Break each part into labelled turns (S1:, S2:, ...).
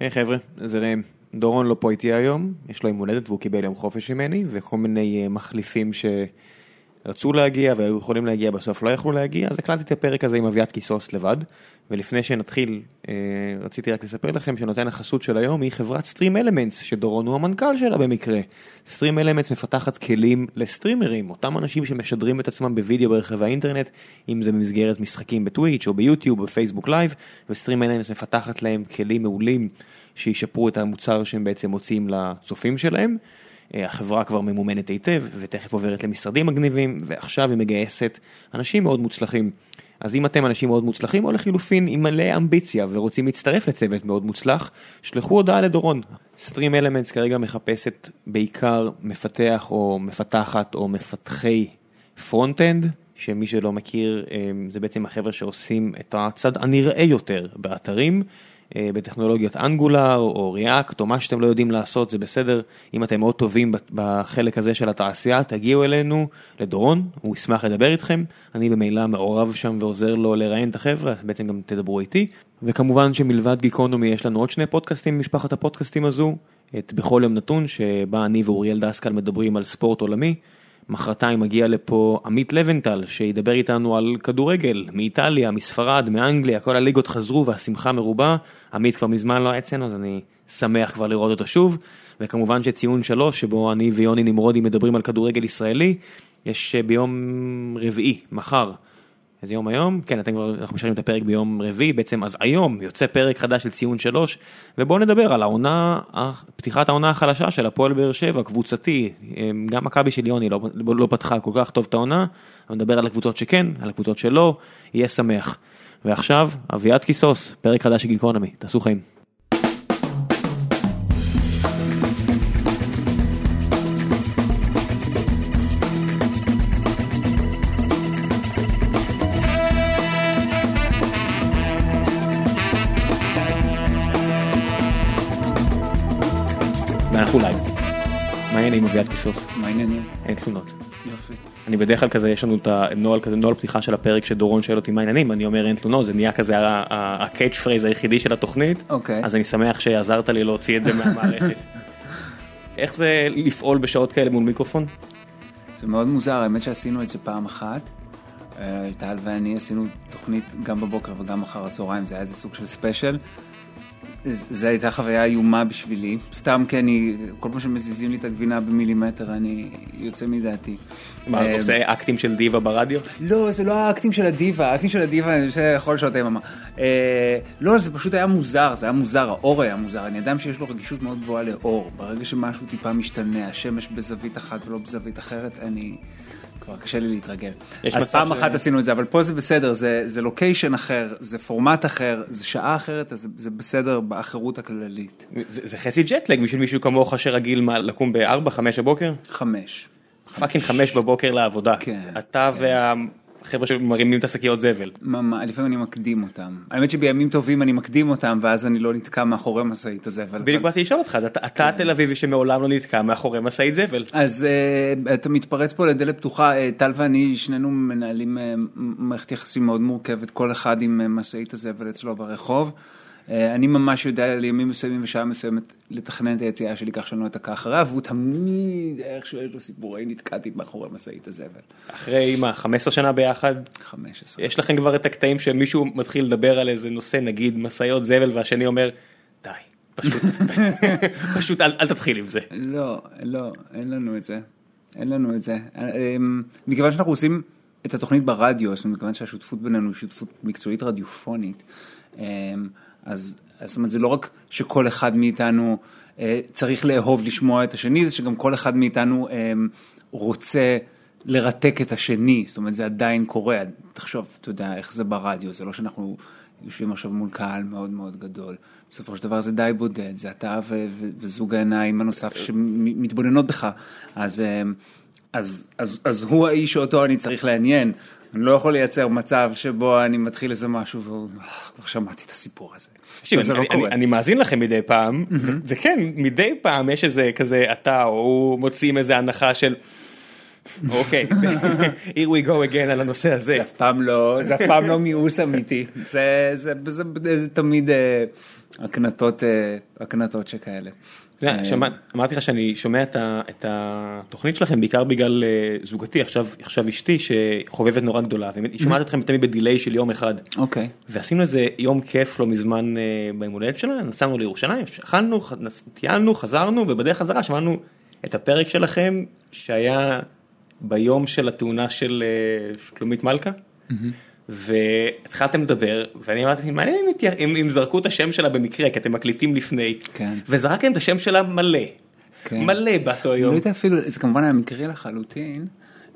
S1: היי חבר'ה, זה ראם. דורון לא פה איתי היום, יש לו יום הולדת והוא קיבל יום חופש ממני, וכל מיני אה, מחליפים שרצו להגיע והיו יכולים להגיע בסוף לא יכלו להגיע, אז הקלטתי את הפרק הזה עם אביעד קיסוס לבד. ולפני שנתחיל, אה, רציתי רק לספר לכם שנותן החסות של היום היא חברת Stream Elements, שדורון הוא המנכ"ל שלה במקרה. Stream Elements מפתחת כלים לסטרימרים, אותם אנשים שמשדרים את עצמם בווידאו ברחבי האינטרנט, אם זה במסגרת משחקים בטוויץ' או ביוטיוב או בפייסבוק לייב, ו-Stream Elements מפתחת להם כלים מעולים שישפרו את המוצר שהם בעצם מוציאים לצופים שלהם. אה, החברה כבר ממומנת היטב ותכף עוברת למשרדים מגניבים ועכשיו היא מגייסת אנשים מאוד מוצלחים. אז אם אתם אנשים מאוד מוצלחים או לחילופין עם מלא אמביציה ורוצים להצטרף לצוות מאוד מוצלח, שלחו הודעה לדורון. Stream Elements כרגע מחפשת בעיקר מפתח או מפתחת או מפתחי פרונט-אנד, שמי שלא מכיר אה, זה בעצם החבר'ה שעושים את הצד הנראה יותר באתרים. אה, בטכנולוגיות אנגולר או ריאקט או מה שאתם לא יודעים לעשות זה בסדר, אם אתם מאוד טובים בחלק הזה של התעשייה תגיעו אלינו לדורון, הוא ישמח לדבר איתכם, אני במילא מעורב שם ועוזר לו לראיין את החבר'ה, אז בעצם גם תדברו איתי, וכמובן שמלבד גיקונומי יש לנו עוד שני פודקאסטים במשפחת הפודקאסטים הזו, את בכל יום נתון שבה אני ואוריאל דסקל מדברים על ספורט עולמי. מחרתיים מגיע לפה עמית לבנטל שידבר איתנו על כדורגל מאיטליה, מספרד, מאנגליה, כל הליגות חזרו והשמחה מרובה. עמית כבר מזמן לא היה אצלנו אז אני שמח כבר לראות אותו שוב. וכמובן שציון שלוש שבו אני ויוני נמרודי מדברים על כדורגל ישראלי, יש ביום רביעי, מחר. איזה יום היום? כן, אתם כבר, אנחנו משאירים את הפרק ביום רביעי, בעצם אז היום יוצא פרק חדש של ציון שלוש, ובואו נדבר על העונה, פתיחת העונה החלשה של הפועל באר שבע, קבוצתי, גם מכבי של יוני לא, לא פתחה כל כך טוב את העונה, נדבר על הקבוצות שכן, על הקבוצות שלא, יהיה שמח. ועכשיו, אביעד קיסוס, פרק חדש של גיקונומי, תעשו חיים. אביעד קיסוס?
S2: מה העניינים?
S1: אין תלונות.
S2: יופי.
S1: אני בדרך כלל כזה יש לנו את הנוהל כזה נוהל פתיחה של הפרק שדורון שואל אותי מה העניינים אני אומר אין תלונות זה נהיה כזה ה catch phrase היחידי של התוכנית
S2: אוקיי.
S1: אז אני שמח שעזרת לי להוציא את זה מהמערכת. איך זה לפעול בשעות כאלה מול מיקרופון?
S2: זה מאוד מוזר, האמת שעשינו את זה פעם אחת. אה, טל ואני עשינו תוכנית גם בבוקר וגם אחר הצהריים, זה היה איזה סוג של ספיישל. זו הייתה חוויה איומה בשבילי, סתם כי אני, כל פעם שמזיזים לי את הגבינה במילימטר אני יוצא מדעתי.
S1: מה, אתה עושה אקטים של דיווה ברדיו?
S2: לא, זה לא האקטים של הדיבה, האקטים של הדיבה אני עושה יכול שעות היממה. לא, זה פשוט היה מוזר, זה היה מוזר, האור היה מוזר, אני אדם שיש לו רגישות מאוד גבוהה לאור, ברגע שמשהו טיפה משתנה, השמש בזווית אחת ולא בזווית אחרת, אני... כבר קשה לי להתרגל. אז פעם אחת עשינו את זה, אבל פה זה בסדר, זה, זה לוקיישן אחר, זה פורמט אחר, זה שעה אחרת, אז זה, זה בסדר באחרות הכללית.
S1: זה, זה חצי ג'טלג בשביל מישהו כמוך שרגיל לקום ב-4, 5 בבוקר?
S2: חמש.
S1: fucking 5 בבוקר לעבודה.
S2: כן,
S1: אתה
S2: כן.
S1: והחבר'ה שמרימים את השקיות זבל.
S2: ממש, לפעמים אני מקדים אותם. האמת שבימים טובים אני מקדים אותם, ואז אני לא נתקע מאחורי משאית הזבל.
S1: בדיוק באתי לשאול אותך, אתה, אתה תל אביבי שמעולם לא נתקע מאחורי משאית זבל.
S2: אז uh, אתה מתפרץ פה לדלת פתוחה, uh, טל ואני שנינו מנהלים uh, מערכת יחסים מאוד מורכבת, כל אחד עם משאית הזבל אצלו ברחוב. Uh, אני ממש יודע לימים מסוימים ושעה מסוימת לתכנן את היציאה שלי כך שאני לא אתקע אחריו, והוא תמיד איכשהו יש לו סיפורי נתקעתי מאחורי משאית הזבל.
S1: אחרי מה, 15 שנה ביחד,
S2: 15.
S1: יש לכם כבר את הקטעים שמישהו מתחיל לדבר על איזה נושא, נגיד משאיות זבל, והשני אומר, די, פשוט, פשוט אל, אל תתחיל עם זה.
S2: לא, לא, אין לנו את זה. אין לנו את זה. אמ, מכיוון שאנחנו עושים את התוכנית ברדיו, זאת אומרת, מכיוון שהשותפות בינינו היא שותפות מקצועית רדיופונית, אמ, אז זאת אומרת, זה לא רק שכל אחד מאיתנו אה, צריך לאהוב לשמוע את השני, זה שגם כל אחד מאיתנו אמ, רוצה לרתק את השני, זאת אומרת, זה עדיין קורה. תחשוב, אתה יודע, איך זה ברדיו, זה לא שאנחנו יושבים עכשיו מול קהל מאוד מאוד גדול. בסופו של דבר זה די בודד, זה אתה ו- ו- וזוג העיניים הנוסף שמתבוננות בך. אז, אמ, אז, אז, אז הוא האיש שאותו אני צריך לעניין. אני לא יכול לייצר מצב שבו אני מתחיל איזה משהו והוא, "אה, כבר שמעתי את הסיפור הזה.
S1: תקשיב, אני,
S2: לא
S1: אני,
S2: קורה.
S1: אני מאזין לכם מדי פעם, זה, זה כן, מדי פעם יש איזה כזה אתה או הוא מוצאים איזה הנחה של אוקיי, here we go again על הנושא הזה.
S2: זה אף פעם לא, זה אף פעם לא מיאוס אמיתי, זה, זה, זה, זה, זה תמיד אה, הקנטות, אה, הקנטות שכאלה.
S1: אמרתי לך שאני שומע את התוכנית שלכם בעיקר בגלל אה, זוגתי עכשיו אשתי שחובבת נורא גדולה והיא שומעת אתכם תמיד בדיליי של יום אחד
S2: אוקיי.
S1: ועשינו איזה יום כיף לא מזמן אה, ביום הולדת שלה נסענו לירושלים אכלנו טיילנו חזרנו ובדרך חזרה שמענו את הפרק שלכם שהיה ביום של התאונה של אה, שלומית מלכה. והתחלתם לדבר ואני אמרתי מעניין אם אם אם זרקו את השם שלה במקרה כי אתם מקליטים לפני
S2: כן.
S1: וזרקתם את השם שלה מלא
S2: כן.
S1: מלא באותו
S2: אני
S1: יום.
S2: לא יודע אפילו, זה כמובן היה מקרי לחלוטין,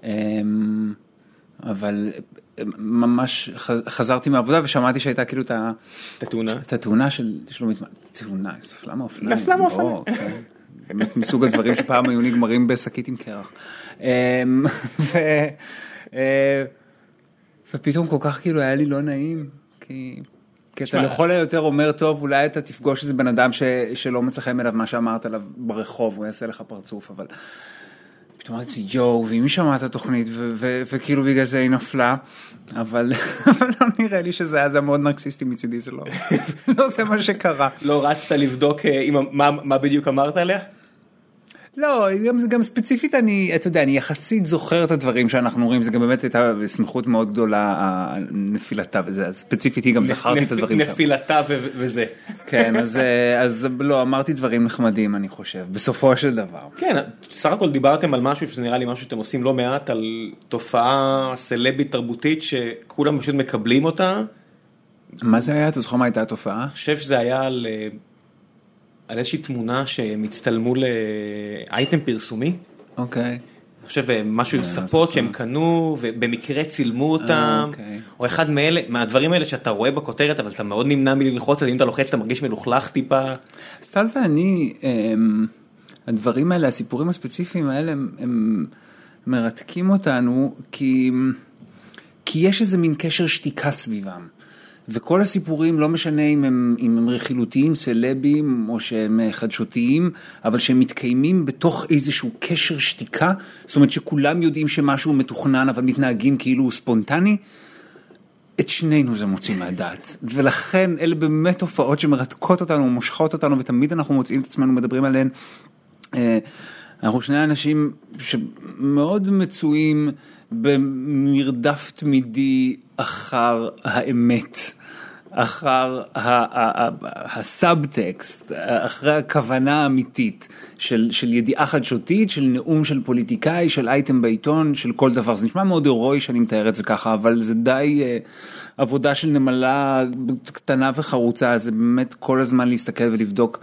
S2: אמ, אבל אה, ממש חזרתי מהעבודה ושמעתי שהייתה כאילו את
S1: התאונה.
S2: את התאונה של שלומית, תאונה, נפלה מאופניים.
S1: נפלה מאופניים.
S2: לא, כן. באמת מסוג הדברים שפעם היו נגמרים בשקית עם קרח. ופתאום כל כך כאילו היה לי לא נעים, כי... כי אתה לכל היותר אומר, טוב, אולי אתה תפגוש איזה בן אדם ש, שלא מצא חן אליו מה שאמרת עליו ברחוב, הוא יעשה לך פרצוף, אבל... פתאום אמרתי, יואו, ואם היא שמעה את התוכנית, ו- ו- וכאילו בגלל זה היא נפלה, אבל אבל לא נראה לי שזה היה, זה מאוד נרקסיסטי מצידי, זה לא, לא זה מה שקרה.
S1: לא רצת לבדוק אה, מה בדיוק אמרת עליה?
S2: לא, גם, גם ספציפית אני, אתה יודע, אני יחסית זוכר את הדברים שאנחנו רואים, זה גם באמת הייתה סמיכות מאוד גדולה, נפילתה וזה, אז ספציפית היא גם זכרתי את
S1: נפ-
S2: הדברים שם.
S1: נפילתה ו- וזה.
S2: כן, אז, אה, אז לא, אמרתי דברים נחמדים, אני חושב, בסופו של דבר.
S1: כן, סך הכל דיברתם על משהו שזה נראה לי משהו שאתם עושים לא מעט, על תופעה סלבית תרבותית שכולם פשוט מקבלים אותה.
S2: מה זה היה? אתה זוכר מה הייתה התופעה?
S1: אני חושב שזה היה על, אה, על איזושהי תמונה שהם הצטלמו לאייטם פרסומי.
S2: אוקיי.
S1: אני חושב אה, משהו עם
S2: אה,
S1: ספות. שהם קנו ובמקרה צילמו אותם,
S2: אוקיי.
S1: או אחד מאלה, מהדברים האלה שאתה רואה בכותרת אבל אתה מאוד נמנע מללחוץ, אז אם אתה לוחץ אתה מרגיש מלוכלך טיפה.
S2: סטל ואני, הם, הדברים האלה, הסיפורים הספציפיים האלה, הם, הם מרתקים אותנו, כי, כי יש איזה מין קשר שתיקה סביבם. וכל הסיפורים, לא משנה אם הם, אם הם רכילותיים, סלבים, או שהם אה, חדשותיים, אבל שהם מתקיימים בתוך איזשהו קשר שתיקה, זאת אומרת שכולם יודעים שמשהו מתוכנן, אבל מתנהגים כאילו הוא ספונטני. את שנינו זה מוציא מהדעת, ולכן אלה באמת תופעות שמרתקות אותנו, מושכות אותנו, ותמיד אנחנו מוצאים את עצמנו מדברים עליהן. אה, אנחנו שני אנשים שמאוד מצויים במרדף תמידי אחר האמת, אחר הסאבטקסט, אחרי הכוונה האמיתית של, של ידיעה חדשותית, של נאום של פוליטיקאי, של אייטם בעיתון, של כל דבר. זה נשמע מאוד הירואי שאני מתאר את זה ככה, אבל זה די אה, עבודה של נמלה קטנה וחרוצה, זה באמת כל הזמן להסתכל ולבדוק.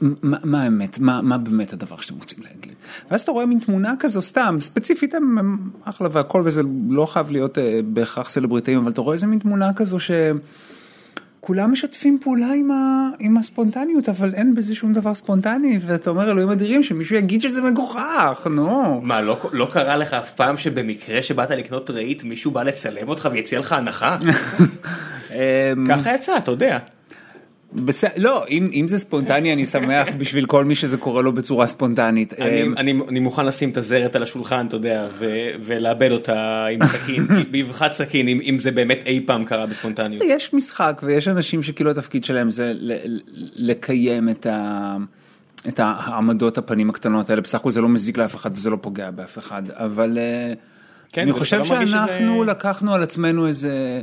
S2: מה, מה האמת, מה, מה באמת הדבר שאתם רוצים להגיד. ואז אתה רואה מין תמונה כזו סתם, ספציפית הם, הם אחלה והכל וזה לא חייב להיות אה, בהכרח סלבריטאים, אבל אתה רואה איזה מין תמונה כזו שכולם משתפים פעולה עם, ה, עם הספונטניות, אבל אין בזה שום דבר ספונטני, ואתה אומר אלוהים אדירים שמישהו יגיד שזה מגוחך, נו.
S1: מה לא, לא קרה לך אף פעם שבמקרה שבאת לקנות רהיט מישהו בא לצלם אותך ויציע לך הנחה? ככה יצא אתה יודע.
S2: בסדר, לא, אם, אם זה ספונטני אני שמח בשביל כל מי שזה קורה לו בצורה ספונטנית.
S1: אני,
S2: אמ,
S1: אני, אני מוכן לשים את הזרת על השולחן אתה יודע ו, ולאבד אותה עם סכין באבחת סכין אם, אם זה באמת אי פעם קרה בספונטניות.
S2: יש משחק ויש אנשים שכאילו התפקיד שלהם זה ל- לקיים את, ה... את העמדות הפנים הקטנות האלה, בסך הכל זה לא מזיק לאף אחד וזה לא פוגע באף אחד, אבל אה,
S1: כן,
S2: אני חושב
S1: לא
S2: שאנחנו
S1: שזה-
S2: לקחנו על עצמנו איזה,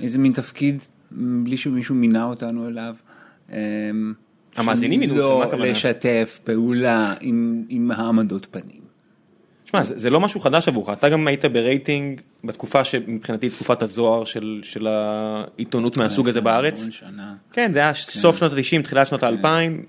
S2: איזה מין תפקיד בלי שמישהו מינה אותנו אליו. אה,
S1: המאזינים מינו מה
S2: לא
S1: הכוונה?
S2: לשתף פעולה עם, עם העמדות פנים.
S1: שמע, זה, זה לא משהו חדש עבורך, אתה גם היית ברייטינג בתקופה שמבחינתי תקופת הזוהר של, של העיתונות מהסוג הזה בארץ.
S2: שנה.
S1: כן, זה היה סוף שנות ה-90, תחילת שנות ה-2000,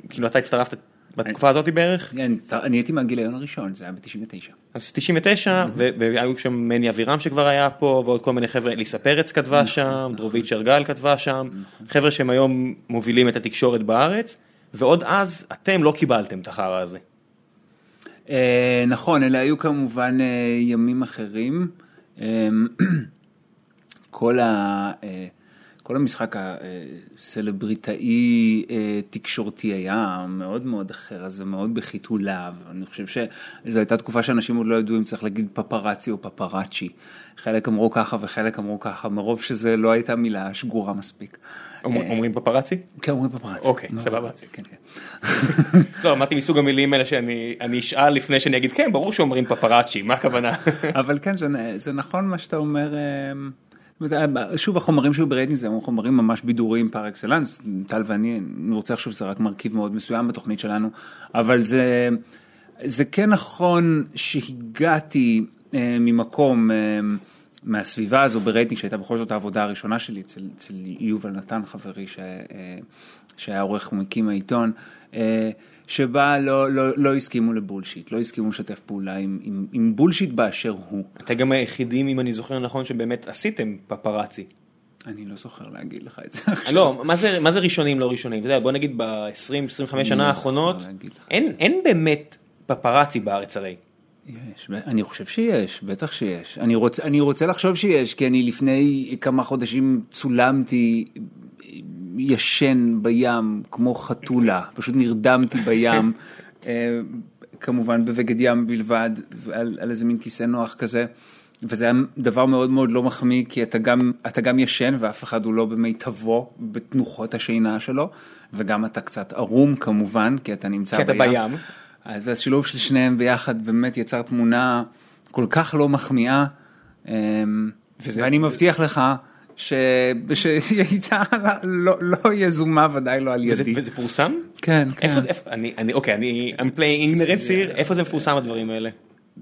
S1: כאילו אתה הצטרפת בתקופה הזאת בערך,
S2: אני, אני הייתי מהגיליון הראשון, זה היה ב-99.
S1: אז 99, ו- והיו שם מני אבירם שכבר היה פה, ועוד כל מיני חבר'ה, ליסה פרץ כתבה שם, דרובית שרגל כתבה שם, חבר'ה שהם היום מובילים את התקשורת בארץ, ועוד אז אתם לא קיבלתם את החרא הזה.
S2: אה, נכון, אלה היו כמובן אה, ימים אחרים. אה, כל, ה, כל המשחק הסלבריטאי תקשורתי היה מאוד מאוד אחר, אז זה מאוד בחיתוליו. אני חושב שזו הייתה תקופה שאנשים עוד לא ידעו אם צריך להגיד פפראצי או פפראצ'י. חלק אמרו ככה וחלק אמרו ככה, מרוב שזה לא הייתה מילה שגורה מספיק.
S1: אומרים פפראצי?
S2: כן, אומרים פפראצי.
S1: אוקיי, סבבה.
S2: כן, כן.
S1: לא, אמרתי מסוג המילים האלה שאני אשאל לפני שאני אגיד, כן, ברור שאומרים פפראצ'י, מה הכוונה?
S2: אבל כן, זה נכון מה שאתה אומר. שוב החומרים שהיו ברייטינג זה חומרים ממש בידוריים פר אקסלנס, טל ואני, אני רוצה לחשוב שזה רק מרכיב מאוד מסוים בתוכנית שלנו, אבל זה, זה כן נכון שהגעתי אה, ממקום אה, מהסביבה הזו ברייטינג שהייתה בכל זאת העבודה הראשונה שלי אצל, אצל יובל נתן חברי ש, אה, שהיה עורך ומקים העיתון. אה, שבה לא, לא, לא הסכימו לבולשיט, לא הסכימו לשתף פעולה עם, עם, עם בולשיט באשר הוא.
S1: אתה גם היחידים, אם אני זוכר נכון, שבאמת עשיתם פפראצי.
S2: אני לא זוכר להגיד לך את זה
S1: לא, מה זה, מה זה ראשונים לא ראשונים? אתה יודע, בוא נגיד ב-20-25 שנה
S2: לא
S1: האחרונות, אין, אין באמת פפראצי בארץ הרי.
S2: יש, אני חושב שיש, בטח שיש. אני רוצה, אני רוצה לחשוב שיש, כי אני לפני כמה חודשים צולמתי ישן בים כמו חתולה, פשוט נרדמתי בים, אה, כמובן בבגד ים בלבד, על, על איזה מין כיסא נוח כזה. וזה היה דבר מאוד מאוד לא מחמיא, כי אתה גם, אתה גם ישן ואף אחד הוא לא במיטבו בתנוחות השינה שלו, וגם אתה קצת ערום כמובן, כי אתה נמצא
S1: בים. כי אתה בים.
S2: אז השילוב של שניהם ביחד באמת יצר תמונה כל כך לא מחמיאה, אמ, וזה... ואני מבטיח לך שהיא הייתה לא, לא יזומה ודאי לא על ידי.
S1: וזה, פורסם?
S2: כן, כן.
S1: איפה, אני, אוקיי, אני, I'm playing ignorance here, איפה זה מפורסם הדברים האלה?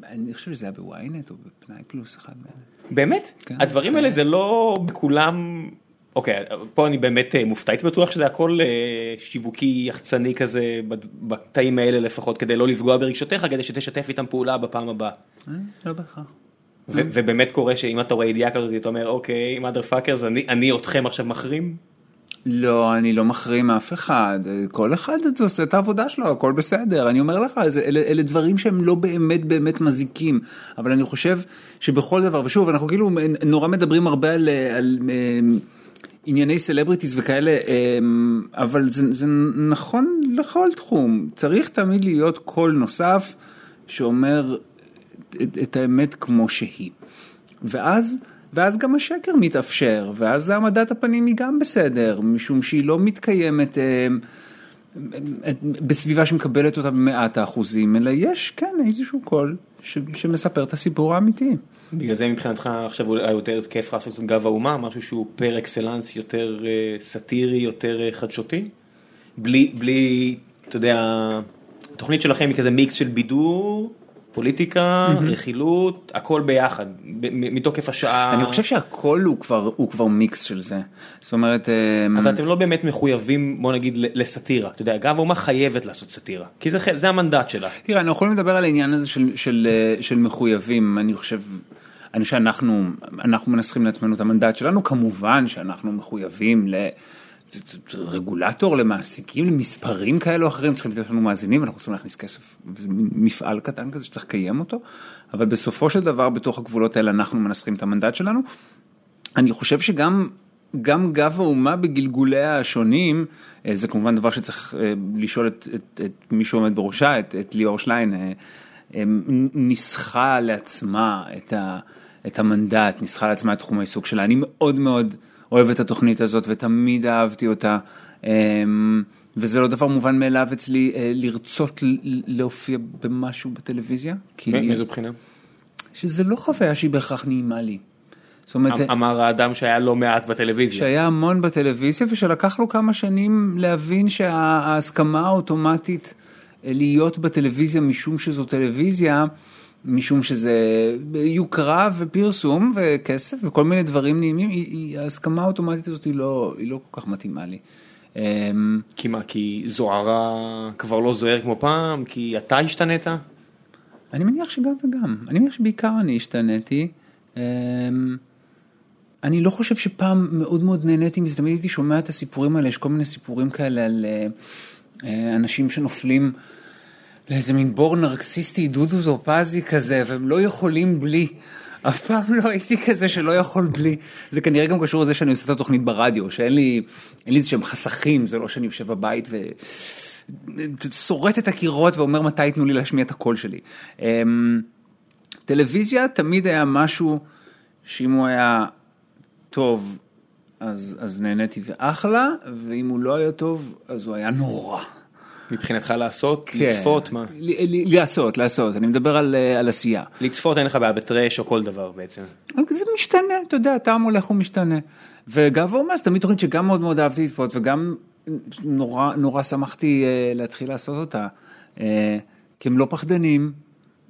S2: אני חושב שזה היה בוויינט או בפנאי פלוס אחד מהם.
S1: באמת? כן, הדברים כן. האלה זה לא בכולם, אוקיי, פה אני באמת אה, מופתע, הייתי בטוח שזה הכל אה, שיווקי יחצני כזה בתאים האלה לפחות, כדי לא לפגוע ברגשותיך, כדי שתשתף איתם פעולה בפעם הבאה.
S2: אה, לא בהכרח.
S1: ובאמת קורה שאם אתה רואה ידיעה כזאת אתה אומר אוקיי mother fuckers אני אתכם עכשיו מחרים.
S2: לא אני לא מחרים אף אחד. כל אחד עושה את העבודה שלו הכל בסדר. אני אומר לך אלה, אלה דברים שהם לא באמת באמת מזיקים. אבל אני חושב שבכל דבר ושוב אנחנו כאילו נורא מדברים הרבה על, על אמ, ענייני סלבריטיז וכאלה אמ, אבל זה, זה נכון לכל תחום. צריך תמיד להיות קול נוסף שאומר את, את האמת כמו שהיא. ואז, ואז גם השקר מתאפשר, ואז העמדת הפנים היא גם בסדר, משום שהיא לא מתקיימת אה, אה, בסביבה שמקבלת אותה במאת האחוזים, אלא יש, כן, איזשהו קול ש, שמספר את הסיפור האמיתי.
S1: בגלל זה מבחינתך עכשיו אולי יותר כיף לעשות את גב האומה, משהו שהוא פר אקסלנס יותר אה, סאטירי, יותר אה, חדשותי? בלי, בלי, אתה יודע, התוכנית שלכם היא כזה מיקס של בידור. פוליטיקה. רכילות, הכל ביחד, מתוקף השעה.
S2: אני חושב שהכל הוא כבר, הוא כבר מיקס של זה. זאת אומרת...
S1: אמ, אבל אתם לא באמת מחויבים, בוא נגיד, לסאטירה. אתה יודע, גם האומה חייבת לעשות סאטירה, כי זה, זה המנדט שלה.
S2: תראה, אנחנו יכולים לדבר על העניין הזה של, של, של מחויבים, אני חושב... אני חושב שאנחנו אנחנו מנסחים לעצמנו את המנדט שלנו, כמובן שאנחנו מחויבים ל... רגולטור למעסיקים, למספרים כאלה או אחרים, צריכים לתת לנו מאזינים, אנחנו צריכים להכניס כסף, מפעל קטן כזה שצריך לקיים אותו, אבל בסופו של דבר בתוך הגבולות האלה אנחנו מנסחים את המנדט שלנו. אני חושב שגם גם גב האומה בגלגוליה השונים, אה, זה כמובן דבר שצריך אה, לשאול את, את, את מי שעומד בראשה, את, את ליאור שליין, אה, ניסחה לעצמה את, ה, את המנדט, ניסחה לעצמה את תחום העיסוק שלה. אני מאוד מאוד אוהב את התוכנית הזאת ותמיד אהבתי אותה. אמ, וזה לא דבר מובן מאליו אצלי אה, לרצות להופיע במשהו בטלוויזיה.
S1: מאיזו בחינה?
S2: שזה לא חוויה שהיא בהכרח נעימה לי.
S1: זאת אומרת, אמ, אמר האדם שהיה לא מעט בטלוויזיה.
S2: שהיה המון בטלוויזיה ושלקח לו כמה שנים להבין שההסכמה האוטומטית אה, להיות בטלוויזיה משום שזו טלוויזיה, משום שזה יוקרה ופרסום וכסף וכל מיני דברים נעימים, ההסכמה האוטומטית הזאת היא לא, היא לא כל כך מתאימה לי.
S1: אמ, כי מה, כי זוהרה כבר לא זוהר כמו פעם? כי אתה השתנית?
S2: אני מניח שגם וגם, אני מניח שבעיקר אני השתניתי. אמ, אני לא חושב שפעם מאוד מאוד נהניתי מזה, תמיד הייתי שומע את הסיפורים האלה, יש כל מיני סיפורים כאלה על אה, אה, אנשים שנופלים. לאיזה מין בור נרקסיסטי דודו טופזי כזה, והם לא יכולים בלי. אף פעם לא הייתי כזה שלא יכול בלי. זה כנראה גם קשור לזה שאני עושה את התוכנית ברדיו, שאין לי, לי איזה שהם חסכים, זה לא שאני יושב בבית ושורט את הקירות ואומר מתי ייתנו לי להשמיע את הקול שלי. אמ, טלוויזיה תמיד היה משהו שאם הוא היה טוב, אז, אז נהניתי ואחלה, ואם הוא לא היה טוב, אז הוא היה נורא.
S1: מבחינתך לעשות,
S2: כן.
S1: לצפות, מה?
S2: ל- ל- לעשות, לעשות, אני מדבר על, אה, על עשייה.
S1: לצפות אין לך בעיה בטרש או כל דבר בעצם.
S2: זה משתנה, אתה יודע, טעם הולך ומשתנה. וגב האומה זה תמיד תוכנית שגם מאוד מאוד אהבתי לצפות וגם נורא נורא שמחתי uh, להתחיל לעשות אותה. Uh, כי הם לא פחדנים,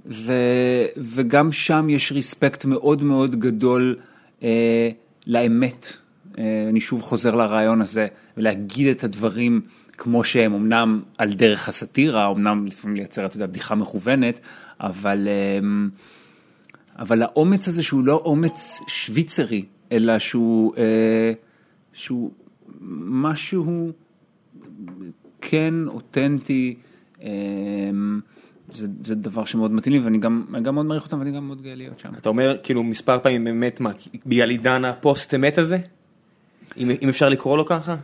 S2: ו, וגם שם יש ריספקט מאוד מאוד גדול uh, לאמת. אני שוב חוזר לרעיון הזה, ולהגיד את הדברים כמו שהם, אמנם על דרך הסאטירה, אמנם לפעמים לייצר, אתה יודע, בדיחה מכוונת, אבל... Uh, אבל האומץ הזה שהוא לא אומץ שוויצרי, אלא שהוא, אה, שהוא משהו כן אותנטי, אה, זה, זה דבר שמאוד מתאים לי ואני גם, גם מאוד מעריך אותם ואני גם מאוד גאה להיות שם.
S1: אתה אומר כאילו מספר פעמים באמת מה, בגלל עידן הפוסט אמת הזה? אם, אם אפשר לקרוא לו ככה?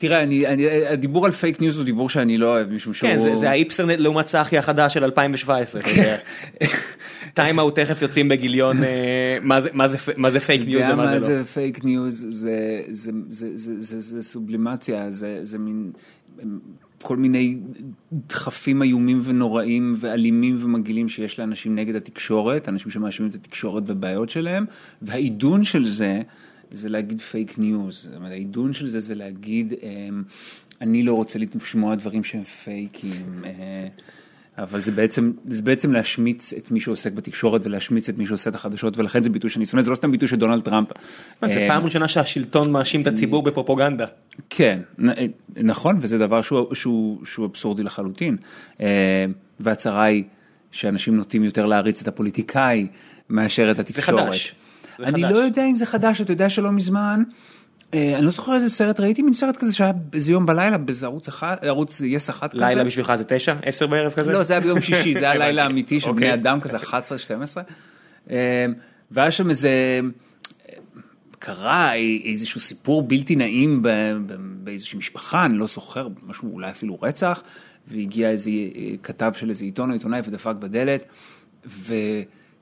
S2: תראה, אני, אני, הדיבור על fake news הוא דיבור שאני לא אוהב, משום שהוא...
S1: כן, זה, זה האיפסרנט לעומת צחי החדש של 2017. טיים אאוט תכף יוצאים בגיליון אה, מה זה, מה זה, מה זה fake
S2: news
S1: ומה
S2: מה
S1: זה לא.
S2: זה fake news, זה, זה, זה, זה, זה, זה סובלימציה, זה, זה מין כל מיני דחפים איומים ונוראים ואלימים ומגעילים שיש לאנשים נגד התקשורת, אנשים שמאשימים את התקשורת בבעיות שלהם, והעידון של זה, זה להגיד fake news, זאת אומרת, העידון של זה זה להגיד, אמ, אני לא רוצה לשמוע דברים שהם fakeים. אה, אבל זה בעצם, זה בעצם להשמיץ את מי שעוסק בתקשורת ולהשמיץ את מי שעושה את החדשות ולכן זה ביטוי שאני שונא, זה לא סתם ביטוי של דונלד טראמפ.
S1: זה
S2: אה,
S1: פעם ראשונה שהשלטון מאשים את הציבור בפרופוגנדה.
S2: כן, נ- נכון, וזה דבר שהוא, שהוא, שהוא אבסורדי לחלוטין. אה, והצרה היא שאנשים נוטים יותר להריץ את הפוליטיקאי מאשר את התקשורת.
S1: חדש. זה
S2: אני
S1: חדש.
S2: לא יודע אם זה חדש, אתה יודע שלא מזמן, אה, אני לא זוכר איזה סרט, ראיתי מין סרט כזה שהיה באיזה יום בלילה, באיזה ערוץ אחד, ערוץ יס אחת כזה.
S1: לילה בשבילך זה תשע? עשר בערב כזה?
S2: לא, זה היה ביום שישי, זה היה לילה. אמיתי של
S1: אוקיי.
S2: בני אדם כזה, 11-12. והיה שם איזה, קרה איזשהו סיפור בלתי נעים באיזושהי משפחה, אני לא זוכר, משהו אולי אפילו רצח, והגיע איזה אה, כתב של איזה עיתון או עיתונאי ודפק בדלת,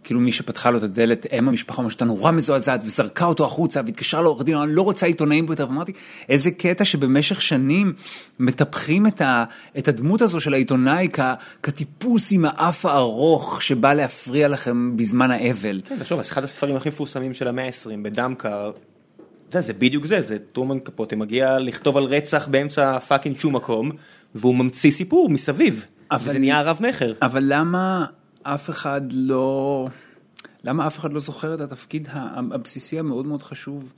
S2: וכאילו מי שפתחה לו את הדלת, אם המשפחה ממש נורא מזועזעת, וזרקה אותו החוצה, והתקשרה לעורך דין, אני לא רוצה עיתונאים פה יותר, ואמרתי, איזה קטע שבמשך שנים מטפחים את, ה, את הדמות הזו של העיתונאי כ, כטיפוס עם האף הארוך שבא להפריע לכם בזמן האבל.
S1: כן, תחשוב, אז אחד הספרים הכי מפורסמים של המאה ה-20 בדם קר, זה, זה בדיוק זה, זה טרומן קפוטה מגיע לכתוב על רצח באמצע fucking שום מקום, והוא ממציא סיפור מסביב,
S2: אבל-
S1: וזה נהיה רב מכר.
S2: אבל למה אף אחד לא, למה אף אחד לא זוכר את התפקיד הבסיסי המאוד מאוד חשוב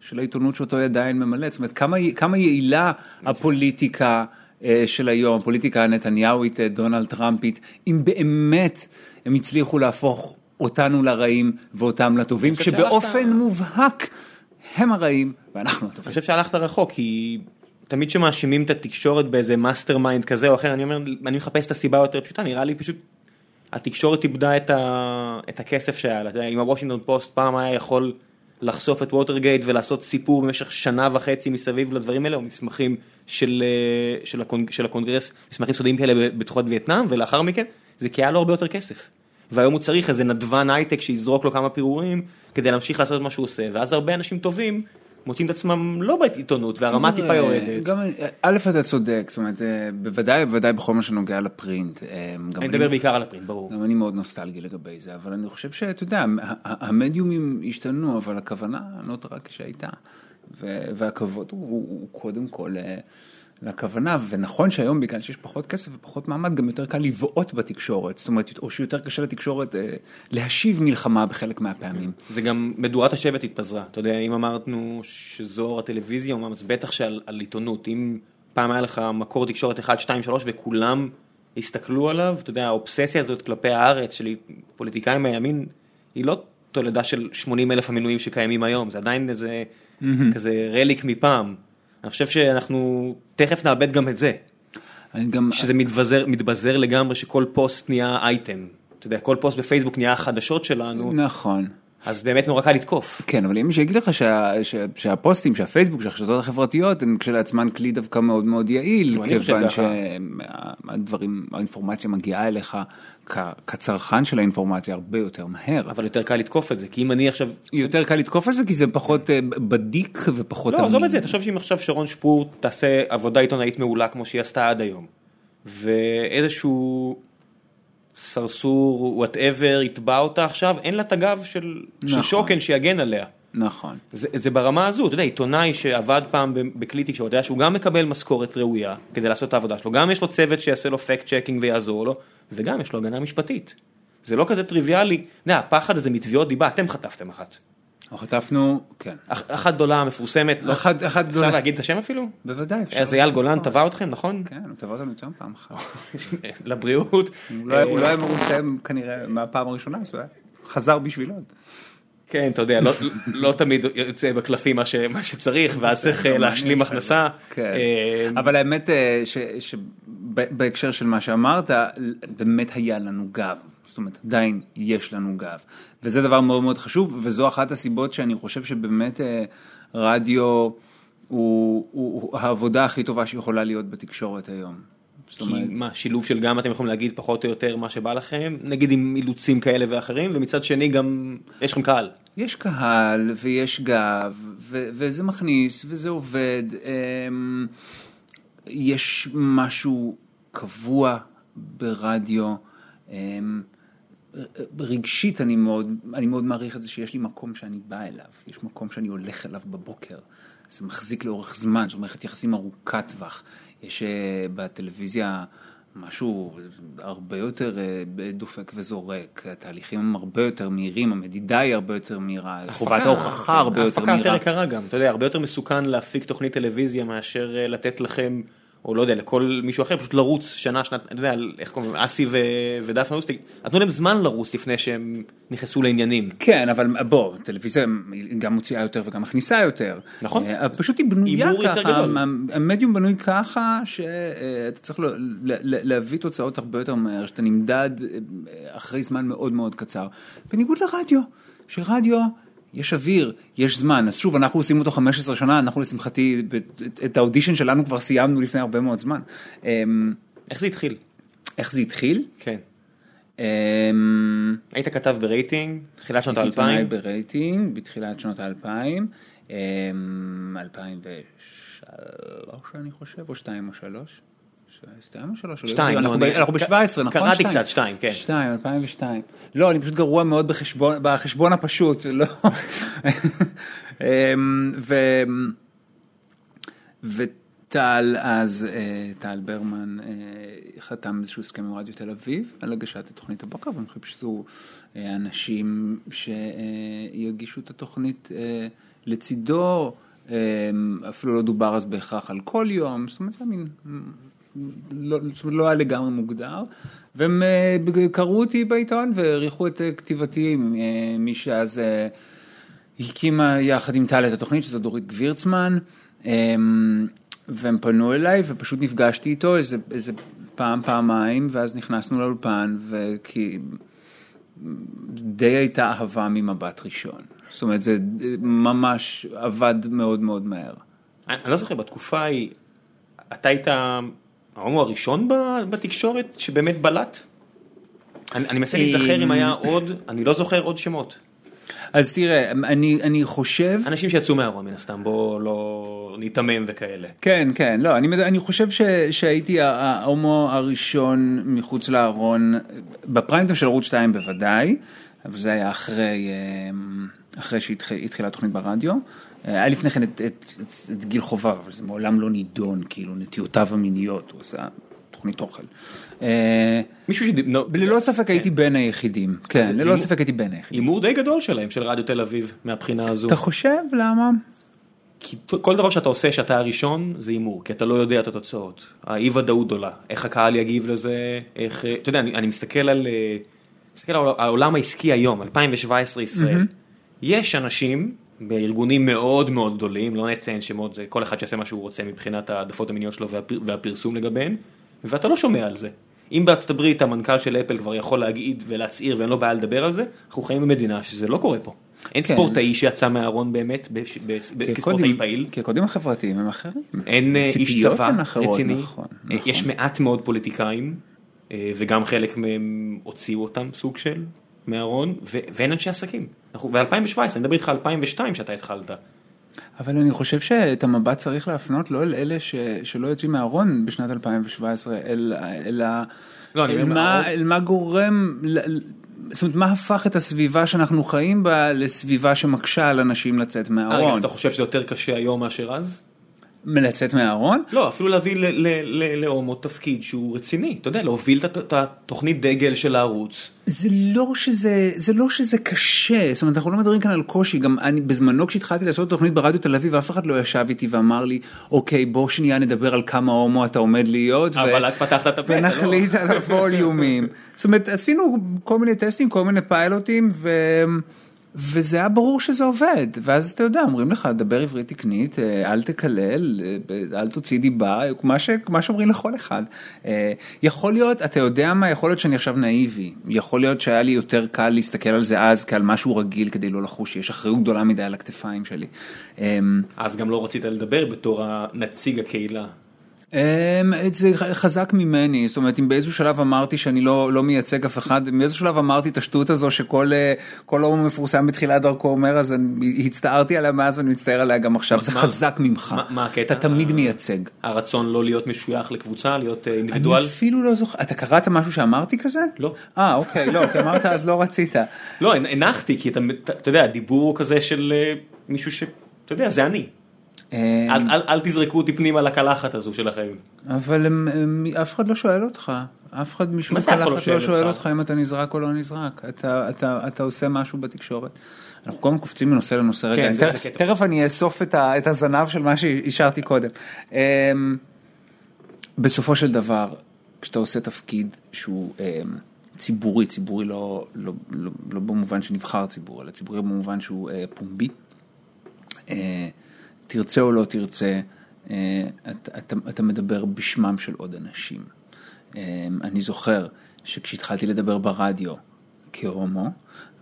S2: של העיתונות שאותו היא עדיין ממלאת? זאת אומרת, כמה, כמה יעילה הפוליטיקה אה, של היום, הפוליטיקה הנתניהווית, אה, דונלד טראמפית, אם באמת הם הצליחו להפוך אותנו לרעים ואותם לטובים, כשבאופן
S1: שהלכת-
S2: מובהק הם הרעים ואנחנו
S1: אני
S2: הטובים.
S1: חושב שהלכת רחוק, כי תמיד שמאשימים את התקשורת באיזה mastermind כזה או אחר, אני אומר, אני מחפש את הסיבה היותר פשוטה, נראה לי פשוט, התקשורת איבדה את, ה... את הכסף שהיה לה, אם הוושינגטון פוסט פעם היה יכול לחשוף את ווטרגייט ולעשות סיפור במשך שנה וחצי מסביב לדברים האלה, או מסמכים של, אה, של, הקונג... של הקונגרס, מסמכים סודיים כאלה בתקופת וייטנאם, ולאחר מכן, זה כי היה לו הרבה יותר כסף. והיום הוא צריך איזה נדבן הייטק שיזרוק לו כמה פירורים כדי להמשיך לעשות את מה שהוא עושה, ואז הרבה אנשים טובים מוצאים את עצמם לא בעיתונות והרמה טיפה יורדת.
S2: גם, א', אתה צודק, זאת אומרת, אה, בוודאי, בוודאי בכל מה שנוגע לפרינט. אה,
S1: אני מדבר בעיקר על הפרינט, ברור.
S2: גם אני מאוד נוסטלגי לגבי זה, אבל אני חושב שאתה יודע, המדיומים השתנו, אבל הכוונה נותרה כשהייתה. ו- והכבוד הוא, הוא, הוא קודם כל אה, לכוונה, ונכון שהיום בגלל שיש פחות כסף ופחות מעמד, גם יותר קל לבעוט בתקשורת, זאת אומרת, או שיותר קשה לתקשורת אה, להשיב מלחמה בחלק מהפעמים.
S1: זה גם מדורת השבט התפזרה, אתה יודע, אם אמרנו שזו הטלוויזיה, אז בטח שעל על עיתונות, אם פעם היה לך מקור תקשורת 1, 2, 3 וכולם הסתכלו עליו, אתה יודע, האובססיה הזאת כלפי הארץ של פוליטיקאים מהימין, היא לא תולדה של 80 אלף המינויים שקיימים היום, זה עדיין איזה כזה רליק מפעם. אני חושב שאנחנו תכף נאבד גם את זה,
S2: גם,
S1: שזה מתבזר, מתבזר לגמרי שכל פוסט נהיה אייטם. אתה יודע, כל פוסט בפייסבוק נהיה החדשות שלנו.
S2: נכון.
S1: אז באמת נורא קל לתקוף.
S2: כן, אבל אם שיגיד לך שה, שה, שהפוסטים, שהפייסבוק, שהרשתות החברתיות הן כשלעצמן כלי דווקא מאוד מאוד יעיל, כיוון. שהדברים, האינפורמציה מגיעה אליך כ, כצרכן של האינפורמציה הרבה יותר מהר.
S1: אבל יותר קל לתקוף את זה, כי אם אני עכשיו...
S2: יותר קל לתקוף על זה כי זה פחות אה, בדיק ופחות
S1: לא, עזוב. את זה, תחשוב שאם עכשיו שרון שפור תעשה עבודה עיתונאית מעולה כמו שהיא עשתה עד היום, ואיזשהו סרסור, whatever, יתבע אותה עכשיו, אין לה את הגב של, של
S2: נכון.
S1: שוקן שיגן עליה.
S2: נכון.
S1: זה, זה ברמה הזו, אתה יודע, עיתונאי שעבד פעם בכלי תקשורת, יודע שהוא גם מקבל משכורת ראויה כדי לעשות את העבודה שלו, גם יש לו צוות שיעשה לו fact checking ויעזור לו, וגם יש לו הגנה משפטית. זה לא כזה טריוויאלי, אתה יודע, הפחד הזה מתביעות דיבה, אתם חטפתם אחת.
S2: אנחנו חטפנו, כן.
S1: אח- אחת גדולה מפורסמת, לא,
S2: אחת, אחת
S1: אפשר
S2: גדולה.
S1: להגיד את השם אפילו?
S2: בוודאי. אפשר.
S1: אז אייל גולן תבע אתכם, נכון?
S2: כן, הוא תבע אותנו יותר פעם אחת.
S1: לבריאות.
S2: הוא לא- לא היה מרוצה כנראה מהפעם הראשונה, אז הוא חזר בשבילו.
S1: כן, אתה יודע, לא, לא תמיד יוצא בקלפים מה, שצריך, ואז צריך אה, להשלים? הכנסה.
S2: כן.
S1: אה,
S2: אבל האמת אה, שבהקשר של מה שאמרת, באמת היה לנו גב. זאת אומרת, עדיין יש לנו גב. וזה דבר מאוד מאוד חשוב, וזו אחת הסיבות שאני חושב שבאמת אה, רדיו הוא, הוא, הוא העבודה הכי טובה שיכולה להיות בתקשורת היום.
S1: כי
S2: אומרת,
S1: מה, שילוב של גם אתם יכולים להגיד פחות או יותר מה שבא לכם, נגיד עם אילוצים כאלה ואחרים, ומצד שני גם יש לכם קהל.
S2: יש קהל ויש גב, ו- וזה מכניס וזה עובד. אמ, יש משהו קבוע ברדיו. אמ, רגשית אני מאוד, אני מאוד מעריך את זה שיש לי מקום שאני בא אליו, יש מקום שאני הולך אליו בבוקר. זה מחזיק לאורך זמן, זו מערכת יחסים ארוכת טווח. יש אה, בטלוויזיה משהו הרבה יותר אה, דופק וזורק, התהליכים הם הרבה יותר מהירים, המדידה היא הרבה יותר מהירה, חובת ההוכחה הרבה יותר
S1: ההפקה יותר
S2: מהירה.
S1: יקרה גם, אתה יודע, הרבה יותר מסוכן להפיק תוכנית טלוויזיה מאשר אה, לתת לכם, או לא יודע, לכל מישהו אחר, פשוט לרוץ שנה, שנת, אתה יודע, איך קוראים, להם, אסי ו- ודפנה אוסטי, נתנו להם זמן לרוץ לפני שהם נכנסו לעניינים.
S2: כן, אבל בוא, טלוויזיה גם מוציאה יותר וגם מכניסה יותר.
S1: נכון.
S2: אה, פשוט היא בנויה ככה. המדיום בנוי ככה שאתה צריך ל- ל- להביא תוצאות הרבה יותר מהר, שאתה נמדד אה, אחרי זמן מאוד מאוד קצר. בניגוד לרדיו, שרדיו... יש אוויר, יש זמן, אז שוב, אנחנו עושים אותו 15 שנה, אנחנו לשמחתי, את- האודישן שלנו כבר סיימנו לפני הרבה מאוד זמן. אמ,
S1: איך זה התחיל?
S2: איך זה התחיל?
S1: כן.
S2: אמ,
S1: היית כתב ברייטינג, תחילת שנות
S2: הייתי
S1: האלפיים,
S2: ברייטינג בתחילת שנות האלפיים, אמ, 2003 אני חושב, או 2 או 3. 2 או 3?
S1: שתיים,
S2: אנחנו
S1: לא,
S2: ב-
S1: אני-
S2: אנחנו
S1: ק-
S2: ב-17, נכון?
S1: קראתי
S2: שתיים.
S1: קצת, שתיים, כן.
S2: 2, 2002. לא, אני פשוט גרוע מאוד בחשבון, הפשוט, לא. אמ. וטל אז, אה, טל ברמן, אה, חתם איזשהו הסכם עם רדיו תל אביב על הגשת התוכנית הבוקר, והם חיפשו אה, אנשים שיגישו את התוכנית לצידו, אה, אפילו לא דובר אז בהכרח על כל יום, זאת אומרת, זה מין... לא, לא היה לגמרי מוגדר, והם אה, קראו אותי בעיתון והעריכו את אה, כתיבתי, אה, מי שאז הקימה יחד עם טל את התוכנית, שזו דורית גבירצמן, והם פנו אליי ופשוט נפגשתי איתו איזה, איזה פעם, פעמיים, ואז נכנסנו לאולפן, וכי די הייתה אהבה ממבט ראשון. זאת אומרת, זה ממש עבד מאוד מאוד מהר.
S1: אני אני לא זוכר, בתקופה ההיא, אתה היית ההומו הראשון בתקשורת שבאמת בלט? אני אני מנסה להיזכר אם היה עוד, אני לא זוכר עוד שמות.
S2: אז תראה, אני, אני חושב...
S1: אנשים שיצאו מהארון מן הסתם, בוא לא ניתמם וכאלה.
S2: כן, כן, לא, אני, אני חושב ש, שהייתי ההומו הראשון מחוץ לארון, בפריים של ערוץ 2 בוודאי, אבל זה היה אחרי, אמ, אחרי שהתחילה התוכנית ברדיו. אה, היה לפני כן את, את, את, את גיל חובב, אבל זה מעולם לא נידון, כאילו, נטיותיו המיניות, הוא עשה תוכנית אוכל. אה,
S1: מישהו ש...
S2: ללא ספק הייתי בין היחידים, כן, ללא ספק הייתי בין היחידים.
S1: הימור די גדול שלהם, של רדיו תל אביב, מהבחינה הזו.
S2: אתה חושב למה?
S1: כי כל דבר שאתה עושה שאתה הראשון זה הימור, כי אתה לא יודע את התוצאות. האי ודאות גדולה, איך הקהל יגיב לזה, איך, אה, אתה יודע, אני, אני מסתכל על, מסתכל על העולם העסקי היום, 2017 ישראל. יש אנשים בארגונים מאוד מאוד גדולים, לא נציין שמות, זה כל אחד שיעשה מה שהוא רוצה מבחינת העדפות המיניות שלו והפר, והפרסום לגביהן, ואתה לא שומע על זה. אם בארצות הברית המנכ"ל של אפל כבר יכול להגיד ולהצהיר ואין לו בעיה לדבר על זה, אנחנו חיים במדינה שזה לא קורה פה. אין
S2: כן.
S1: ספורטאי שיצא מהארון באמת, בש- ב- ב- כספורטאי פעיל.
S2: כי הקודים החברתיים הם אחרים.
S1: אין אה, איש צבא רציני,
S2: נכון,
S1: אה,
S2: נכון.
S1: יש מעט מאוד פוליטיקאים, אה, וגם חלק מהם הוציאו אותם סוג של מהארון, ואין אנשי עסקים. אנחנו ב-2017, אני מדבר איתך על 2002 שאתה התחלת.
S2: אבל אני חושב שאת המבט צריך להפנות לא אל אלה ש, שלא יוצאים מהארון בשנת 2017, אל, אל,
S1: לא,
S2: אל, מה, אל מה גורם, זאת אומרת, מה הפך את הסביבה שאנחנו חיים בה לסביבה שמקשה על אנשים לצאת
S1: אה,
S2: מהארון?
S1: אז אתה חושב שזה יותר קשה היום מאשר אז?
S2: לצאת מהארון?
S1: לא, אפילו להביא להומו תפקיד שהוא רציני, אתה יודע, להוביל את הת- את התוכנית דגל של הערוץ.
S2: זה לא שזה, זה לא שזה קשה, זאת אומרת אנחנו לא מדברים כאן על קושי, גם אני בזמנו כשהתחלתי לעשות תוכנית ברדיו תל אביב אף אחד לא ישב איתי ואמר לי אוקיי בוא שנייה נדבר על כמה הומו אתה עומד להיות,
S1: אבל אז פתחת את הפה, לא-
S2: ונחליט על הווליומים, זאת אומרת עשינו כל מיני טסטים, כל מיני פיילוטים ו... וזה היה ברור שזה עובד, ואז אתה יודע, אומרים לך, דבר עברית תקנית, אה, אל תקלל, אה, אל תוציא דיבה, מה, ש, מה שאומרים לכל אחד. אה, יכול להיות, אתה יודע מה, יכול להיות שאני עכשיו נאיבי, יכול להיות שהיה לי יותר קל להסתכל על זה אז כעל משהו רגיל כדי לא לחוש שיש אחריות גדולה מדי על הכתפיים שלי. אה,
S1: אז גם לא רצית לדבר בתור הנציג הקהילה.
S2: אמ, זה חזק ממני, זאת אומרת אם באיזשהו שלב אמרתי שאני לא, לא מייצג אף אחד, באיזשהו שלב אמרתי את השטות הזו שכל אה, הומו מפורסם בתחילת דרכו אומר אז אני הצטערתי עליה מאז ואני מצטער עליה גם עכשיו, זה חזק ממך,
S1: מה- הקטע?
S2: אתה תמיד מייצג.
S1: הרצון לא להיות משוייך לקבוצה, להיות אה,
S2: אני
S1: אינדיבידואל.
S2: אפילו לא זוכר, אתה קראת משהו שאמרתי כזה?
S1: לא.
S2: אה אוקיי, לא, כי אמרת אז לא רצית.
S1: לא, הנ- הנחתי, כי אתה יודע, הדיבור הוא כזה של אה, מישהו ש... אתה יודע, זה אני.
S2: אמ,
S1: אל- אל אל תזרקו אותי פנימה לקלחת הזו שלכם.
S2: אבל הם, הם, אף אחד לא שואל אותך, אף אחד משום
S1: לא
S2: קלחת
S1: שואל
S2: לא שואל
S1: אותך?
S2: אם אתה נזרק או לא נזרק, אתה, אתה, אתה עושה משהו בתקשורת. אנחנו הזמן קופצים מנושא לנושא רגע,
S1: כן,
S2: תכף-. תכף אני אאסוף את, ה, את הזנב של מה שהשארתי קודם. אמ, בסופו של דבר, כשאתה עושה תפקיד שהוא אמ, ציבורי, ציבורי לא, לא, לא, לא במובן שנבחר ציבור, אלא ציבורי במובן שהוא אה, פומבי, אה, תרצה או לא תרצה, אה, אתה, אתה, אתה מדבר בשמם של עוד אנשים. אה, אני זוכר שכשהתחלתי לדבר ברדיו כהומו,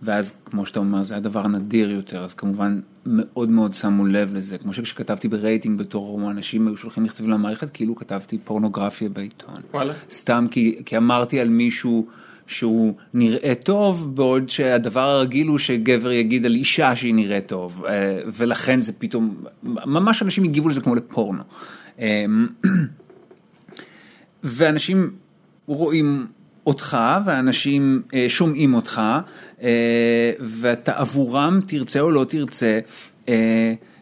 S2: ואז כמו שאתה אומר זה הדבר הנדיר יותר, אז כמובן מאוד מאוד שמו לב לזה, כמו שכשכתבתי ברייטינג בתור הומו, אנשים היו שולחים מכתבים למערכת כאילו כתבתי פורנוגרפיה בעיתון.
S1: וואלה.
S2: סתם כי, כי אמרתי על מישהו שהוא נראה טוב, בעוד שהדבר הרגיל הוא שגבר יגיד על אישה שהיא נראית טוב, אה, ולכן זה פתאום, ממש אנשים הגיבו לזה כמו לפורנו. אה, ואנשים רואים אותך ואנשים אה, שומעים אותך ואתה עבורם תרצה או לא תרצה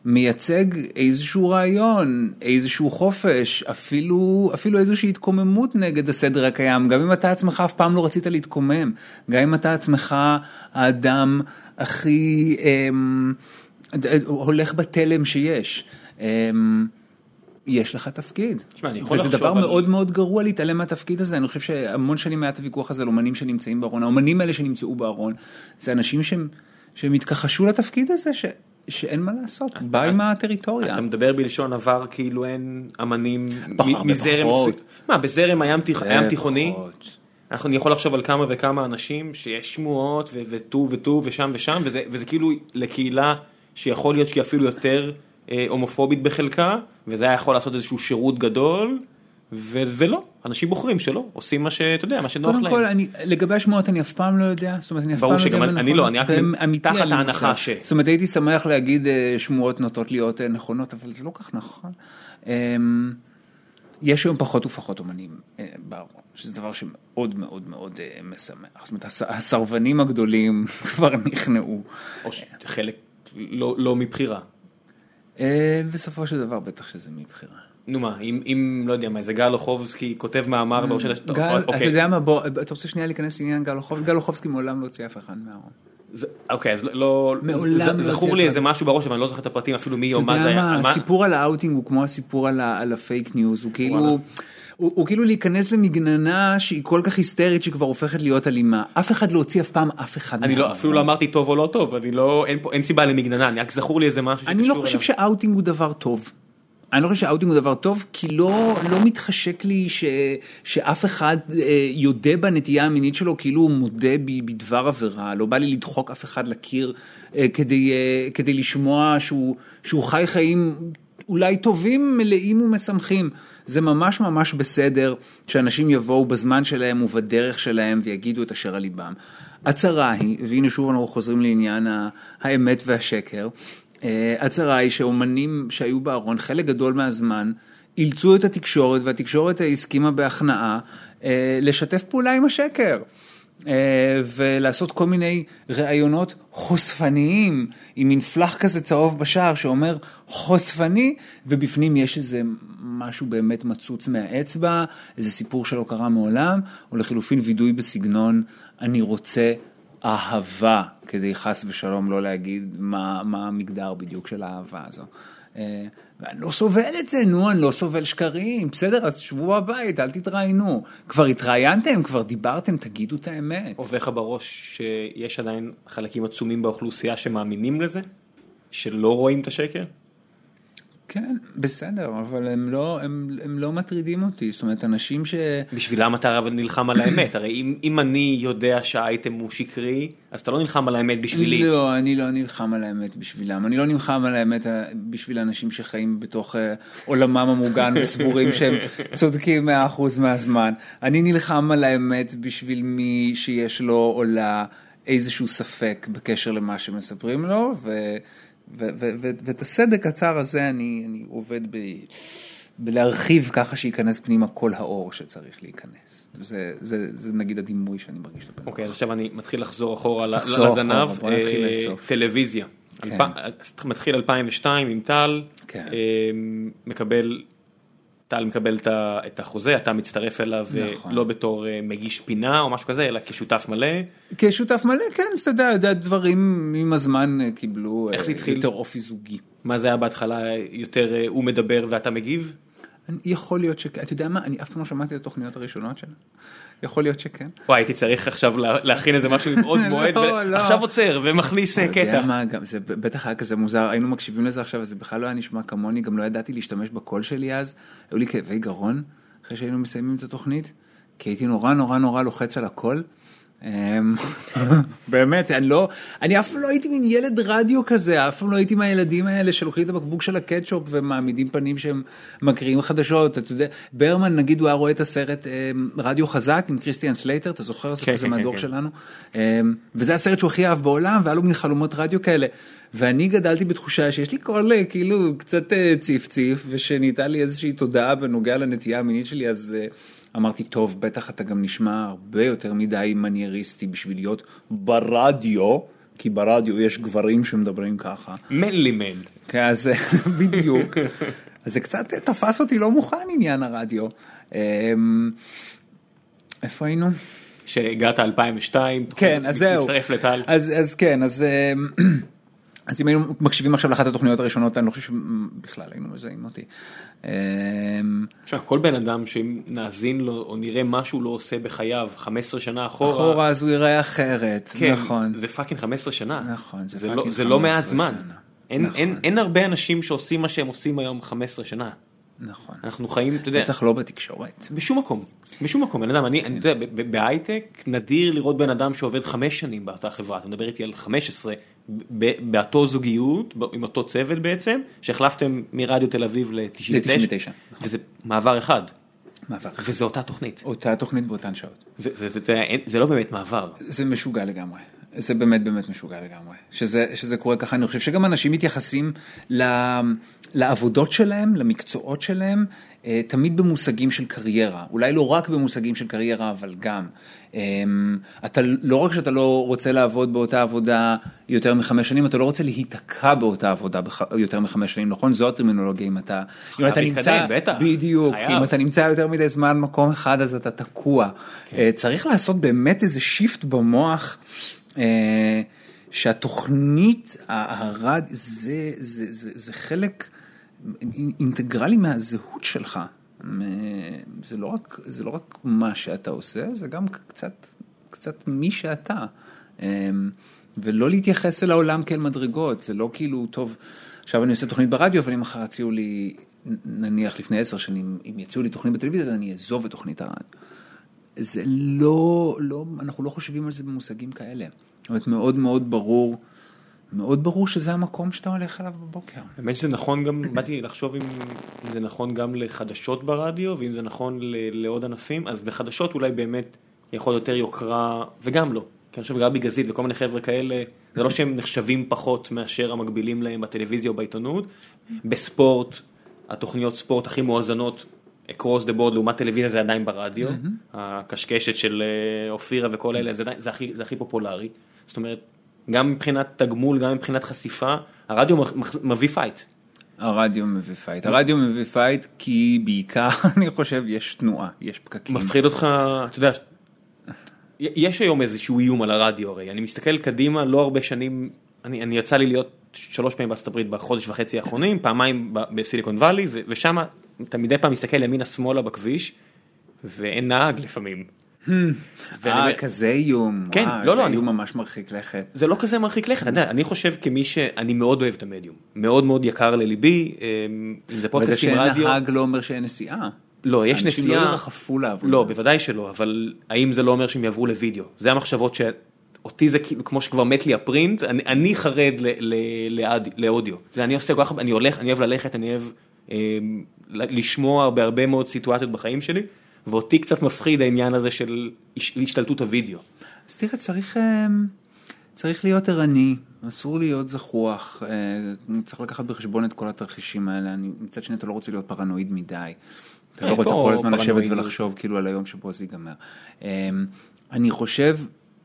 S2: מייצג איזשהו רעיון, איזשהו חופש, אפילו, אפילו איזושהי התקוממות נגד הסדר הקיים, גם אם אתה עצמך אף פעם לא רצית להתקומם, גם אם אתה עצמך האדם הכי אה, הולך בתלם שיש. אה, יש לך תפקיד.
S1: תשמע, אני יכול
S2: וזה דבר
S1: על-
S2: מאוד מאוד גרוע להתעלם מהתפקיד הזה, אני חושב שהמון שנים היה את הוויכוח הזה על אומנים שנמצאים בארון, האומנים האלה שנמצאו בארון, זה אנשים שהם, שהם התכחשו לתפקיד הזה, ש, שאין מה לעשות, בא עם הטריטוריה.
S1: אתה מדבר בלשון עבר כאילו אין אמנים מזרם. מה, בזרם הים תיכ- הים תיכוני? אני יכול לחשוב על כמה וכמה אנשים שיש שמועות וטו וטו ושם ושם, וזה, וזה כאילו לקהילה שיכול להיות שהיא אפילו יותר אה, הומופובית בחלקה, וזה היה יכול לעשות איזשהו שירות גדול, ו- ולא, אנשים בוחרים שלא, עושים מה שאתה יודע, מה שנוח
S2: קודם
S1: להם.
S2: כל, אני, לגבי השמועות אני אף פעם לא יודע, זאת אומרת אני אף
S1: ברור
S2: פעם לא יודע
S1: שגם
S2: מה
S1: אני
S2: נכון.
S1: לא, אני רק תחת ההנחה. ש-
S2: זאת אומרת הייתי שמח להגיד אה, שמועות נוטות להיות אה, נכונות, אבל זה לא כך נכון. אמ, יש היום פחות ופחות אומנים אה, בארון, שזה דבר שמאוד מאוד מאוד משמח. זאת אומרת הס- הסרבנים הגדולים כבר נכנעו.
S1: או שחלק לא, לא מבחירה.
S2: בסופו של דבר בטח שזה מבחירה.
S1: נו מה, אם, אם לא יודע מה, איזה גל אוחובסקי כותב מאמר.
S2: Mm, גל, אתה
S1: אוקיי.
S2: יודע מה, בוא, אתה רוצה שנייה להיכנס לעניין גל אוחובסקי? גל אוחובסקי מעולם לא הוציא אף אחד מהארון.
S1: אוקיי, אז לא...
S2: מעולם לא
S1: זכור לי. איזה משהו בראש, אבל אני לא זוכר את הפרטים אפילו מי או
S2: אתה
S1: מה זה
S2: יודע
S1: היה.
S2: מה,
S1: על מה-
S2: הסיפור על האאוטינג הוא כמו הסיפור על, הפייק ניוז, הוא כאילו. הוא, הוא כאילו להיכנס למגננה שהיא כל כך היסטרית שכבר הופכת להיות אלימה. אף אחד לא הוציא אף פעם אף אחד.
S1: אני לא. אפילו לא אמרתי טוב או לא טוב, אני לא, אין פה, אין סיבה למגננה, אני רק זכור לי איזה משהו
S2: אני לא
S1: שקשור
S2: חושב
S1: אליו.
S2: שאאוטינג הוא דבר טוב. אני לא חושב שהאאוטינג הוא דבר טוב, כי לא, לא מתחשק לי ש, שאף אחד אה, יודה בנטייה המינית שלו כאילו הוא מודה ב, בדבר עבירה, לא בא לי לדחוק אף אחד לקיר אה, כדי, אה, כדי לשמוע שהוא, שהוא חי חיים אולי טובים, מלאים ומשמחים. זה ממש ממש בסדר שאנשים יבואו בזמן שלהם ובדרך שלהם ויגידו את אשר על ליבם. הצרה היא, והנה שוב אנחנו חוזרים לעניין האמת והשקר, אה, הצרה היא שאומנים שהיו בארון חלק גדול מהזמן אילצו את התקשורת והתקשורת הסכימה בהכנעה אה, לשתף פעולה עם השקר. אה, ולעשות כל מיני ראיונות חושפניים עם מין פלח כזה צהוב בשער שאומר חושפני ובפנים יש איזה משהו באמת מצוץ מהאצבע, איזה סיפור שלא קרה מעולם, או לחילופין וידוי בסגנון אני רוצה אהבה, כדי חס ושלום לא להגיד מה, מה המגדר בדיוק של האהבה הזו. אה, ואני לא סובל את זה, נו, אני לא סובל שקרים, בסדר, אז שבו בבית, אל תתראיינו. כבר התראיינתם, כבר דיברתם, תגידו את האמת.
S1: עובר לך בראש שיש עדיין חלקים עצומים באוכלוסייה שמאמינים לזה? שלא רואים את השקר?
S2: כן, בסדר, אבל הם לא, הם, הם לא מטרידים אותי, זאת אומרת, אנשים ש...
S1: בשבילם אתה אבל נלחם על האמת, הרי אם, אם אני יודע שהאייטם הוא שקרי, אז אתה לא נלחם על האמת בשבילי.
S2: לא, אני לא נלחם על האמת בשבילם, אני לא נלחם על האמת אה, בשביל אנשים שחיים בתוך uh, עולמם המוגן וסבורים שהם צודקים 100% מהזמן. אני נלחם על האמת בשביל מי שיש לו או לה איזשהו ספק בקשר למה שמספרים לו, ו... ואת הסדק הצר הזה אני, אני עובד ב, בלהרחיב ככה שייכנס פנימה כל האור שצריך להיכנס. זה, זה, זה נגיד הדימוי שאני מרגיש לבן.
S1: אוקיי, okay, עכשיו אני מתחיל לחזור אחורה לזנב, אה, טלוויזיה. כן. מתחיל 2002 עם טל, כן. אה, מקבל טל מקבל את החוזה, אתה מצטרף אליו אה, נכון. לא בתור אה, מגיש פינה או משהו כזה, אלא כשותף מלא.
S2: כשותף מלא, כן, אז אתה יודע, דברים עם הזמן אה, קיבלו
S1: איך זה התחיל?
S2: יותר אופי זוגי.
S1: מה זה היה בהתחלה, יותר הוא מדבר ואתה מגיב?
S2: יכול להיות שכן, אתה יודע מה, אני אף פעם לא שמעתי את התוכניות הראשונות שלה. יכול להיות שכן.
S1: וואי, הייתי צריך עכשיו להכין איזה משהו עם עוד לא, מועד, לא. עכשיו עוצר ומכניס קטע. אתה יודע
S2: מה, זה בטח היה כזה מוזר, היינו מקשיבים לזה עכשיו, וזה בכלל לא היה נשמע כמוני, גם לא ידעתי להשתמש בקול שלי אז, היו לי כאבי גרון אחרי שהיינו מסיימים את התוכנית, כי הייתי נורא נורא נורא לוחץ על הקול. אמ, באמת, אני לא, אני אף פעם לא הייתי מין ילד רדיו כזה, אף פעם לא הייתי מהילדים האלה שלוקחים את הבקבוק של הקטשופ ומעמידים פנים שהם מקריאים חדשות, אתה יודע, ברמן נגיד הוא היה רואה את הסרט אמ, רדיו חזק עם קריסטיאן סלייטר, אתה זוכר? זה כן, כזה כן, מהדור כן, שלנו, אמ, וזה הסרט שהוא הכי אהב בעולם והיה לו מין חלומות רדיו כאלה, ואני גדלתי בתחושה שיש לי קול אה, כאילו קצת אה, ציף ציף ושניתן לי איזושהי תודעה בנוגע לנטייה המינית שלי, אז... אמרתי, טוב, בטח אתה גם נשמע הרבה יותר מדי מנייריסטי בשביל להיות ברדיו, כי ברדיו יש גברים שמדברים ככה.
S1: מנלי מן.
S2: כן, אז בדיוק. אז זה קצת תפס אותי לא מוכן עניין הרדיו. אמ, איפה היינו?
S1: שהגעת 2002,
S2: כן, אז זהו,
S1: מצטרף לטל.
S2: אז, אז כן, אז, אמ, אז אם היינו מקשיבים עכשיו לאחת התוכניות הראשונות, אני לא חושב שבכלל היינו מזהים אותי.
S1: אמ, כל בן אדם שאם נאזין לו או נראה מה שהוא לא עושה בחייו 15 שנה אחורה,
S2: אחורה אז הוא יראה אחרת, כן, נכון.
S1: זה פאקינג 15 שנה,
S2: נכון,
S1: זה, זה, לא, זה לא מעט זמן. אין, נכון. אין, אין הרבה אנשים שעושים מה שהם עושים היום 15 שנה.
S2: נכון.
S1: אנחנו חיים, אתה יודע.
S2: בטח לא בתקשורת.
S1: בשום מקום, בשום מקום, בן אדם, אני, אני, אתה יודע, בהייטק נדיר לראות בן אדם שעובד חמש שנים באותה חברה, אתה מדבר איתי על 15, באותו זוגיות, עם אותו צוות בעצם, שהחלפתם מרדיו תל אביב ל-99, וזה מעבר אחד.
S2: מעבר.
S1: וזה אותה תוכנית.
S2: אותה תוכנית באותן שעות.
S1: זה, זה, זה, זה, זה לא באמת מעבר.
S2: זה משוגע לגמרי. זה באמת באמת משוגע לגמרי. שזה, שזה קורה ככה, אני חושב שגם אנשים מתייחסים ל, לעבודות שלהם, למקצועות שלהם, תמיד במושגים של קריירה. אולי לא רק במושגים של קריירה, אבל גם. אמ, אתה, לא רק שאתה לא רוצה לעבוד באותה עבודה יותר מחמש שנים, אתה לא רוצה להיתקע באותה עבודה בח, יותר מחמש שנים, נכון? זו הטרמינולוגיה, אם אתה,
S1: אם אתה נמצא, בטח.
S2: בדיוק, חייב. אם אתה נמצא יותר מדי זמן במקום אחד אז אתה תקוע. כן. אה, צריך לעשות באמת איזה שיפט במוח. אה, שהתוכנית, הרד, זה, זה, זה, זה חלק אינטגרלי מהזהות שלך. זה לא רק, זה לא רק מה שאתה עושה, זה גם קצת, קצת מי שאתה. אה, ולא להתייחס אל העולם כאל מדרגות, זה לא כאילו, טוב, עכשיו אני עושה תוכנית ברדיו, אבל אם מחר הציעו לי נניח לפני עשר שנים, אם יצאו לי תוכנית בטלוויזיה, אז אני אעזוב את תוכנית הרדיו. זה לא, לא, אנחנו לא חושבים על זה במושגים כאלה. זאת אומרת, מאוד מאוד ברור, מאוד ברור שזה המקום שאתה הולך אליו בבוקר.
S1: האמת שזה נכון גם, באתי לחשוב אם זה נכון גם לחדשות ברדיו, ואם זה נכון לעוד ענפים, אז בחדשות אולי באמת יכול יותר יוקרה, וגם לא. כי אני חושב גבי גזית וכל מיני חבר'ה כאלה, זה לא שהם נחשבים פחות מאשר המקבילים להם בטלוויזיה או בעיתונות. בספורט, התוכניות ספורט הכי מואזנות, across the board לעומת טלוויזיה זה עדיין ברדיו, הקשקשת של אה, אופירה וכל אלה, זה, זה, הכי, זה הכי פופולרי. זאת אומרת, גם מבחינת תגמול, גם מבחינת חשיפה, הרדיו מביא פייט.
S2: הרדיו מביא פייט, הרדיו מביא פייט כי בעיקר אני חושב יש תנועה, יש פקקים.
S1: מפחיד אותך, אתה יודע, יש היום איזשהו איום על הרדיו הרי, אני מסתכל קדימה לא הרבה שנים, אני, אני יצא לי להיות שלוש פעמים בארצות הברית בחודש וחצי האחרונים, פעמיים בסיליקון וואלי, ושם אתה מדי פעם מסתכל ימינה שמאלה בכביש, ואין נהג לפעמים.
S2: אה, כזה איום,
S1: כן, לא,
S2: לא, זה איום ממש מרחיק לכת.
S1: זה לא כזה מרחיק לכת, אני חושב כמי שאני מאוד אוהב את המדיום, מאוד מאוד יקר לליבי, אם זה פודקאסטים רדיו.
S2: וזה שאין נהג לא אומר שאין נסיעה.
S1: לא, יש נסיעה,
S2: אנשים לא ירחפו לעבוד.
S1: לא, בוודאי שלא, אבל האם זה לא אומר שהם יעברו לוידאו? זה המחשבות שאותי זה כמו שכבר מת לי הפרינט, אני חרד לאודיו. אני עושה כל כך, אני הולך, אני אוהב ללכת, אני אוהב לשמוע בהרבה מאוד סיטואציות בחיים שלי. ואותי קצת מפחיד העניין הזה של השתלטות הוידאו.
S2: אז תראה, צריך, צריך להיות ערני, אסור להיות זחוח, צריך לקחת בחשבון את כל התרחישים האלה, אני, מצד שני אתה לא רוצה להיות פרנואיד מדי. אתה לא רוצה כל הזמן לשבת ולחשוב כאילו על היום שבו זה ייגמר. אני חושב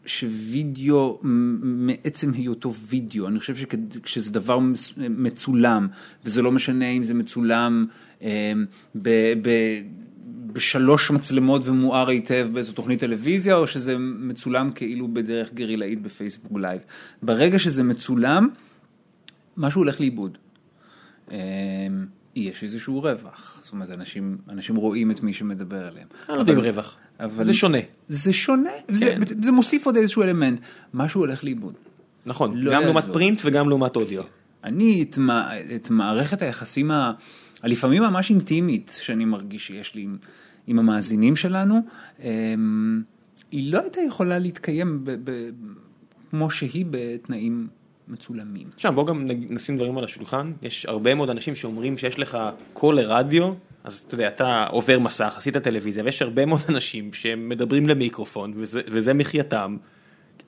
S2: שווידאו, מעצם היותו וידאו, אני חושב שכשזה דבר מצולם, וזה לא משנה אם זה מצולם ב... ב בשלוש מצלמות ומואר היטב באיזו תוכנית טלוויזיה, או שזה מצולם כאילו בדרך גרילאית בפייסבוק לייב. ברגע שזה מצולם, משהו הולך לאיבוד. יש איזשהו רווח, זאת אומרת, אנשים, אנשים רואים את מי שמדבר עליהם.
S1: אני לא יודע אם רווח, אבל זה שונה.
S2: זה שונה, כן. זה, זה מוסיף עוד איזשהו אלמנט, משהו הולך לאיבוד.
S1: נכון, לא גם לעומת פרינט וגם לעומת אודיו.
S2: אני את, את מערכת היחסים ה... הלפעמים ממש אינטימית שאני מרגיש שיש לי עם, עם המאזינים שלנו, אמ, היא לא הייתה יכולה להתקיים ב, ב, כמו שהיא בתנאים מצולמים.
S1: עכשיו בוא גם נשים דברים על השולחן, יש הרבה מאוד אנשים שאומרים שיש לך קול לרדיו, אז אתה יודע, אתה עובר מסך, עשית טלוויזיה, ויש הרבה מאוד אנשים שמדברים למיקרופון, וזה, וזה מחייתם.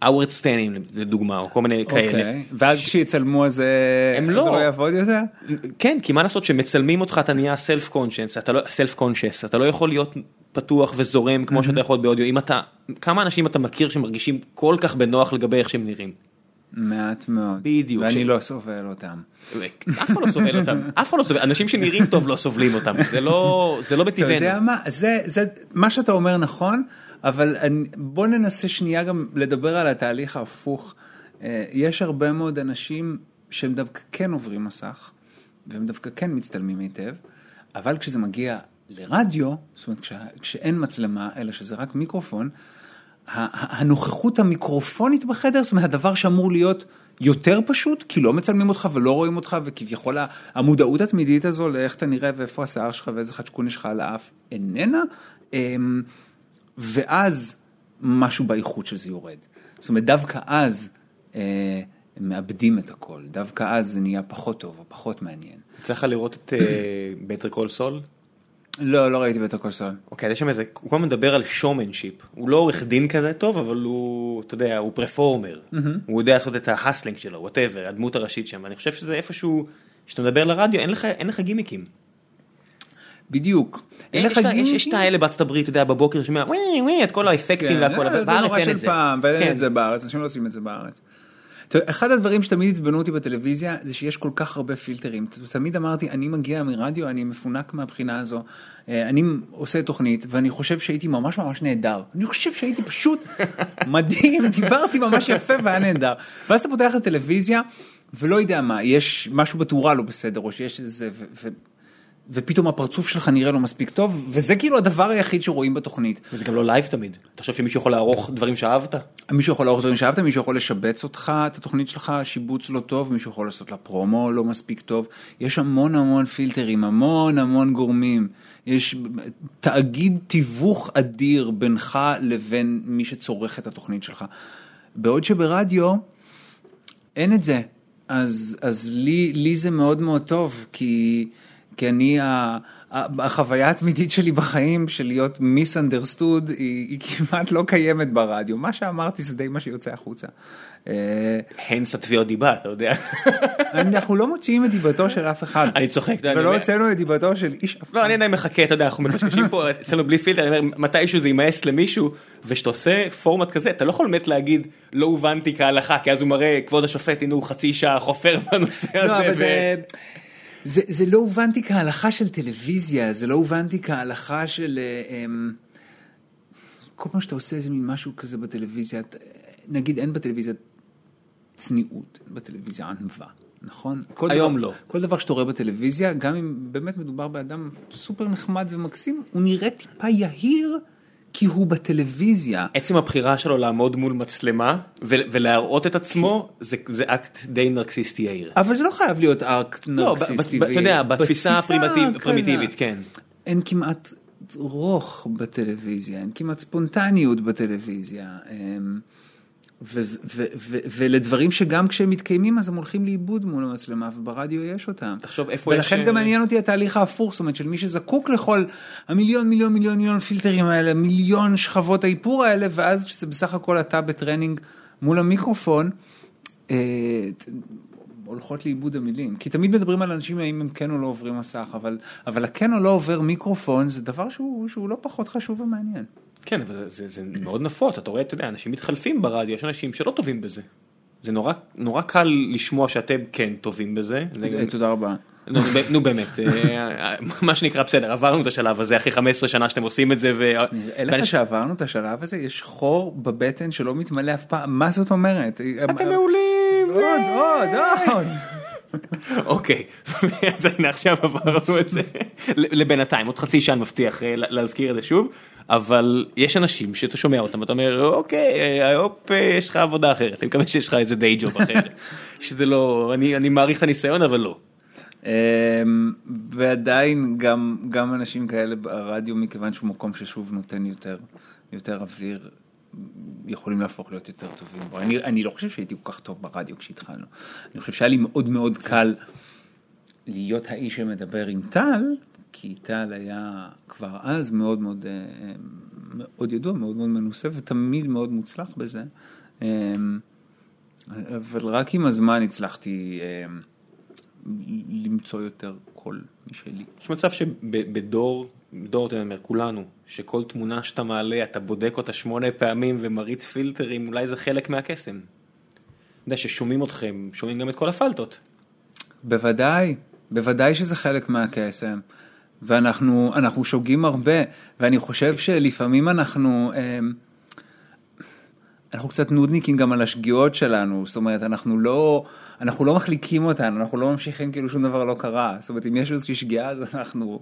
S1: האוורד סטנים לדוגמה או כל מיני כאלה.
S2: אוקיי. ואז כשיצלמו אז זה לא יעבוד יותר?
S1: כן כי מה לעשות שמצלמים אותך אתה נהיה סלף קונשנס אתה לא סלף קונשס אתה לא יכול להיות פתוח וזורם כמו שאתה יכול באודיו אם אתה כמה אנשים אתה מכיר שמרגישים כל כך בנוח לגבי איך שהם נראים.
S2: מעט מאוד.
S1: בדיוק.
S2: ואני לא סובל אותם.
S1: אף אחד לא סובל אותם, אף אחד לא סובל, אנשים שנראים טוב לא סובלים אותם, זה לא, זה לא בטבענו.
S2: אתה יודע מה, זה, זה, מה שאתה אומר נכון, אבל אני, בוא ננסה שנייה גם לדבר על התהליך ההפוך. אה, יש הרבה מאוד אנשים שהם דווקא כן עוברים מסך, והם דווקא כן מצטלמים היטב, אבל כשזה מגיע לרדיו, זאת אומרת כש, כשאין מצלמה, אלא שזה רק מיקרופון, הנוכחות המיקרופונית בחדר, זאת אומרת הדבר שאמור להיות יותר פשוט, כי לא מצלמים אותך ולא רואים אותך, וכביכול המודעות התמידית הזו לאיך אתה נראה ואיפה השיער שלך ואיזה חדשקון יש לך על האף, איננה. ואז משהו באיכות של זה יורד. זאת אומרת, דווקא אז אה, הם מאבדים את הכל, דווקא אז זה נהיה פחות טוב או פחות מעניין.
S1: יצא לך לראות את Better Call Saul?
S2: לא, לא ראיתי Better Call Saul.
S1: אוקיי, יש שם איזה, הוא כל הזמן מדבר על showmanship, הוא לא עורך דין כזה טוב, אבל הוא, אתה יודע, הוא פרפורמר, הוא יודע לעשות את ה hustling שלו, whatever, הדמות הראשית שם, אני חושב שזה איפשהו, כשאתה מדבר לרדיו, אין לך, אין לך גימיקים.
S2: בדיוק.
S1: יש את האלה בארצות הברית, אתה יודע, בבוקר שומע וואי וואי את כל האפקטים והכל, אבל בארץ אין את זה.
S2: ואין את זה בארץ, אנשים לא עושים את זה בארץ. אחד הדברים שתמיד עצבנו אותי בטלוויזיה זה שיש כל כך הרבה פילטרים. תמיד אמרתי, אני מגיע מרדיו, אני מפונק מהבחינה הזו. אני עושה תוכנית ואני חושב שהייתי ממש ממש נהדר. אני חושב שהייתי פשוט מדהים, דיברתי ממש יפה והיה נהדר. ואז אתה פותח את הטלוויזיה ולא יודע מה, יש משהו בתאורה לא בסדר או שיש איזה... ופתאום הפרצוף שלך נראה לא מספיק טוב, וזה כאילו הדבר היחיד שרואים בתוכנית.
S1: וזה גם לא לייב תמיד. תחשוב שמישהו יכול לערוך דברים שאהבת?
S2: מישהו יכול לערוך דברים שאהבת, מישהו יכול לשבץ אותך, את התוכנית שלך, שיבוץ לא טוב, מישהו יכול לעשות לה פרומו לא מספיק טוב. יש המון המון פילטרים, המון המון גורמים. יש תאגיד תיווך אדיר בינך לבין מי שצורך את התוכנית שלך. בעוד שברדיו אין את זה. אז, אז לי, לי זה מאוד מאוד טוב, כי, כי אני, החוויה התמידית שלי בחיים של להיות מיסאנדרסטוד היא, היא כמעט לא קיימת ברדיו, מה שאמרתי זה די מה שיוצא החוצה.
S1: הנס התביעות דיבה, אתה יודע.
S2: אנחנו לא מוציאים את דיבתו של אף אחד.
S1: אני צוחק.
S2: ולא הוצאנו את דיבתו של איש אף אחד.
S1: לא, אני עדיין מחכה, אתה יודע, אנחנו מקשקשים פה אצלנו בלי פילטר, אני אומר, מתישהו זה יימאס למישהו, וכשאתה עושה פורמט כזה, אתה לא יכול באמת להגיד, לא הובנתי כהלכה, כי אז הוא מראה, כבוד השופט, הנה הוא חצי שעה חופר בנושא הזה.
S2: זה, זה לא הובנתי כהלכה של טלוויזיה, זה לא הובנתי כהלכה של... אמ, כל פעם שאתה עושה איזה מין משהו כזה בטלוויזיה, נגיד אין בטלוויזיה צניעות, בטלוויזיה ענווה, נכון?
S1: היום
S2: דבר,
S1: לא.
S2: כל דבר שאתה רואה בטלוויזיה, גם אם באמת מדובר באדם סופר נחמד ומקסים, הוא נראה טיפה יהיר. כי הוא בטלוויזיה.
S1: עצם הבחירה שלו לעמוד מול מצלמה ולהראות את עצמו זה, זה אקט די נרקסיסטי יאיר.
S2: אבל זה לא חייב להיות אקט נרקסיסטי.
S1: לא, אתה יודע, בתפיסה הפרימיטיבית, כן.
S2: אין כמעט רוך בטלוויזיה, אין כמעט ספונטניות בטלוויזיה. ולדברים שגם כשהם מתקיימים אז הם הולכים לאיבוד מול המצלמה וברדיו יש אותם.
S1: תחשוב איפה
S2: יש... ולכן גם מעניין אותי התהליך ההפוך, זאת אומרת של מי שזקוק לכל המיליון מיליון מיליון מיליון פילטרים האלה, מיליון שכבות האיפור האלה, ואז כשזה בסך הכל אתה בטרנינג מול המיקרופון, אה, הולכות לאיבוד המילים. כי תמיד מדברים על אנשים האם הם כן או לא עוברים מסך, אבל, אבל הכן או לא עובר מיקרופון זה דבר שהוא, שהוא לא פחות חשוב ומעניין.
S1: כן, אבל זה, זה, זה מאוד נפוץ, אתה רואה, אתה יודע, אנשים מתחלפים ברדיו, יש אנשים שלא טובים בזה. זה נורא, נורא קל לשמוע שאתם כן טובים בזה.
S2: תודה רבה.
S1: נו, באמת, מה שנקרא בסדר, עברנו את השלב הזה אחרי 15 שנה שאתם עושים את זה.
S2: נראה לך שעברנו את השלב הזה, יש חור בבטן שלא מתמלא אף פעם, מה זאת אומרת?
S1: אתם מעולים.
S2: עוד, עוד, עוד.
S1: אוקיי, אז הנה עכשיו עברנו את זה, לבינתיים, עוד חצי שעה מבטיח להזכיר את זה שוב, אבל יש אנשים שאתה שומע אותם ואתה אומר אוקיי, הופ, יש לך עבודה אחרת, אני מקווה שיש לך איזה דיי ג'וב אחר, שזה לא, אני מעריך את הניסיון אבל לא.
S2: ועדיין גם גם אנשים כאלה ברדיו מכיוון שהוא מקום ששוב נותן יותר יותר אוויר יכולים להפוך להיות יותר טובים בו. אני, אני לא חושב שהייתי כל כך טוב ברדיו כשהתחלנו. אני חושב שהיה לי מאוד מאוד קל להיות האיש שמדבר עם טל, כי טל היה כבר אז מאוד מאוד, אה, מאוד ידוע, מאוד מאוד מנוסה ותמיד מאוד מוצלח בזה. אה, אבל רק עם הזמן הצלחתי אה, למצוא יותר קול משלי.
S1: יש מצב שבדור דור, אתה אומר, כולנו, שכל תמונה שאתה מעלה, אתה בודק אותה שמונה פעמים ומריץ פילטרים, אולי זה חלק מהקסם. אתה יודע ששומעים אתכם, שומעים גם את כל הפלטות.
S2: בוודאי, בוודאי שזה חלק מהקסם. ואנחנו אנחנו שוגים הרבה, ואני חושב שלפעמים אנחנו, אמ, אנחנו קצת נודניקים גם על השגיאות שלנו, זאת אומרת, אנחנו לא, אנחנו לא מחליקים אותן, אנחנו לא ממשיכים כאילו שום דבר לא קרה, זאת אומרת, אם יש איזושהי שגיאה אז אנחנו...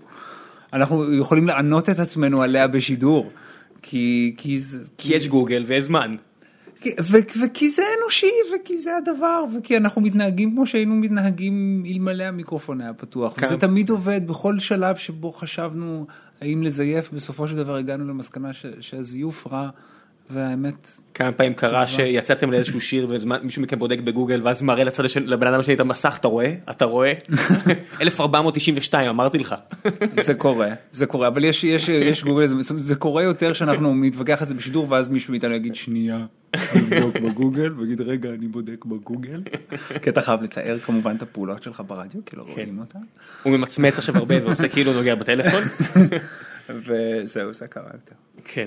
S2: אנחנו יכולים לענות את עצמנו עליה בשידור. כי, כי, זה,
S1: כי יש גוגל ויש זמן.
S2: וכי זה אנושי וכי זה הדבר וכי אנחנו מתנהגים כמו שהיינו מתנהגים אלמלא המיקרופון היה פתוח. כן. וזה תמיד עובד בכל שלב שבו חשבנו האם לזייף. בסופו של דבר הגענו למסקנה שהזיוף רע והאמת.
S1: כמה פעמים קרה שיצאתם לאיזשהו שיר ומישהו מכם בודק בגוגל ואז מראה לצד לבן אדם השני את המסך אתה רואה אתה רואה 1492 אמרתי לך.
S2: זה קורה זה קורה אבל יש יש יש גוגל זה קורה יותר שאנחנו נתווכח על זה בשידור ואז מישהו מאיתנו יגיד שנייה. בודק בגוגל ויגיד רגע אני בודק בגוגל כי אתה חייב לתאר כמובן את הפעולות שלך ברדיו כי לא כן. רואים אותן.
S1: הוא ממצמץ עכשיו הרבה ועושה כאילו נוגע בטלפון.
S2: וזהו זה קרה יותר.
S1: כן.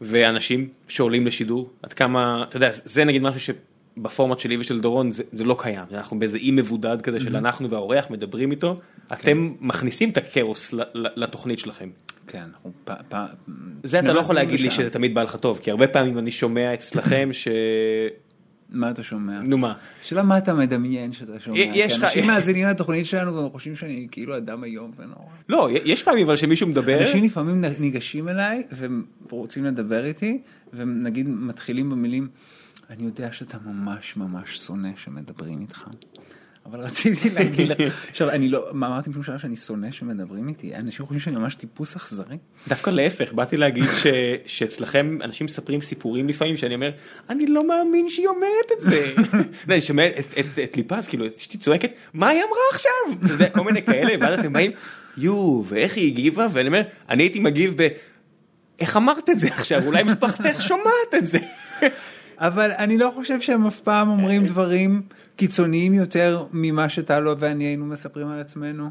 S1: ואנשים שעולים לשידור, עד כמה, אתה יודע, זה נגיד משהו שבפורמט שלי ושל דורון זה, זה לא קיים, אנחנו באיזה אי מבודד כזה של אנחנו והאורח מדברים איתו, אתם כן. מכניסים את הכאוס לתוכנית שלכם.
S2: כן, אנחנו
S1: פ... פ... זה אתה לא יכול להגיד לי שזה תמיד בא לך טוב, כי הרבה פעמים אני שומע אצלכם ש...
S2: מה אתה שומע?
S1: נו מה?
S2: השאלה מה אתה מדמיין שאתה שומע.
S1: יש לך-
S2: אנשים מאזינים לתוכנית שלנו והם חושבים שאני כאילו אדם איום ונורא.
S1: לא, יש פעמים אבל שמישהו מדבר,
S2: אנשים לפעמים ניגשים אליי והם רוצים לדבר איתי והם נגיד מתחילים במילים אני יודע שאתה ממש ממש שונא שמדברים איתך. אבל רציתי להגיד לך, עכשיו אני לא, מה אמרתי בשום שלב שאני שונא שמדברים איתי, אנשים חושבים שאני ממש טיפוס אכזרי.
S1: דווקא להפך, באתי להגיד ש, שאצלכם אנשים מספרים סיפורים לפעמים שאני אומר, אני לא מאמין שהיא אומרת את זה. אני שומע את, את, את ליפז, כאילו, אשתי צועקת, מה היא אמרה עכשיו? אתה יודע, כל מיני כאלה, ואז אתם באים, יו, ואיך היא הגיבה? ואני אומר, אני הייתי מגיב ב... איך אמרת את זה עכשיו? אולי משפחתך שומעת את זה.
S2: אבל אני לא חושב שהם אף פעם אומרים דברים קיצוניים יותר ממה שטלו ואני היינו מספרים על עצמנו.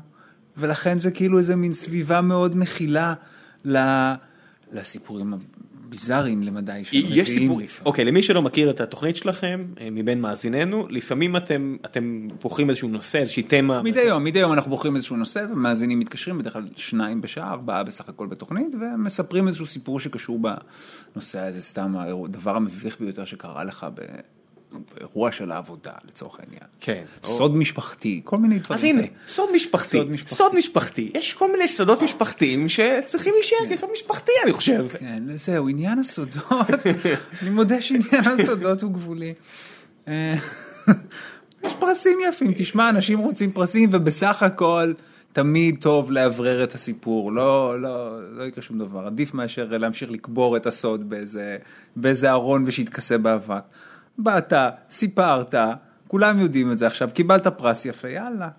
S2: ולכן זה כאילו איזה מין סביבה מאוד מכילה לסיפורים הביזאריים למדי שהם
S1: יש סיפור. אוקיי, למי שלא מכיר את התוכנית שלכם, אה, מבין מאזיננו, לפעמים אתם, אתם בוחרים איזשהו נושא, איזושהי תמה.
S2: מדי יום, מדי יום אנחנו בוחרים איזשהו נושא ומאזינים מתקשרים, בדרך כלל שניים בשעה, ארבעה בסך הכל בתוכנית, ומספרים איזשהו סיפור שקשור בנושא הזה, סתם הדבר המביך ביותר שקרה לך באירוע של העבודה לצורך העניין.
S1: כן.
S2: סוד משפחתי, כל מיני דברים.
S1: אז הנה. סוד משפחתי,
S2: סוד משפחתי.
S1: סוד משפחתי, יש כל מיני סודות משפחתיים שצריכים להישאר כסוד משפחתי אני חושב.
S2: כן, זהו, עניין הסודות, אני מודה שעניין הסודות הוא גבולי. אה, יש פרסים יפים, תשמע, אנשים רוצים פרסים ובסך הכל תמיד טוב לאוורר את הסיפור, לא, לא, לא יקרה שום דבר, עדיף מאשר להמשיך לקבור את הסוד באיזה, באיזה ארון ושיתכסה באבק. באת, סיפרת, כולם יודעים את זה עכשיו, קיבלת פרס יפה, יאללה.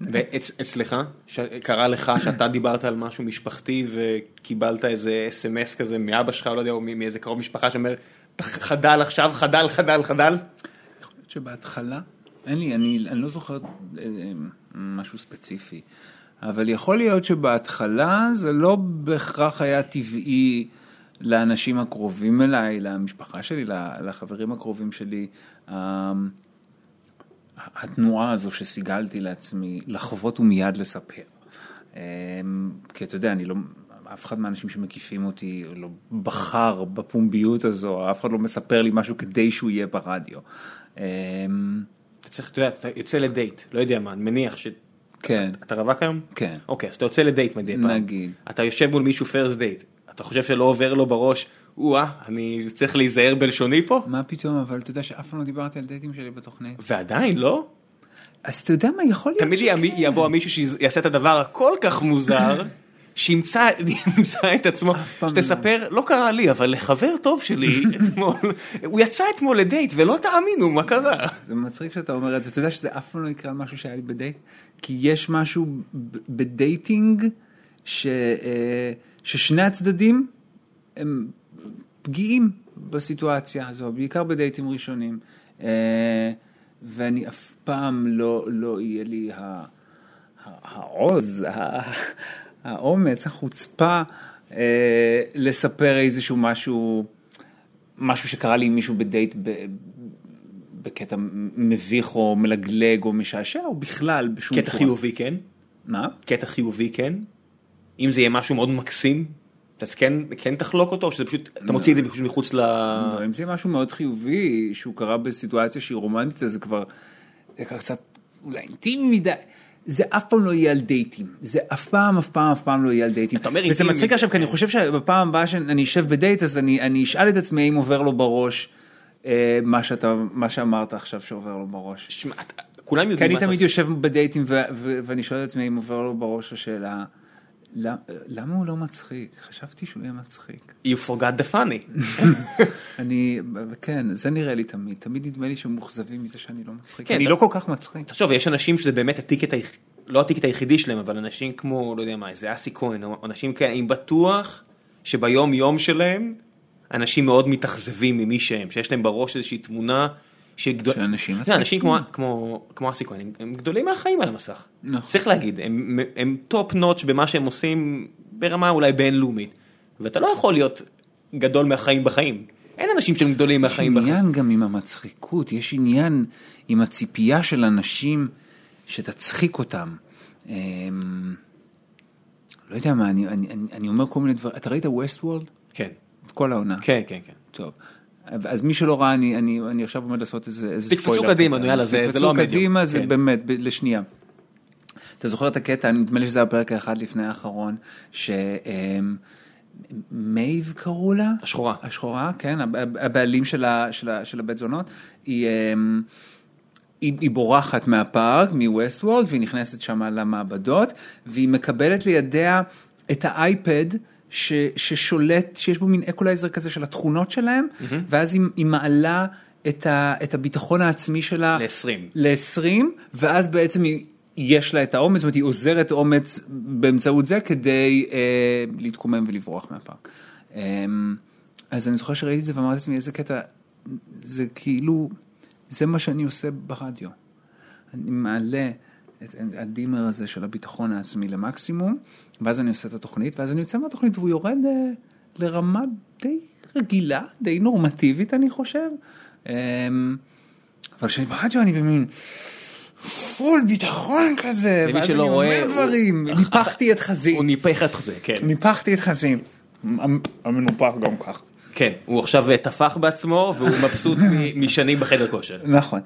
S1: ואצלך, קרה לך שאתה דיברת על משהו משפחתי וקיבלת איזה אס.אם.אס כזה מאבא שלך, לא יודע, או מאיזה קרוב משפחה שאומר, חדל עכשיו, חדל, חדל, חדל.
S2: יכול להיות שבהתחלה, אין לי, אני, אני לא זוכר אה, אה, משהו ספציפי, אבל יכול להיות שבהתחלה זה לא בהכרח היה טבעי לאנשים הקרובים אליי, למשפחה שלי, לחברים הקרובים שלי, אה, התנועה הזו שסיגלתי לעצמי לחוות ומיד לספר. אה, כי אתה יודע, אני לא, אף אחד מהאנשים שמקיפים אותי לא בחר בפומביות הזו, אף אחד לא מספר לי משהו כדי שהוא יהיה ברדיו. אה,
S1: אתה צריך, אתה יודע, אתה יוצא לדייט, לא יודע מה, אני מניח ש...
S2: כן,
S1: אתה רווק היום?
S2: כן.
S1: אוקיי, אז אתה יוצא לדייט מדי פעם.
S2: נגיד.
S1: אתה יושב מול מישהו פרסט דייט, אתה חושב שלא עובר לו בראש, או-אה, אני צריך להיזהר בלשוני פה?
S2: מה פתאום, אבל אתה יודע שאף פעם לא דיברתי על דייטים שלי בתוכנית.
S1: ועדיין, לא?
S2: אז אתה יודע מה, יכול להיות
S1: תמיד ימי- יבוא מישהו שיעשה את הדבר הכל כך מוזר, שימצא ימצא את עצמו,
S2: פעם
S1: שתספר, לא קרה לי, אבל לחבר טוב שלי אתמול, הוא יצא אתמול לדייט ולא תאמינו מה קרה.
S2: זה מצחיק שאתה אומר את זה, אתה יודע שזה אף פעם לא יקרה משהו שהיה לי בדייט, כי יש משהו בדייטינג ש, אה, ששני הצדדים הם פגיעים בסיטואציה הזו, בעיקר בדייטים ראשונים, אה, ואני אף פעם לא, לא יהיה לי העוז, האומץ, החוצפה אה, לספר איזשהו משהו, משהו שקרה לי עם מישהו בדייט בקטע מביך או מלגלג או משעשע, או בכלל בשום
S1: קטע
S2: צורה.
S1: חיובי כן?
S2: מה?
S1: קטע חיובי כן? אם זה יהיה משהו מאוד מקסים, אז כן, כן תחלוק אותו, או שזה פשוט, אתה מוציא את זה פשוט מחוץ ל...
S2: לא, אם זה משהו מאוד חיובי, שהוא קרה בסיטואציה שהיא רומנטית, אז זה כבר, זה כבר קצת אולי אינטימי מדי. זה אף פעם לא יהיה על דייטים, זה אף פעם, אף פעם, אף פעם לא יהיה על דייטים.
S1: אתה אומר
S2: וזה
S1: אינטימי,
S2: מצחיק עכשיו, כי אני חושב שבפעם הבאה שאני אשב בדייט, אז אני, אני אשאל את עצמי האם עובר לו בראש אה, מה, שאתה, מה שאמרת עכשיו שעובר לו בראש.
S1: שמע, כולם
S2: כי
S1: יודעים
S2: אני
S1: מה אתה
S2: תמיד
S1: עושה.
S2: יושב בדייטים ו- ו- ואני שואל את עצמי אם עובר לו בראש השאלה, "למ- למה הוא לא מצחיק? חשבתי שהוא יהיה מצחיק.
S1: You forgot the funny.
S2: אני, כן, זה נראה לי תמיד, תמיד נדמה לי שהם מאוכזבים מזה שאני לא מצחיק,
S1: כן,
S2: אני
S1: אתה-
S2: לא כל כך מצחיק.
S1: תחשוב, יש אנשים שזה באמת ה ticket, לא ה ticket היחידי שלהם, אבל אנשים כמו, לא יודע מה, איזה אסי כהן, או אנשים כאלה, אני בטוח שביום יום שלהם, אנשים מאוד מתאכזבים ממי שהם, שיש להם בראש איזושהי תמונה.
S2: שאנשים
S1: יודע, אנשים כמו. כמו, כמו אסי כהן, הם, גדולים מהחיים על המסך.
S2: נכון.
S1: צריך להגיד, הם, הם top notch במה שהם עושים ברמה אולי בינלאומית, ואתה לא יכול להיות גדול מהחיים בחיים. אין אנשים שהם גדולים
S2: יש
S1: מהחיים בחיים.
S2: עניין גם עם המצחיקות, יש עניין עם הציפייה של אנשים שתצחיק אותם. אמ, לא יודע מה, אני, אני, אני, אני אומר כל מיני דברים, אתה ראית ווסט וורלד?
S1: כן,
S2: את כל העונה.
S1: כן, כן, כן.
S2: טוב. אז מי שלא ראה, אני, אני, אני עכשיו עומד לעשות איזה, איזה
S1: תקפצו
S2: ספוילר.
S1: קדימה, נו, יאללה, זה- זה
S2: תקפצו
S1: לא המדיום.
S2: קדימה, זה
S1: כן.
S2: באמת, ב- לשנייה. אתה זוכר את הקטע, נדמה לי שזה הפרק האחד לפני האחרון, שמייב קראו לה?
S1: השחורה.
S2: השחורה, כן, הב- הב- הבעלים של, ה, של, ה, של הבית זונות, היא, אמ, היא, היא בורחת מהפארק, מ Westworld, והיא נכנסת שם למעבדות, והיא מקבלת לידיה את האייפד. ש, ששולט, שיש בו מין אקולייזר כזה של התכונות שלהם, ואז היא, היא מעלה את, ה, את הביטחון העצמי שלה
S1: ל-20.
S2: ל-20, ואז בעצם היא, יש לה את האומץ, זאת אומרת, היא עוזרת אומץ באמצעות זה כדי אה, להתקומם ולברוח מהפארק. אה, אז אני זוכר שראיתי את זה ואמרתי לעצמי, איזה קטע, זה כאילו, זה מה שאני עושה ברדיו. אני מעלה את הדימר הזה של הביטחון העצמי למקסימום, ואז אני עושה את התוכנית, ואז אני יוצא מהתוכנית והוא יורד אה, לרמה די רגילה, די נורמטיבית, אני חושב. אה, אבל כשאני ברדיו אני במין פול ביטחון כזה,
S1: למי
S2: ואז אני אומר
S1: הוא-
S2: דברים, ניפחתי את חזי,
S1: הוא ניפח את זה, כן.
S2: ניפחתי את חזי, המנופח גם כך.
S1: כן, הוא עכשיו אה, טפח בעצמו והוא מבסוט משנים בחדר כושר.
S2: נכון.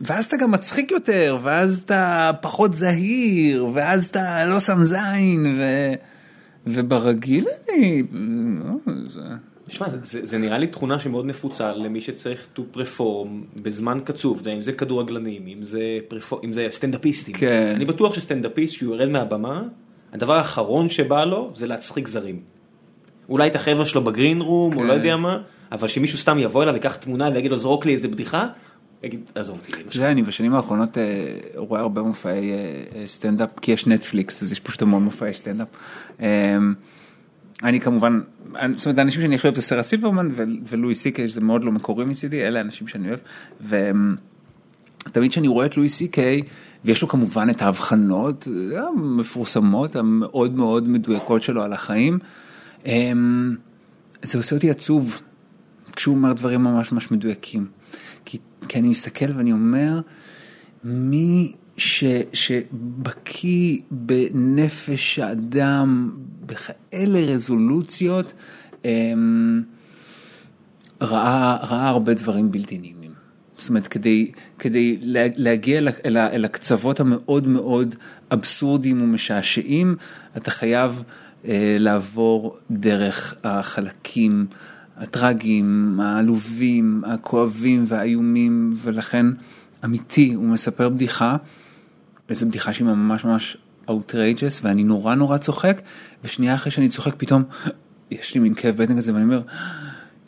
S2: ואז אתה גם מצחיק יותר, ואז אתה פחות זהיר, ואז אתה לא שם זין, ו... וברגיל אני... לא, זה-
S1: זה- נראה לי תכונה שמאוד נפוצה למי שצריך to perform בזמן קצוב, אם זה כדורגלנים, אם זה, פרפור, אם זה סטנדאפיסטים.
S2: כן.
S1: אני בטוח שסטנדאפיסט שהוא יורד מהבמה, הדבר האחרון שבא לו זה להצחיק זרים. אולי את החבר'ה שלו בגרין רום, או
S2: כן.
S1: לא יודע מה, אבל שמישהו סתם יבוא אליו ויקח תמונה ויגיד לו זרוק לי איזה בדיחה, יגיד עזוב אותי.
S2: אתה יודע, אני בשנים האחרונות אה, רואה הרבה מופעי אה, אה, סטנדאפ, כי יש נטפליקס, אז יש פשוט המון מופעי סטנדאפ. אה, אני כמובן, זאת אומרת, האנשים שאני הכי אוהב זה שרה סילברמן ולואי סי-קיי, שזה מאוד לא מקורי מצידי, אלה האנשים שאני אוהב. ותמיד כשאני רואה את לואי סי-קיי, ויש לו כמובן את ההבחנות המפורסמות, המאוד מאוד מדויקות שלו על החיים, אה, זה עושה אותי עצוב. כשהוא אומר דברים ממש ממש מדויקים. כי, אני מסתכל ואני אומר, מי ש, שבקיא בנפש האדם בכאלה רזולוציות, אמ, ראה, ראה הרבה דברים בלתי נעימים. זאת אומרת, כדי, כדי לה- להגיע אל, אל הקצוות המאוד מאוד אבסורדיים ומשעשעים, אתה חייב אה, לעבור דרך החלקים הטרגיים, העלובים, הכואבים והאיומים, ולכן אמיתי, הוא מספר בדיחה, איזו בדיחה שהיא ממש ממש outrageous, ואני נורא נורא צוחק, ושנייה אחרי שאני צוחק פתאום, יש לי מין כאב בטן כזה, ואני אומר,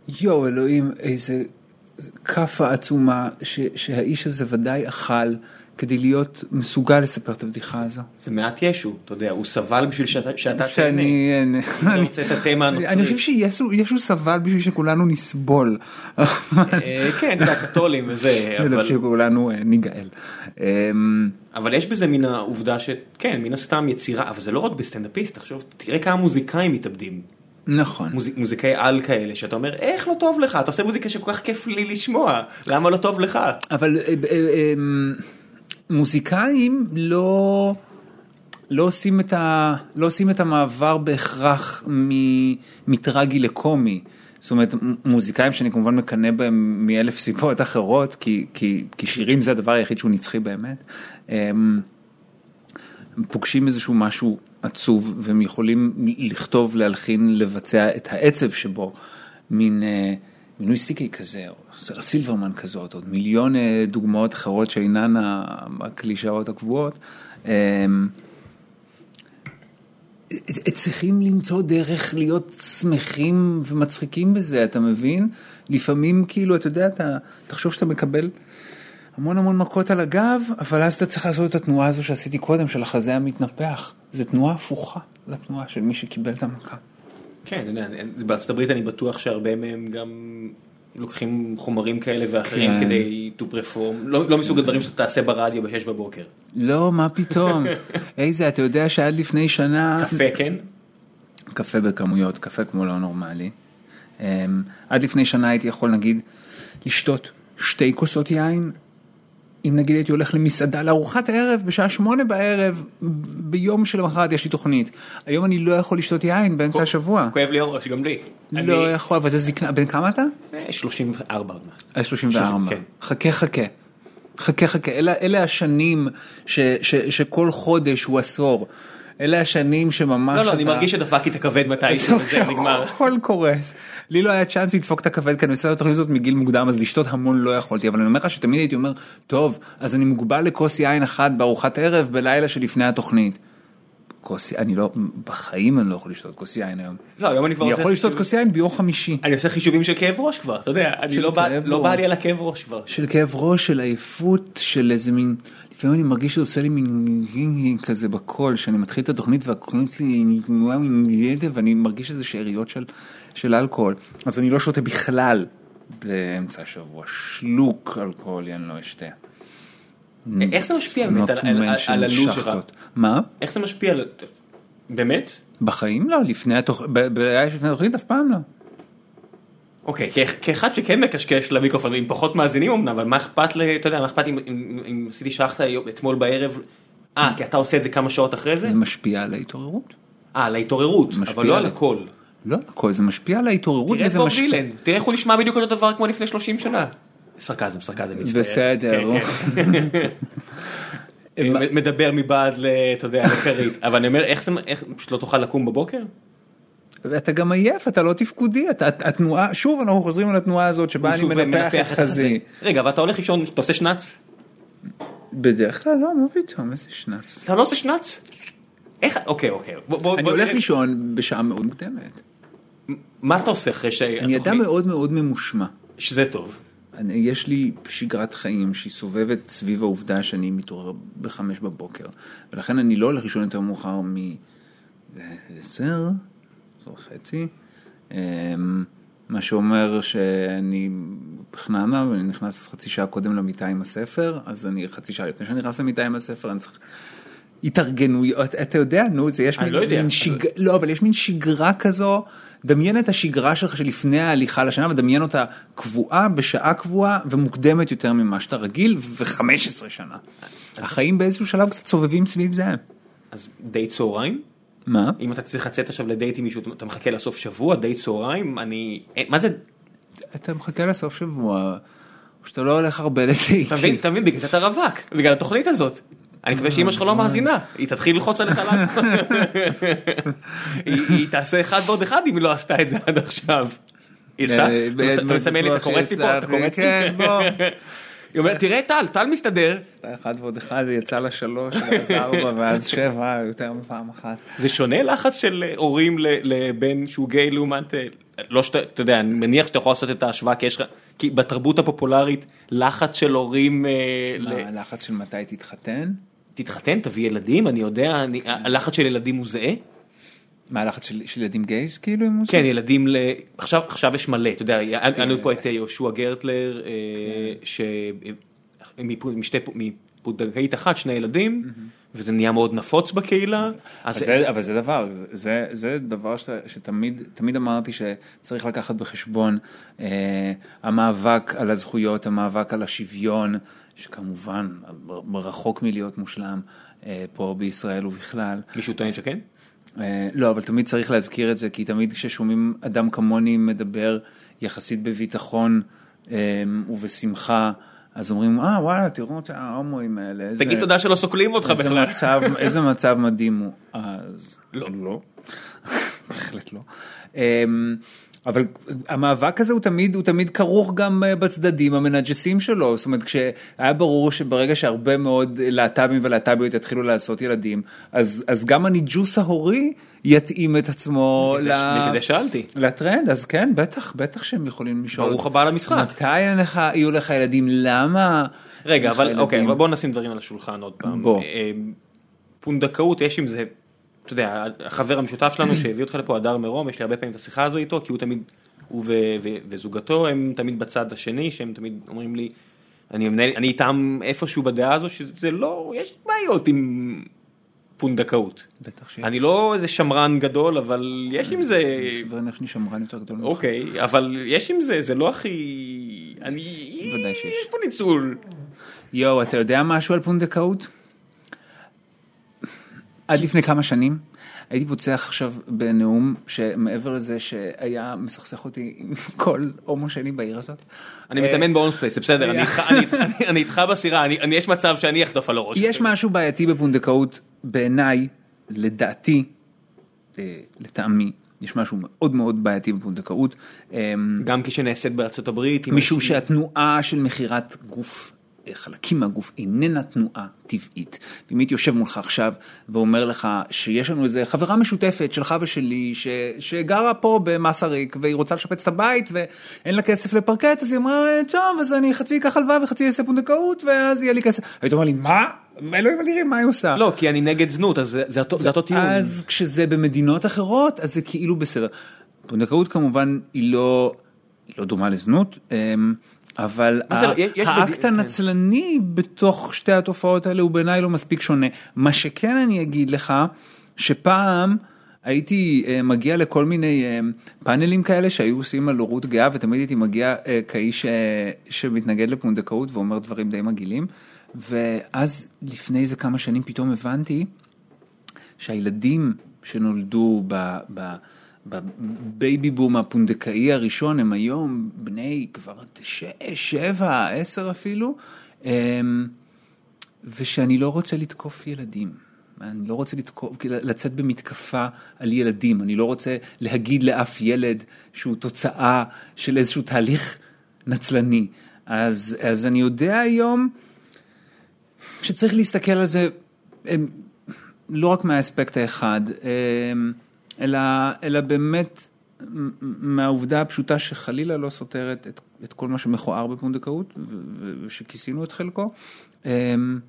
S2: יואו אלוהים, איזה כאפה עצומה ש, שהאיש הזה ודאי אכל כדי להיות מסוגל לספר את הבדיחה הזו.
S1: זה מעט ישו, אתה יודע, הוא סבל בשביל שאתה תהנה.
S2: שאני...
S1: אתה רוצה את התמה הנוצרית.
S2: אני חושב שישו ישו סבל בשביל שכולנו נסבול.
S1: אה, כן, אתה יודע, קתולים וזה,
S2: בשביל
S1: אבל...
S2: שכולנו אה, ניגאל. אמ,
S1: אבל יש בזה מן העובדה שכן, מן הסתם יצירה, אבל זה לא רק בסטנדאפיסט, תחשוב, תראה כמה מוזיקאים מתאבדים.
S2: נכון.
S1: מוזיק, מוזיקאי על כאלה, שאתה אומר, איך לא טוב לך? אתה עושה מוזיקה שכל כך כיף לי לשמוע, למה לא טוב לך?
S2: אבל אה, אמ, מוזיקאים לא... לא עושים, את ה, לא עושים את המעבר בהכרח מ- מטרגי לקומי. זאת אומרת, מוזיקאים שאני כמובן מקנא בהם מאלף סיבות אחרות, כי, כי, כי שירים זה הדבר היחיד שהוא נצחי באמת. הם פוגשים איזשהו משהו עצוב, והם יכולים לכתוב, להלחין, לבצע את העצב שבו, מין אה, מינוי סיקי כזה, או סרה סילברמן כזאת, עוד מיליון אה, דוגמאות אחרות שאינן הקלישאות הקבועות. אמ, צריכים למצוא דרך להיות שמחים ומצחיקים בזה, אתה מבין? לפעמים כאילו, אתה יודע, אתה תחשוב שאתה מקבל המון המון מכות על הגב, אבל אז אתה צריך לעשות את התנועה הזו שעשיתי קודם, של החזה המתנפח. זו תנועה הפוכה לתנועה של מי שקיבל את המכה.
S1: כן, אתה יודע, בארצות הברית אני בטוח שהרבה מהם גם לוקחים חומרים כאלה ואחרים
S2: כן.
S1: כדי to perform, לא, לא מסוג הדברים שאתה תעשה ברדיו בשש בבוקר.
S2: לא, מה פתאום? איזה, אתה יודע שעד לפני שנה...
S1: קפה כן?
S2: קפה בכמויות, קפה כמו לא נורמלי. אמ, עד לפני שנה הייתי יכול נגיד לשתות שתי כוסות יין אם נגיד הייתי הולך למסעדה לארוחת ערב בשעה שמונה בערב, ביום שלמחרת יש לי תוכנית. היום אני לא יכול לשתות יין באמצע השבוע.
S1: כואב לי הראש, גם לי.
S2: לא יכול, אבל זה זקנה, בן כמה אתה?
S1: אני 34 עוד מעט.
S2: אה, 34.
S1: כן.
S2: חכה חכה. חכה חכה, אלה, אלה השנים ש, ש, שכל חודש הוא עשור. אלה השנים שממש
S1: לא, לא, אני מרגיש שדפקתי את הכבד מתישהו, וזה נגמר.
S2: הכל קורס. לי לא היה צ'אנס לדפוק את הכבד כי אני עושה את הזאת מגיל מוקדם אז לשתות המון לא יכולתי אבל אני אומר לך שתמיד הייתי אומר טוב אז אני מוגבל לכוס יין אחת בארוחת ערב בלילה שלפני התוכנית. כוס אני לא בחיים אני לא יכול לשתות כוס יין היום.
S1: לא, היום אני כבר
S2: אני
S1: עושה
S2: יכול לשתות כוס יין ביום חמישי.
S1: אני עושה חישובים של כאב ראש כבר, אתה יודע, אני לא בא- לא בא. לי על הכאב ראש כבר.
S2: של כאב ראש של עייפות של איזה מין לפעמים אני מרגיש שזה עושה לי מין כזה בקול שאני מתחיל את התוכנית והקול שלי נגמר מין ידע ואני מרגיש איזה שאריות של, של אלכוהול אז אני לא שותה בכלל באמצע השבוע שלוק אלכוהולי אני לא אשתה.
S1: איך זה משפיע באמת על- הלו"ז שלך?
S2: מה?
S1: איך זה משפיע על... באמת?
S2: בחיים לא לפני התוכנית, אף פעם לא.
S1: אוקיי, כאחד שכן מקשקש למיקרופון עם פחות מאזינים אמנם, אבל מה אכפת ל... אתה יודע, מה אכפת אם- עשיתי היום- אתמול בערב? אה, כי אתה עושה את זה כמה שעות אחרי זה?
S2: זה משפיע על ההתעוררות.
S1: אה, על ההתעוררות, אבל לא
S2: על-
S1: הכל.
S2: לא על הכל זה משפיע על ההתעוררות
S1: תראה את בוב. דילן, תראה איך הוא נשמע בדיוק אותו דבר כמו לפני 30 שנה. סרקזם, סרקזם, מצטער.
S2: בסדר.
S1: כן, כן. מדבר מבעד ל... אתה יודע, לכרית. אבל אני אומר, איך זה... איך... פשוט לא תוכל לקום בבוקר?
S2: ואתה גם עייף, אתה לא תפקודי, אתה, התנועה, שוב אנחנו חוזרים על התנועה הזאת שבה אני מנפח את חזי.
S1: רגע, אבל אתה הולך לישון, אתה עושה שנץ?
S2: בדרך כלל לא, מה פתאום, איזה שנץ.
S1: אתה לא עושה שנץ? איך... אוקיי, אוקיי. בוא- בוא-
S2: אני
S1: בוא
S2: הולך
S1: נראה.
S2: לישון בשעה מאוד מוקדמת.
S1: מה אתה עושה אחרי ש...
S2: אני אדם מאוד מאוד ממושמע.
S1: שזה טוב.
S2: אני, יש לי שגרת חיים שהיא סובבת סביב העובדה שאני מתעורר בחמש בבוקר, ולכן אני לא הולך לישון יותר מאוחר מ-10, וחצי, אמ, מה שאומר שאני בחננה ואני נכנס חצי שעה קודם למיטה עם הספר, אז אני חצי שעה לפני שאני נכנס למיטה עם הספר, אני צריך התארגנויות, אתה יודע, נו, זה יש מין,
S1: לא יודע.
S2: מין שג... לא, אבל יש מין שגרה כזו, דמיין את השגרה שלך שלפני ההליכה לשינה ודמיין אותה קבועה, בשעה קבועה ומוקדמת יותר ממה שאתה רגיל, ו-15 שנה. החיים באיזשהו שלב קצת סובבים סביב זה.
S1: אז דייט צהריים?
S2: מה?
S1: אם אתה צריך לצאת עכשיו לדייט עם מישהו, אתה מחכה לסוף שבוע, דייט צהריים? אני... אה, מה זה...
S2: אתה מחכה לסוף שבוע, שאתה לא הולך הרבה לדייטים.
S1: אתה מבין, בגלל זה אתה רווק, בגלל התוכנית הזאת. אני מקווה שאמא שלך לא מאזינה, היא תתחיל ללחוץ עליך לעשות. היא היא תעשה אחד ועוד אחד אם היא לא עשתה את זה עד עכשיו. היא עשתה?
S2: אה,
S1: אתה אתה מסמן לי, אתה קורץ לי פה, אתה קורץ לי?
S2: כן, בוא.
S1: היא אומרת, תראה טל, טל מסתדר.
S2: עשתה אחד ועוד אחד, יצא לה שלוש, ואז ארבע, ואז שבע, יותר מפעם אחת.
S1: זה שונה לחץ של אה, הורים לבן שהוא גיי לעומת, אה, לא שאתה, אתה יודע, אני מניח שאתה יכול לעשות את ההשוואה כי יש לך, כי בתרבות הפופולרית לחץ של הורים, אה, ל-
S2: מה, הלחץ של מתי תתחתן?
S1: תתחתן, תביא ילדים, אני יודע, אני- הלחץ של ילדים הוא זהה?
S2: מה הלחץ של של ילדים גייז כאילו? הוא
S1: כן, ילדים ל... עכשיו, עכשיו יש מלא, אתה יודע, היה לנו פה את
S2: אסתי.
S1: יהושע גרטלר, אה, ש... מפו- משתי- מפונדקאית אחת, שני ילדים, וזה נהיה מאוד נפוץ בקהילה. אז
S2: אבל זה, אבל זה דבר, זה, זה, זה דבר שתמיד תמיד אמרתי שצריך לקחת בחשבון אה, המאבק על הזכויות, המאבק על השוויון, שכמובן רחוק מלהיות מושלם אה, פה בישראל ובכלל.
S1: מישהו טוען שכן?
S2: אה, לא, אבל תמיד צריך להזכיר את זה, כי תמיד כששומעים אדם כמוני מדבר יחסית בביטחון אה, ובשמחה, אז אומרים, אה וואלה, תראו את ההומואים האלה. איזה-
S1: תגיד תודה שלא סוקלים אותך
S2: איזה
S1: בכלל.
S2: מצב, איזה מצב מדהים הוא. אז
S1: לא.
S2: לא. בהחלט לא. אבל המאבק הזה הוא תמיד, הוא תמיד כרוך גם אה, בצדדים המנג'סים שלו, זאת אומרת כשהיה ברור שברגע שהרבה מאוד להט"בים ולהט"ביות יתחילו לעשות ילדים, אז, אז גם הניג'וס ההורי יתאים את עצמו
S1: בגלל זה- שאלתי.
S2: לטרנד, אז כן, בטח, בטח שהם יכולים לשאול.
S1: ברוך הבא למשחק.
S2: מתי לך, יהיו לך ילדים, למה?
S1: רגע, אבל
S2: ילדים?
S1: אוקיי, אבל בוא נשים דברים על השולחן עוד פעם.
S2: בוא.
S1: אה, פונדקאות, יש עם זה, אתה יודע, החבר המשותף שלנו שהביא אותך לפה, הדר מרום, יש לי הרבה פעמים את השיחה הזו איתו, כי הוא תמיד, הוא וזוגתו הם תמיד בצד השני, שהם תמיד אומרים לי, אני מנהל- אני איתם איפשהו בדעה הזו, שזה לא, יש בעיות עם פונדקאות.
S2: בטח שיש.
S1: אני לא איזה שמרן גדול, אבל יש עם זה...
S2: סביר להניח שאני שמרן יותר גדול ממך.
S1: אוקיי, אבל יש עם זה, זה לא הכי... אני...
S2: ודאי שיש.
S1: יש פה ניצול.
S2: יואו, אתה יודע משהו על פונדקאות? עד לפני כמה שנים הייתי פוצח עכשיו בנאום שמעבר לזה שהיה מסכסך אותי עם כל הומו שני בעיר הזאת.
S1: אני מתאמן באונס פלייס, זה בסדר, אני איתך- אני איתך- בסירה, יש מצב שאני אחטוף על הראש.
S2: יש משהו בעייתי בפונדקאות בעיניי, לדעתי, אה, לטעמי, יש משהו מאוד מאוד בעייתי בפונדקאות. אה,
S1: גם כשנעשית בארצות הברית.
S2: משום שהתנועה של מכירת גוף, אה, חלקים מהגוף, איננה תנועה טבעית. ואם הייתי יושב מולך עכשיו ואומר לך שיש לנו איזה חברה משותפת שלך ושלי, ש, שגרה פה במסריק והיא רוצה לשפץ את הבית ואין לה כסף לפרקט, אז היא אמרה, טוב, אז אני חצי אקח הלוואה וחצי אעשה פונדקאות ואז יהיה לי כסף. היית אומר לי, מה? אלוהים אדירים, מה היא עושה?
S1: לא, כי אני נגד זנות, אז זה- זה אותו זה אותו טיעון.
S2: אז כשזה במדינות אחרות, אז זה כאילו בסדר. פונדקאות כמובן היא לא, היא לא דומה לזנות, אמ, אבל
S1: לא?
S2: האקט
S1: כן.
S2: הנצלני בתוך שתי התופעות האלה הוא בעיניי לא מספיק שונה. מה שכן אני אגיד לך, שפעם הייתי אה, מגיע לכל מיני אה, פאנלים כאלה שהיו עושים על הורות גאה, ותמיד הייתי מגיע אה, כאיש שמתנגד לפונדקאות ואומר דברים די מגעילים, ואז לפני איזה כמה שנים פתאום הבנתי שהילדים שנולדו ב... ב בבייבי בום הפונדקאי הראשון הם היום בני כבר שש, שבע, עשר אפילו, אמ, ושאני לא רוצה לתקוף ילדים. אני לא רוצה לתקוף, לצאת במתקפה על ילדים, אני לא רוצה להגיד לאף ילד שהוא תוצאה של איזשהו תהליך נצלני. אז, אז אני יודע היום שצריך להסתכל על זה אמ, לא רק מהאספקט האחד, אמ, אלא, אלא באמת מהעובדה הפשוטה שחלילה לא סותרת את, את כל מה שמכוער בפונדקאות, ושכיסינו את חלקו, אמ,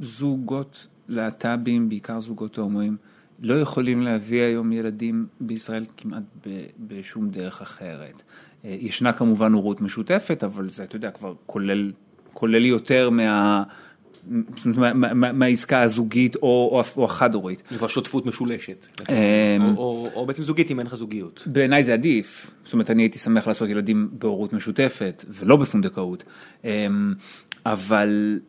S2: שזוגות להט"בים, בעיקר זוגות הומואים, לא יכולים להביא היום ילדים בישראל כמעט ב- בשום דרך אחרת. אה, ישנה כמובן הורות משותפת, אבל זה, אתה יודע, כבר כולל, כולל יותר מה... מהעסקה הזוגית או, החד-הורית.
S1: זה כבר שותפות משולשת.
S2: אמ,
S1: או- בעצם זוגית אם אין לך זוגיות.
S2: בעיניי זה עדיף, זאת אומרת אני הייתי שמח לעשות ילדים בהורות משותפת ולא בפונדקאות, אמ, אבל,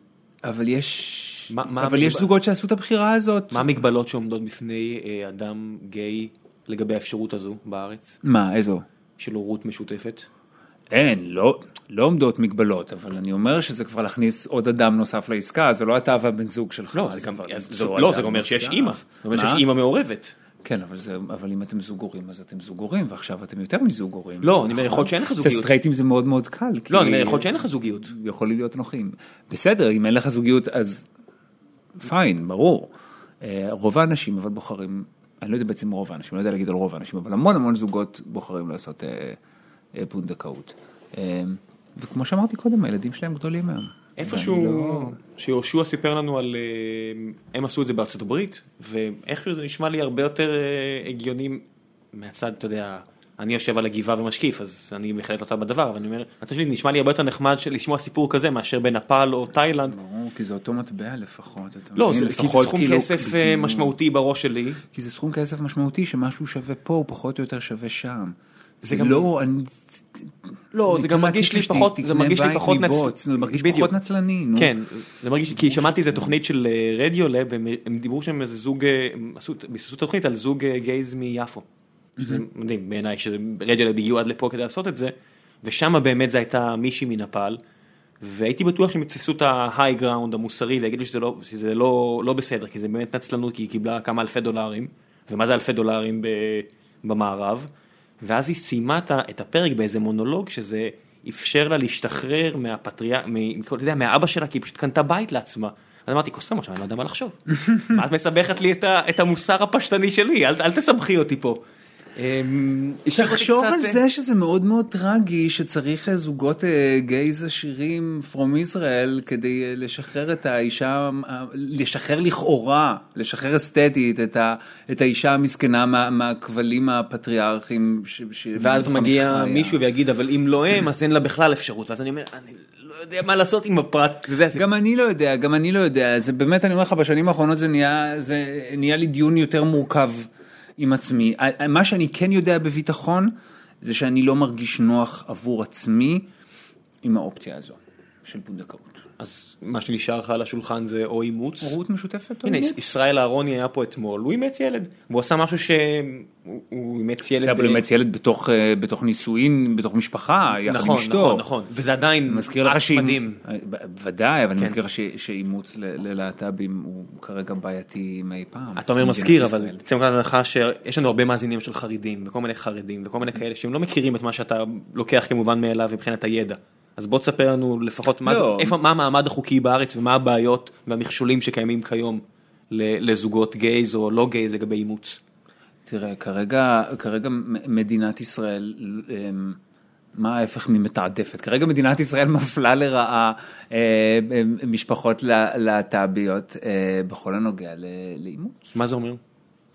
S2: אבל יש,
S1: מה- מה
S2: אבל יש
S1: המגבל-
S2: זוגות שעשו את הבחירה הזאת.
S1: מה המגבלות שעומדות בפני אה, אדם גיי לגבי האפשרות הזו בארץ?
S2: מה, איזו?
S1: של הורות משותפת?
S2: אין, לא, לא עומדות מגבלות, אבל אני אומר שזה כבר להכניס עוד אדם נוסף לעסקה, זה לא אתה והבן זוג שלך.
S1: לא, זה גם,
S2: למצוא
S1: זה- לא, זה גם אומר שיש
S2: נוסף.
S1: אימא. זה אומר שיש? אימא מעורבת.
S2: כן, אבל, זה, אבל אם אתם זוג הורים, אז אתם זוג הורים, ועכשיו אתם יותר מזוג הורים.
S1: לא, אני אומר? יכול להיות שאין לך
S2: אצל
S1: זוגיות.
S2: סטרייטים זה מאוד מאוד קל.
S1: לא, אני אומר, יכול להיות שאין לך זוגיות.
S2: יכולים להיות נוחים. בסדר, אם אין לך זוגיות אז פיין, ברור. אה, רוב האנשים אבל בוחרים, אני לא יודע בעצם רוב האנשים, לא יודע להגיד על רוב האנשים, אבל המון המון זוגות בוחרים לעשות אה, פונדקאות. אה, וכמו שאמרתי קודם, הילדים שלהם גדולים היום.
S1: איפשהו,
S2: לא-
S1: שיהושע סיפר לנו על, אה, הם עשו את זה בארצות הברית, ואיכשהו זה נשמע לי הרבה יותר אה, הגיוני מהצד, אתה יודע, אני יושב על הגבעה ומשקיף, אז אני בהחלט לא טעה בדבר, אבל אני אומר, הצד שלי נשמע לי הרבה יותר נחמד לשמוע סיפור כזה מאשר בנפאל או תאילנד.
S2: ברור, כי זה אותו מטבע לפחות.
S1: לא,
S2: מבין?
S1: זה, כי זה
S2: לפחות
S1: סכום
S2: כאילו-
S1: כסף
S2: כאילו-
S1: משמעותי בראש שלי.
S2: כי זה סכום כסף משמעותי שמשהו שווה פה הוא פחות או יותר שווה שם.
S1: זה
S2: זה
S1: גם-
S2: לא, אני...
S1: לא, זה גם מרגיש לי פחות, זה מרגיש לי פחות
S2: מבוץ, זה מרגיש פחות נצלני, נו.
S1: כן, זה מרגיש, כי שמעתי איזה תוכנית של אה, רדיולב, והם הם דיברו שם איזה זוג, אה, ביססו תוכנית על זוג אה, גייז מיפו. שזה מדהים בעיניי, שרדיולב הגיעו עד לפה כדי לעשות את זה, ושם באמת זה הייתה מישהי מנפאל, והייתי בטוח שהם יתפסו את ההיי גראונד המוסרי ויגידו שזה לא, שזה לא, לא בסדר, כי זה באמת נצלנות, כי היא קיבלה כמה אלפי דולרים, ומה זה אלפי דולרים ב, במערב, ואז היא סיימה את הפרק באיזה מונולוג שזה אפשר לה להשתחרר מהפטריה, מ- אתה יודע, מהאבא שלה, כי היא פשוט קנתה בית לעצמה. אז אמרתי, קוסם עכשיו, אני לא יודע מה לחשוב. מה את מסבכת לי את המוסר הפשטני שלי, אל אל תסבכי אותי פה. אמ,
S2: תחשוב על
S1: אה,
S2: זה שזה מאוד מאוד טרגי שצריך אה, זוגות אה, גייז עשירים from Israel כדי לשחרר את האישה, לשחרר לכאורה, לשחרר אסתטית את, ה, את האישה המסכנה מה, מהכבלים הפטריארכיים. ש, ש,
S1: ואז מגיע
S2: חיה.
S1: מישהו ויגיד, אבל אם לא הם, אז אין לה בכלל אפשרות. ואז אני אומר, אני לא יודע מה לעשות עם הפרט.
S2: גם אני לא יודע, גם אני לא יודע, זה באמת, אני אומר לך, בשנים האחרונות זה נהיה, זה נהיה לי דיון יותר מורכב עם עצמי. מה שאני כן יודע בביטחון, זה שאני לא מרגיש נוח עבור עצמי עם האופציה הזו. של פונדקאות.
S1: אז מה שנשאר לך על השולחן זה או אימוץ.
S2: הורות משותפת או
S1: הנה,
S2: אימוץ?
S1: ישראל אהרוני היה פה אתמול, הוא אימץ ילד. והוא עשה משהו שהוא הוא אימץ ילד.
S2: זה אבל
S1: אה,
S2: הוא אימץ ילד בתוך, אה, בתוך נישואין, בתוך משפחה, יחד עם
S1: נכון,
S2: אשתו.
S1: נכון, נכון. וזה עדיין
S2: מזכיר לך
S1: מדהים.
S2: אה, ודאי, אבל אני
S1: כן.
S2: מזכיר לך ש- שאימוץ ל- ללהט"בים הוא כרגע בעייתי מאי פעם.
S1: אתה אומר מזכיר, אבל. יוצא מנקודת הנחה שיש לנו הרבה מאזינים של חרדים, וכל מיני חרדים, וכל מיני כאלה שהם לא מכירים את מה שאתה לוקח כמובן מאליו מבחינת הידע. אז בוא תספר לנו לפחות מה, זה,
S2: לא.
S1: איפה, מה המעמד החוקי בארץ ומה הבעיות והמכשולים שקיימים כיום לזוגות גייז או לא גייז לגבי אימוץ.
S2: תראה, כרגע, כרגע מדינת ישראל, אמ, מה ההפך ממתעדפת? כרגע מדינת ישראל מפלה לרעה אה, אמ, משפחות לה- להט"ביות אה, בכל הנוגע לאימוץ.
S1: מה זה אומר?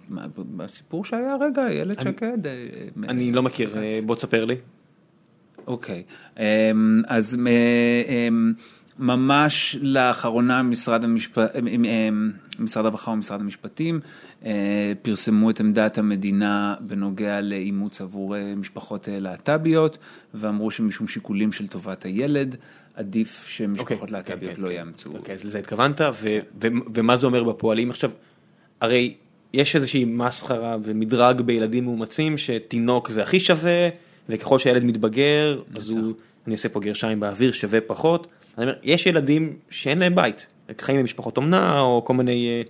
S2: מה, בסיפור שהיה הרגע, איילת שקד. אה,
S1: אני לא מכיר, בוא תספר לי.
S2: אוקיי, אמ, אז ממש לאחרונה משרד, המשפ... אמ, אמ, משרד הרווחה ומשרד המשפטים אה, פרסמו את עמדת המדינה בנוגע לאימוץ עבור אה, משפחות אה, להט"ביות ואמרו שמשום שיקולים של טובת הילד עדיף שמשפחות
S1: אוקיי,
S2: להט"ביות
S1: כן,
S2: לא
S1: כן.
S2: יאמצו.
S1: אוקיי, אז לזה התכוונת, ו- ו- ומה זה אומר בפועלים עכשיו? הרי יש איזושהי מסחרה ומדרג בילדים מאומצים שתינוק זה הכי שווה, וככל שהילד מתבגר, אז הוא, אני עושה פה גרשיים באוויר, שווה פחות. אני אומר, יש ילדים שאין להם בית, חיים במשפחות אומנה, או כל מיני אה,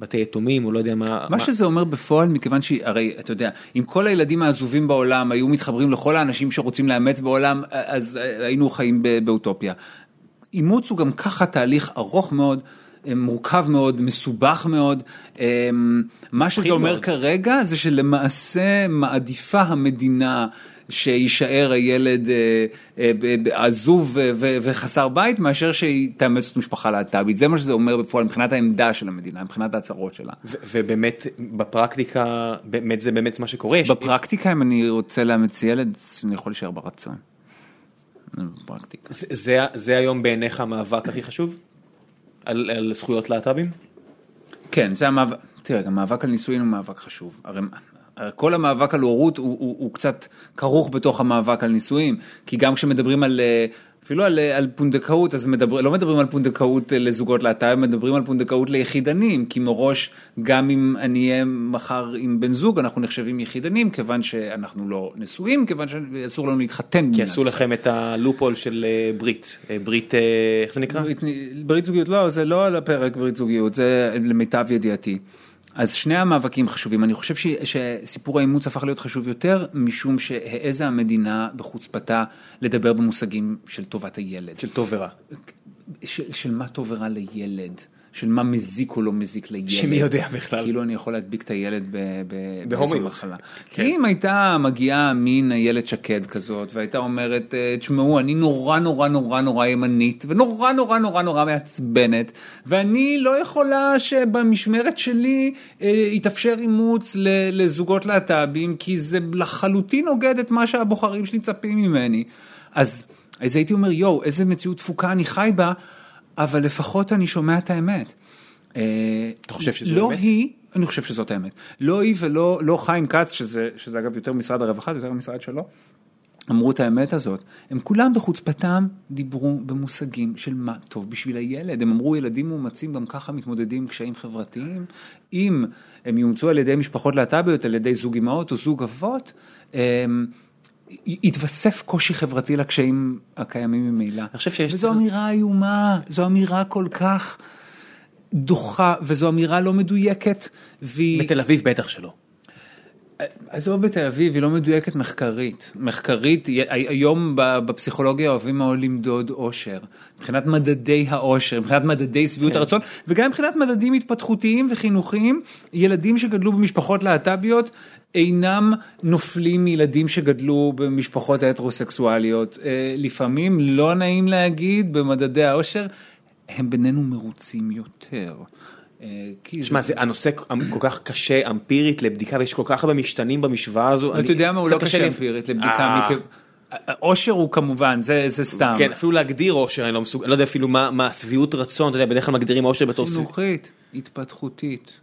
S1: בתי יתומים, או לא יודע מה.
S2: מה שזה אומר בפועל, מכיוון שהרי אתה יודע, אם כל הילדים העזובים בעולם היו מתחברים לכל האנשים שרוצים לאמץ בעולם, אז היינו חיים באוטופיה. אימוץ הוא גם ככה תהליך ארוך מאוד. מורכב מאוד, מסובך מאוד. מה שזה אומר
S1: מאוד.
S2: כרגע זה שלמעשה מעדיפה המדינה שיישאר הילד אה, אה, עזוב וחסר בית מאשר שהיא תאמץ את המשפחה להט"בית. זה מה שזה אומר בפועל מבחינת העמדה של המדינה, מבחינת ההצהרות שלה.
S1: ובאמת, בפרקטיקה, באמת זה באמת מה שקורה.
S2: בפרקטיקה אם אני רוצה לאמץ ילד אני יכול להישאר ברצון. בפרקטיקה.
S1: זה, זה, זה היום בעיניך המאבק הכי חשוב? על, על זכויות להט"בים?
S2: כן, זה המאבק, תראה, גם מאבק על נישואין הוא מאבק חשוב. הרי כל המאבק על הורות הוא, הוא, הוא קצת כרוך בתוך המאבק על נישואים, כי גם כשמדברים על, אה, אפילו על, אה, על פונדקאות, אז מדבר, לא מדברים על פונדקאות אה, לזוגות להט"בים, מדברים על פונדקאות ליחידנים, כי מראש גם אם אני אהיה מחר עם בן זוג, אנחנו נחשבים יחידנים, כיוון שאנחנו לא נשואים, כיוון שאסור לנו להתחתן.
S1: כי עשו. לכם את הלופול של ברית, ברית, איך זה נקרא?
S2: ברית, ברית זוגיות לא, זה לא על הפרק ברית זוגיות, זה למיטב ידיעתי. אז שני המאבקים חשובים, אני חושב ש, שסיפור האימוץ הפך להיות חשוב יותר, משום שהעזה המדינה בחוצפתה לדבר במושגים של טובת הילד.
S1: של טוב ורע.
S2: של, של מה טוב ורע לילד, של מה מזיק או לא מזיק לילד.
S1: שמי יודע בכלל.
S2: כאילו אני יכול להדביק את הילד ב, ב,
S1: בהומיות.
S2: באיזו מחלה.
S1: כן.
S2: כי אם הייתה מגיעה מין איילת שקד כזאת, והייתה אומרת, אה, תשמעו, אני נורא נורא נורא נורא ימנית, ונורא נורא נורא נורא מעצבנת, ואני לא יכולה שבמשמרת שלי אה, יתאפשר אימוץ ל- לזוגות להט"בים, כי זה לחלוטין נוגד את מה שהבוחרים שלי מצפים ממני. אז, אז הייתי אומר, יואו, איזה מציאות תפוקה אני חי בה, אבל לפחות אני שומע את האמת. אתה
S1: חושב שזו
S2: לא
S1: האמת?
S2: היא, אני חושב שזאת האמת. לא היא ולא לא חיים כץ, שזה, שזה אגב יותר משרד הרווחה, זה יותר המשרד שלו, אמרו את האמת הזאת. הם כולם בחוצפתם דיברו במושגים של מה טוב בשביל הילד. הם אמרו ילדים מאומצים גם ככה מתמודדים עם קשיים חברתיים. אם הם יאומצו על ידי משפחות להט"ביות, על ידי זוג אמהות או זוג אבות, הם, יתווסף קושי חברתי לקשיים הקיימים ממילא.
S1: אני חושב שיש-
S2: וזו אמירה איומה, זו אמירה כל כך דוחה, וזו אמירה לא מדויקת, והיא...
S1: בתל אביב בטח שלא.
S2: עזוב בתל אביב, היא לא מדויקת מחקרית. מחקרית, היום בפסיכולוגיה אוהבים מאוד למדוד אושר. מבחינת מדדי האושר, מבחינת מדדי שביעות
S1: כן.
S2: הרצון, וגם מבחינת מדדים התפתחותיים וחינוכיים, ילדים שגדלו במשפחות להט"ביות אינם נופלים מילדים שגדלו במשפחות הטרוסקסואליות. אה, לפעמים, לא נעים להגיד, במדדי האושר, הם בינינו מרוצים יותר. אה,
S1: שמע, זה הנושא כל כך קשה אמפירית לבדיקה ויש כל כך הרבה משתנים במשוואה הזו.
S2: אתה יודע מה הוא לא קשה אמפירית לבדיקה,
S1: אה,
S2: מכיו- אושר הוא כמובן, זה, זה סתם.
S1: כן, אפילו להגדיר אושר, אני לא מסוגל, אני לא יודע אפילו מה מה שביעות רצון, אתה יודע, בדרך כלל מגדירים אושר בתור...
S2: חינוכית, התפתחותית.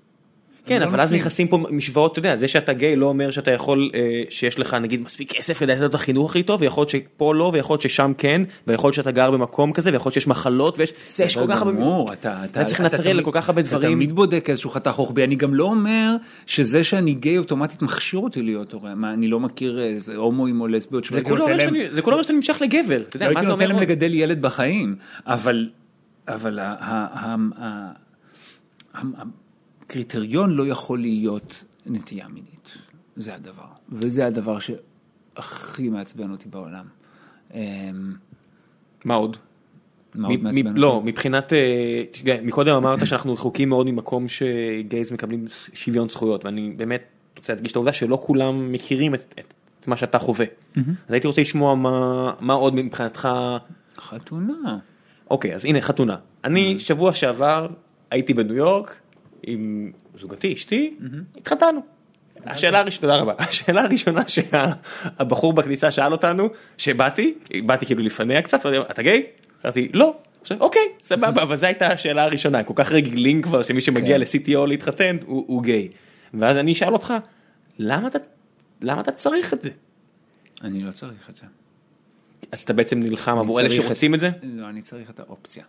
S1: כן,
S2: לא
S1: אבל אז. נכנסים פה משוואות, אתה יודע, זה שאתה גיי לא אומר שאתה יכול, אה, שיש לך נגיד מספיק כסף כדי לתת את החינוך הכי טוב, ויכול להיות שפה לא, ויכול להיות ששם כן, ויכול להיות שאתה גר במקום כזה, ויכול להיות שיש מחלות, ויש יש כל כך הרבה...
S2: אתה, אתה,
S1: צריך
S2: אתה
S1: לנטרל לכל כך הרבה
S2: אתה
S1: דברים.
S2: תמיד בודק איזשהו חתך רוחבי, אני גם לא אומר שזה שאני גיי אוטומטית מכשיר אותי להיות הורה, מה, אני לא מכיר איזה הומואים או לסביות
S1: זה כולה אומר שאתה נמשך לגבר, אתה יודע,
S2: לא
S1: מה
S2: הייתי
S1: זה
S2: נותן
S1: אומר?
S2: להם? לגדל ילד בחיים, אבל, הקריטריון לא יכול להיות נטייה מינית, זה הדבר, וזה הדבר שהכי מעצבן אותי בעולם. אמ,
S1: מה עוד?
S2: מעצבן אותי?
S1: לא, מבחינת, אה, מקודם אמרת שאנחנו רחוקים מאוד ממקום שגייז מקבלים שוויון זכויות, ואני באמת רוצה להדגיש את העובדה שלא כולם מכירים את, את, את מה שאתה חווה. אז הייתי רוצה לשמוע מה, מה עוד מבחינתך,
S2: חתונה.
S1: אוקיי, אז הנה חתונה. אני שבוע שעבר הייתי בניו יורק עם זוגתי, אשתי, התחתנו. השאלה הראשונה, תודה רבה, השאלה הראשונה שהבחור בכניסה שאל אותנו, שבאתי, באתי כאילו לפניה קצת, אתה גיי? אמרתי, לא. עכשיו, אוקיי, סבבה, אבל זו הייתה השאלה הראשונה, כל כך רגילים כבר שמי שמגיע
S2: כן.
S1: ל-CTO להתחתן הוא הוא גיי. ואז אני אשאל אותך, למה אתה, למה אתה צריך את זה?
S2: אני לא צריך את זה.
S1: אז אתה בעצם נלחם עבור אלה שרוצים את זה?
S2: לא, אני צריך את האופציה.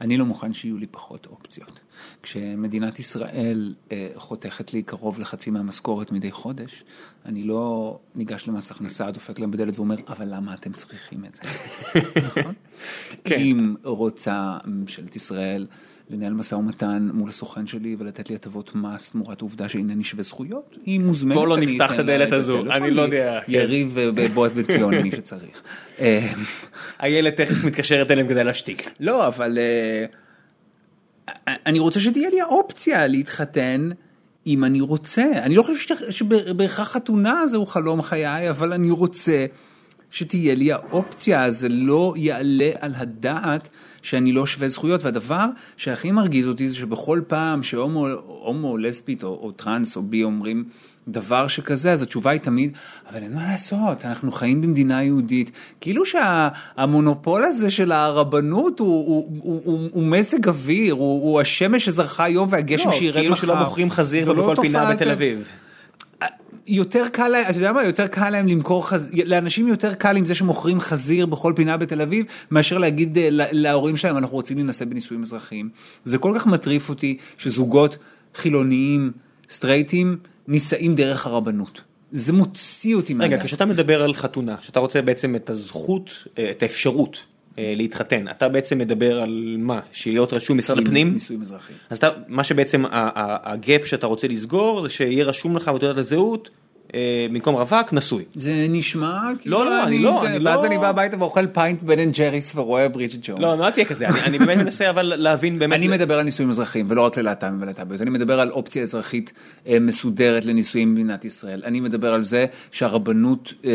S2: אני לא מוכן שיהיו לי פחות אופציות. כשמדינת ישראל אה, חותכת לי קרוב לחצי מהמשכורת מדי חודש, אני לא ניגש למס הכנסה, דופק להם בדלת ואומר, אבל למה אתם צריכים את זה? נכון?
S1: כן.
S2: אם רוצה ממשלת ישראל לנהל משא ומתן מול הסוכן שלי ולתת לי הטבות מס תמורת העובדה שאינני שווה זכויות, היא מוזמנת.
S1: בוא לא נפתח את הדלת הזו, אני לא יודע, כן.
S2: יריב בועז בן ציון, מי שצריך.
S1: איילת תכף מתקשרת אליהם כדי להשתיק.
S2: לא, אבל אה, אני רוצה שתהיה לי האופציה להתחתן אם אני רוצה. אני לא חושב שבהכרח חתונה זהו חלום חיי, אבל אני רוצה שתהיה לי האופציה, זה לא יעלה על הדעת שאני לא שווה זכויות. והדבר שהכי מרגיז אותי זה שבכל פעם שהומו הומו, לסבית או, או טרנס או בי אומרים דבר שכזה, אז התשובה היא תמיד, אבל אין מה לעשות, אנחנו חיים במדינה יהודית. כאילו שהמונופול הזה של הרבנות הוא, הוא, הוא, הוא, הוא מזג אוויר, הוא, הוא השמש שזרחה היום והגשם
S1: לא,
S2: שירד מחר.
S1: כאילו שלא מוכרים חזיר
S2: לא
S1: בכל פינה
S2: תופעה
S1: בתל אביב.
S2: יותר קל להם, אתה יודע מה, יותר קל להם למכור חזיר, לאנשים יותר קל עם זה שמוכרים חזיר בכל פינה בתל אביב, מאשר להגיד אה, לה- להורים שלהם, אנחנו רוצים להינשא בנישואים אזרחיים. זה כל כך מטריף אותי שזוגות חילוניים, סטרייטים, נישאים דרך הרבנות. זה מוציא אותי
S1: רגע,
S2: מהדעת.
S1: כשאתה מדבר על חתונה, שאתה רוצה בעצם את הזכות, אה, את האפשרות להתחתן, אתה בעצם מדבר על מה? שלהיות רשום משרד הפנים?
S2: נישואים אזרחיים.
S1: אז אתה, מה שבעצם הגאפ שאתה רוצה לסגור, זה שיהיה רשום לך בתעודת הזהות, אה, במקום רווק, נשוי.
S2: זה נשמע כאילו
S1: לא, לא, אני לא,
S2: זה-
S1: אני
S2: ואז
S1: לא-
S2: אני בא הביתה ואוכל pint בן אנד ג'ריס ורואה ברידג'ט ג'ונס.
S1: לא, אל תהיה כזה, אני- אני באמת מנסה אבל להבין באמת.
S2: אני מדבר על נישואים אזרחיים ולא רק ללהט"בים ולהט"ביות, אני מדבר על אופציה אזרחית אה, מסודרת לנישואים במדינת ישראל. אני מדבר על זה שהרבנות אה,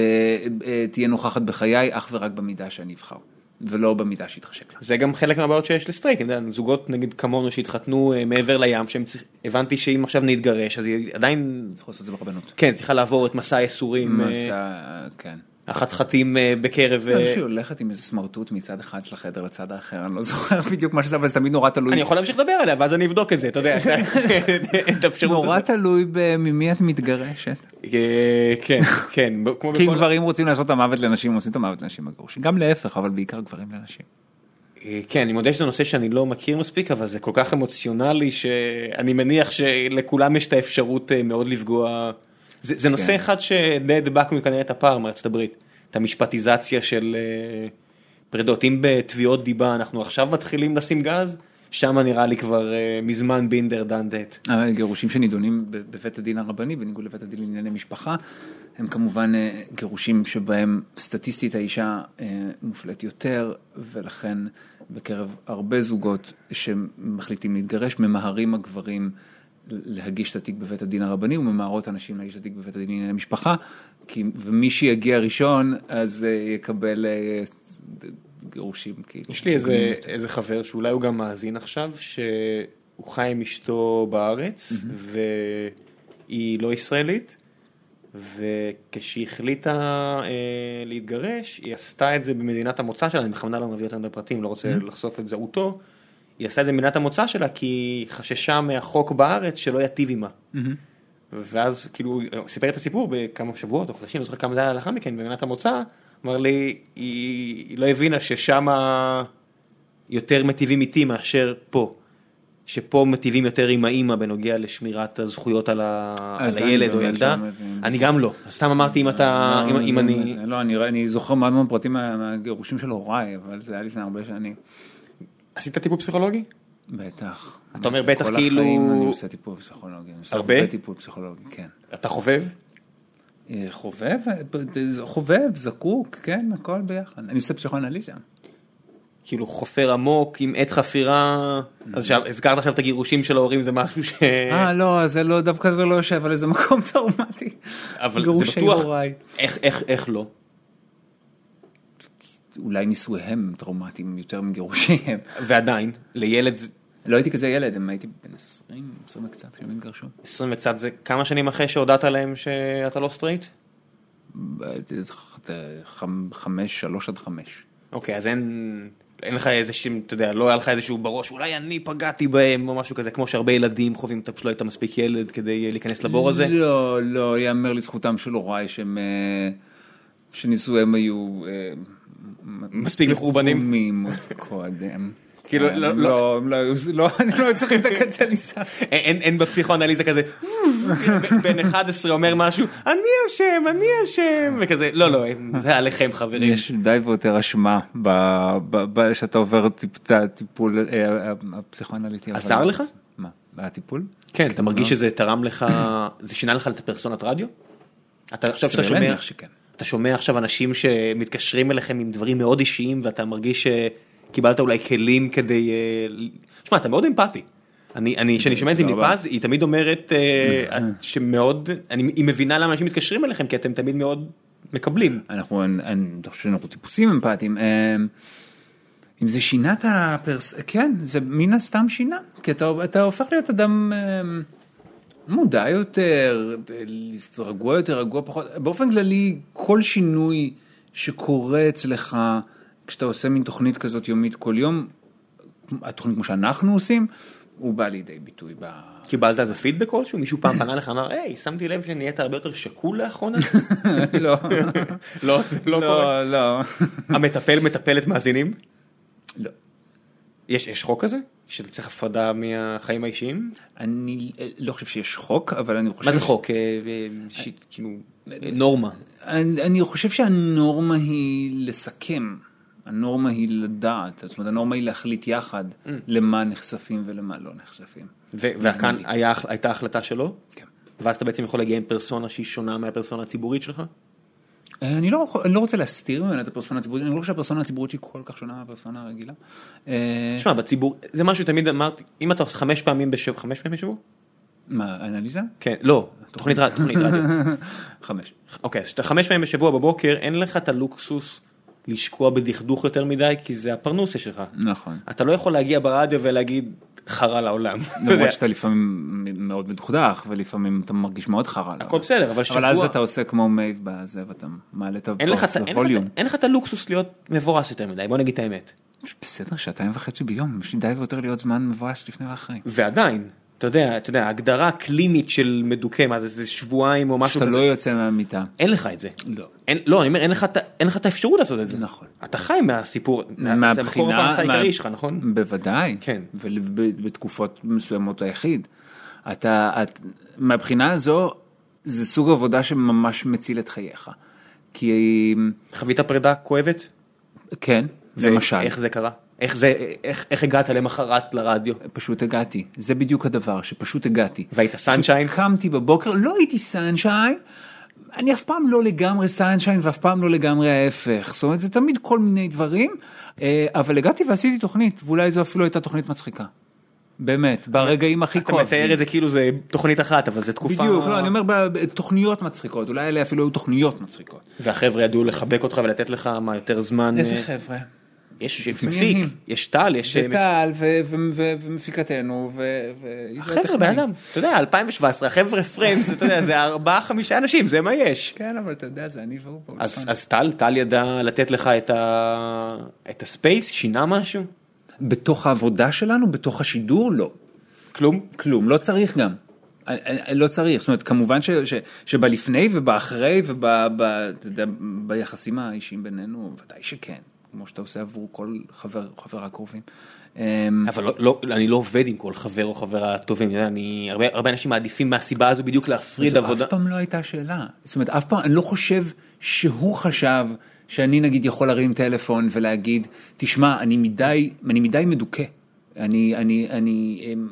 S2: אה, תהיה נוכחת בחיי אך ורק במידה שאני אבחר, ולא במידה שיתחשק לה.
S1: זה גם חלק מהבעיות שיש לסטרייטים, זוגות נגיד כמונו שהתחתנו אה, מעבר לים, שהם צריך, הבנתי שאם עכשיו נתגרש, אז היא עדיין,
S2: צריך לעשות את זה ברבנות.
S1: כן, צריכה לעבור את מסע הייסורים, אה,
S2: מסע, כן.
S1: החתחתים אה, בקרב,
S2: אני
S1: אה,
S2: חושב שהיא הולכת עם איזה סמרטוט מצד אחד של החדר לצד האחר, אני לא זוכר בדיוק מה שזה, אבל זה תמיד נורא תלוי.
S1: אני יכול להמשיך לדבר עליה ואז אני אבדוק את זה, אתה יודע,
S2: נורא. תלוי ממי את מתגרשת.
S1: אה, כן, כן,
S2: כי אם גברים רוצים לעשות את המוות לנשים, הם עושים את המוות לנשים בגרושים. גם להפך, אבל בעיקר גברים לנשים.
S1: כן, אני מודה שזה נושא שאני לא מכיר מספיק, אבל זה כל כך אמוציונלי שאני מניח שלכולם יש את האפשרות מאוד לפגוע. זה, זה נושא
S2: כן.
S1: אחד שדי הדבקנו כנראה את הפער מארצות הברית, את המשפטיזציה של אה, פרדות. אם בתביעות דיבה אנחנו עכשיו מתחילים לשים גז, שם נראה לי כבר אה, מזמן בינדר דן דט.
S2: הגירושים שנידונים בבית הדין הרבני, בניגוד לבית הדין לענייני משפחה, הם כמובן אה, גירושים שבהם סטטיסטית האישה מופלית יותר, ולכן בקרב הרבה זוגות שמחליטים להתגרש, ממהרים הגברים להגיש את התיק בבית הדין הרבני, וממהרות הנשים להגיש את התיק בבית הדין לענייני משפחה, כי, ומי שיגיע ראשון, אז אה, יקבל אה, גירושים. כאילו,
S1: יש לי איזה. איזה חבר שאולי הוא גם מאזין עכשיו, שהוא חי עם אשתו בארץ, והיא לא ישראלית, וכשהיא החליטה אה, להתגרש, היא עשתה את זה במדינת המוצא שלה, אני בכוונה לא מביא אותם לפרטים, לא רוצה לחשוף את זהותו, היא עשתה את זה במדינת המוצא שלה כי היא חששה מהחוק בארץ שלא יטיב עימה. ואז כאילו סיפר את הסיפור בכמה שבועות או חודשים, אני זוכר כמה זה היה לאחר מכן במדינת המוצא, אמר לי, היא, היא לא הבינה ששם יותר מטיבים איתי מאשר פה. שפה מטיבים יותר עם האימא בנוגע לשמירת הזכויות על, ה... על
S2: אז אני
S1: הילד או ילדה.
S2: לא.
S1: אני גם לא, סתם אמרתי אם אתה, אם, אם אני,
S2: לא, אני אני זוכר מאוד מאוד פרטים מה- מהגירושים של הוריי, אבל זה היה לפני הרבה שנים.
S1: עשית טיפול פסיכולוגי?
S2: בטח.
S1: אתה אומר בטח
S2: כל
S1: כאילו-
S2: החיים אני עושה טיפול פסיכולוגי. אני עושה
S1: הרבה?
S2: טיפול פסיכולוגי, כן.
S1: אתה חובב?
S2: אה, חובב, אה, חובב, זקוק, כן, הכל ביחד. אני עושה פסיכואנליזה.
S1: כאילו חופר עמוק עם עת חפירה, אז עכשיו הזכרת עכשיו את הגירושים של ההורים זה משהו ש...
S2: אה, לא, זה לא, דווקא זה לא יושב על איזה מקום טראומטי.
S1: אבל זה בטוח,
S2: הוריי.
S1: איך, איך, איך לא?
S2: אולי נישואיהם טראומטיים יותר מגירושיהם.
S1: ועדיין, לילד
S2: לא הייתי כזה ילד, הם הייתי בן 20, 20 וקצת, כשהם התגרשו.
S1: 20 וקצת זה כמה שנים אחרי שהודעת להם שאתה לא סטרייט?
S2: חמ- חמש, שלוש עד חמש.
S1: אוקיי, אז אין, אין לך איזה שם, אתה יודע, לא היה לך איזשהו בראש, אולי אני פגעתי בהם או משהו כזה, כמו שהרבה ילדים חווים, אתה פשוט לא היית מספיק ילד כדי להיכנס לבור הזה.
S2: לא, לא, יאמר לזכותם של הוריי שהם, אה, שנישואיהם היו אה,
S1: מספיק מחורבנים.
S2: קודם.
S1: כאילו,
S2: כן,
S1: לא- לא-
S2: לא, לא לא, אני לא צריכים את הקטליסה.
S1: אין, בפסיכואנליזה כזה, בן 11 אומר משהו, אני אשם, אני אשם, וכזה, לא, לא, זה עליכם חברים.
S2: יש די ויותר אשמה ב- ב- ב- שאתה עובר את הטיפול אה, הפסיכואנליטי. אבל-
S1: עזר לך?
S2: מה? הטיפול?
S1: כן, אתה מרגיש שזה תרם לך, זה שינה לך את הפרסונת רדיו? אתה עכשיו שאתה שומע,
S2: שכן.
S1: אתה שומע עכשיו אנשים שמתקשרים אליכם עם דברים מאוד אישיים ואתה מרגיש שקיבלת אולי כלים כדי, אה, שמע אתה מאוד אמפתי. אני, אני, כשאני שומע את זה. מפז, היא תמיד אומרת אה, שמאוד, אני, היא מבינה למה אנשים מתקשרים אליכם כי אתם תמיד מאוד מקבלים.
S2: אנחנו, אני חושב שאנחנו טיפוסים אמפתיים. אה, אם זה שינה את הפרס... כן, זה מן הסתם שינה. כי אתה, אתה הופך להיות אדם מודע יותר, רגוע יותר, רגוע פחות. באופן כללי, כל שינוי שקורה אצלך כשאתה עושה מין תוכנית כזאת יומית כל יום, התוכנית כמו שאנחנו עושים, הוא בא לידי ביטוי ב...
S1: קיבלת איזה פידבק כלשהו? מישהו פעם פנה לך אמר, היי, שמתי לב שנהיית הרבה יותר שקול לאחרונה?
S2: לא,
S1: לא, זה לא קורה.
S2: לא, לא.
S1: המטפל מטפלת מאזינים?
S2: לא.
S1: יש חוק כזה? שצריך הפרדה מהחיים האישיים?
S2: אני לא חושב שיש חוק, אבל אני חושב...
S1: מה זה חוק? אה, אה, כאילו, אה, נורמה.
S2: אני, חושב שהנורמה היא לסכם, הנורמה היא לדעת, זאת אומרת הנורמה היא להחליט יחד למה נחשפים ולמה לא נחשפים.
S1: וכאן הייתה החלטה שלו?
S2: כן.
S1: ואז אתה בעצם יכול להגיע עם פרסונה שהיא שונה מהפרסונה הציבורית שלך?
S2: אה, אני לא, אני לא רוצה להסתיר ממנה את הפרסונה הציבורית, אני לא חושב שהפרסונה הציבורית שהיא כל כך שונה מהפרסונה הרגילה. אה,
S1: תשמע, בציבור, זה משהו שתמיד אמרתי, אם אתה עושה חמש פעמים בשבוע, חמש פעמים בשבוע?
S2: מה, אנליזה?
S1: כן, לא, תוכנית רדיו, תוכנית רדיו.
S2: חמש.
S1: אוקיי, אז שאתה חמש פעמים בשבוע בבוקר, אין לך את הלוקסוס לשקוע בדכדוך יותר מדי, כי זה הפרנסה שלך.
S2: נכון.
S1: אתה לא יכול להגיע ברדיו ולהגיד חרא לעולם.
S2: למרות שאתה לפעמים מאוד מדוכדך ולפעמים אתה מרגיש מאוד חרא.
S1: הכל בסדר, אבל
S2: אבל אז
S1: שבוע-
S2: אתה עושה כמו מייב בזה ואתה מעלה את הפוסט
S1: אין לך את- הלוקסוס להיות מבואס יותר מדי, בוא נגיד את האמת.
S2: בסדר, שעתיים וחצי ביום, יש לי די ויותר להיות זמן מבואס לפני ואחרי.
S1: ועדיין, אתה יודע, אתה יודע, הגדרה קלינית של מדוכא, מה זה, זה שבועיים או משהו
S2: שאתה
S1: כזה,
S2: לא יוצא מהמיטה.
S1: אין לך את זה.
S2: לא.
S1: אין, לא, אני אומר, אין לך, אין לך את האפשרות לעשות את זה.
S2: נכון.
S1: אתה חי מהסיפור, זה מקור הפרנסה העיקרי שלך, נכון?
S2: בוודאי.
S1: כן.
S2: ובתקופות מסוימות היחיד. אתה, את, מהבחינה הזו, זה סוג עבודה שממש מציל את חייך. כי,
S1: חווית פרידה כואבת?
S2: כן, למשל.
S1: איך זה קרה? איך זה, איך, איך הגעת למחרת לרדיו?
S2: פשוט הגעתי, זה בדיוק הדבר, שפשוט הגעתי.
S1: והיית סנשיין?
S2: קמתי בבוקר, לא הייתי סנשיין, אני אף פעם לא לגמרי סנשיין ואף פעם לא לגמרי ההפך, זאת אומרת זה תמיד כל מיני דברים, אה, אבל הגעתי ועשיתי תוכנית, ואולי זו אפילו הייתה תוכנית מצחיקה. באמת, ברגעים הכי
S1: אתה
S2: כואבים.
S1: מתאר את זה כאילו זה תוכנית אחת, אבל זה תקופה...
S2: בדיוק, לא, אני אומר תוכניות מצחיקות, אולי אלה אפילו היו תוכניות מצחיקות.
S1: והחבר'ה ידעו לחבק אותך ולתת לך מה יותר זמן...
S2: איזה
S1: אה,
S2: חבר'ה.
S1: יש מפיק. יש טל, יש... אה,
S2: וטל ו- ומפיקתנו ו...
S1: החבר'ה, בן אדם, אתה יודע, 2017, החבר'ה פרנדס, אתה יודע, זה ארבעה, חמישה אנשים, זה מה יש.
S2: כן, אבל אתה יודע, זה אני והוא. באולפן.
S1: אז טל, טל ידע לתת לך את, הספייס, שינה משהו?
S2: בתוך העבודה שלנו, בתוך השידור, לא.
S1: כלום?
S2: כלום, לא צריך גם. אה, אה, לא צריך, זאת אומרת, כמובן ש, ש, שבלפני ובאחרי וביחסים האישיים בינינו, ודאי שכן, כמו שאתה עושה עבור כל חבר או חברה קרובים. אמ,
S1: אבל לא, לא, אני לא עובד עם כל חבר או חברה טובים, יודע, אני, הרבה, הרבה אנשים מעדיפים מהסיבה הזו בדיוק להפריד
S2: זו
S1: עבודה.
S2: אף פעם לא הייתה שאלה. זאת אומרת, אף פעם, אני לא חושב שהוא חשב שאני נגיד יכול להרים טלפון ולהגיד, תשמע, אני מדי, אני מדי מדוכא. אני, אני, אני, אמ,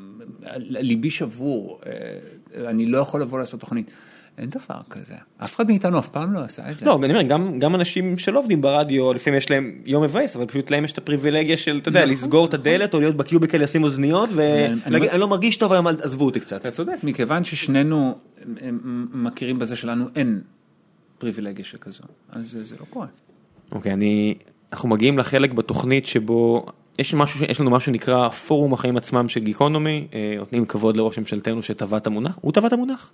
S2: ליבי שבור, אה, אני לא יכול לבוא לעשות תוכנית. אין דבר כזה. אף אחד מאיתנו אף פעם לא עשה את זה.
S1: לא, אני אומר, גם, גם אנשים שלא עובדים ברדיו, לפעמים יש להם יום מבאס, אבל פשוט להם יש את הפריבילגיה של, אתה יודע,
S2: נכון,
S1: לסגור את הדלת או להיות בקיוביקל, לשים אוזניות ולהגיד, אני לא מרגיש טוב היום, עזבו אותי קצת.
S2: אתה צודק, מכיוון ששנינו מכירים בזה שלנו אין פריבילגיה שכזו, אז זה- לא קורה.
S1: אוקיי, אני, אנחנו מגיעים לחלק בתוכנית שבו יש משהו, יש לנו משהו שנקרא פורום החיים עצמם של גיקונומי, אה, נותנים כבוד לראש ממשלתנו שטבע את המונח, הוא טבע את המונח?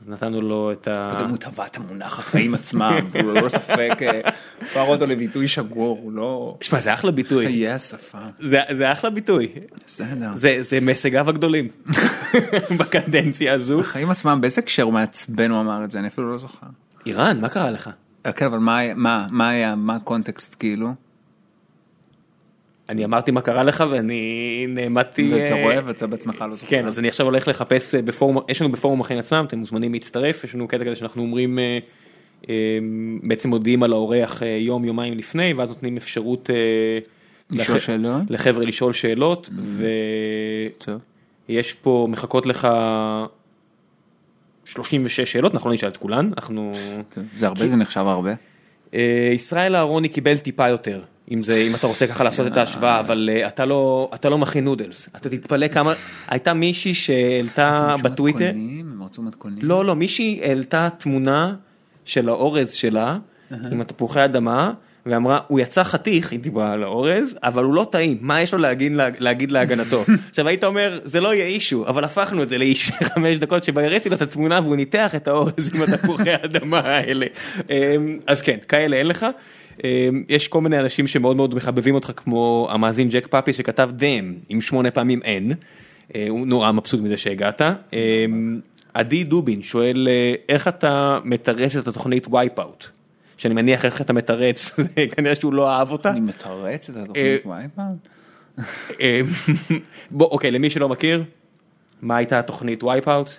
S1: אז נתנו לו את ה...
S2: הוא טבע את המונח החיים עצמם, והוא ללא ספק אה, הפך אותו לביטוי שגור, הוא לא...
S1: שמע, זה אחלה ביטוי,
S2: חיי השפה.
S1: זה, אחלה ביטוי,
S2: בסדר.
S1: זה, מהישגיו הגדולים בקדנציה הזו.
S2: החיים עצמם, באיזה הקשר הוא מעצבן הוא אמר את זה, אני אפילו לא זוכר.
S1: איראן, מה קרה לך?
S2: כן, אבל מה היה, מה הקונטקסט כאילו?
S1: אני אמרתי מה קרה לך ואני נעמדתי...
S2: ואתה
S1: אה,
S2: רואה ואתה בעצמך לא זוכר.
S1: כן, אז אני עכשיו הולך לחפש אה, בפורום, יש לנו בפורום החיים עצמם, אתם מוזמנים להצטרף, יש לנו קטע כזה שאנחנו אומרים, אה, בעצם מודיעים על האורח יום יומיים לפני, ואז נותנים אפשרות
S2: לשאול
S1: לח-
S2: שאלות?
S1: לחבר'ה לשאול שאלות,
S2: טוב.
S1: ויש פה, מחכות לך 36 שאלות, אנחנו לא נשאל את כולן, אנחנו...
S2: זה הרבה, זה נחשב הרבה.
S1: ישראל אהרוני קיבל טיפה יותר, אם זה, אם אתה רוצה ככה לעשות את ההשוואה, אבל אה, אתה לא, אתה לא מכין נודלס, אתה תתפלא כמה, הייתה מישהי שהעלתה בטוויטר,
S2: הם רצו מתכונים.
S1: לא לא, מישהי העלתה תמונה של האורז שלה, עם התפוחי אדמה, ואמרה, הוא יצא חתיך, היא דיברה על האורז, אבל הוא לא טעים, מה יש לו להגיד, להגיד להגנתו? עכשיו היית אומר, זה לא יהיה אישו, אבל הפכנו את זה לאיש חמש דקות שבה הראיתי לו את התמונה והוא ניתח את האורז עם התפוחי האדמה האלה. אמ, אז כן, כאלה אין לך. אמ, יש כל מיני אנשים שמאוד מאוד מחבבים אותך, כמו המאזין ג'ק פאפי שכתב דאם עם שמונה פעמים אין. אה, הוא נורא מבסוט מזה שהגעת. אמ, עדי דובין שואל, אה, איך אתה מתרץ את התוכנית Wipeout? שאני מניח איך אתה מתרץ, כנראה שהוא לא אהב אותה.
S2: אני מתרץ את התוכנית Wipeout.
S1: אה, בוא, אוקיי, למי שלא מכיר, מה הייתה התוכנית Wipeout?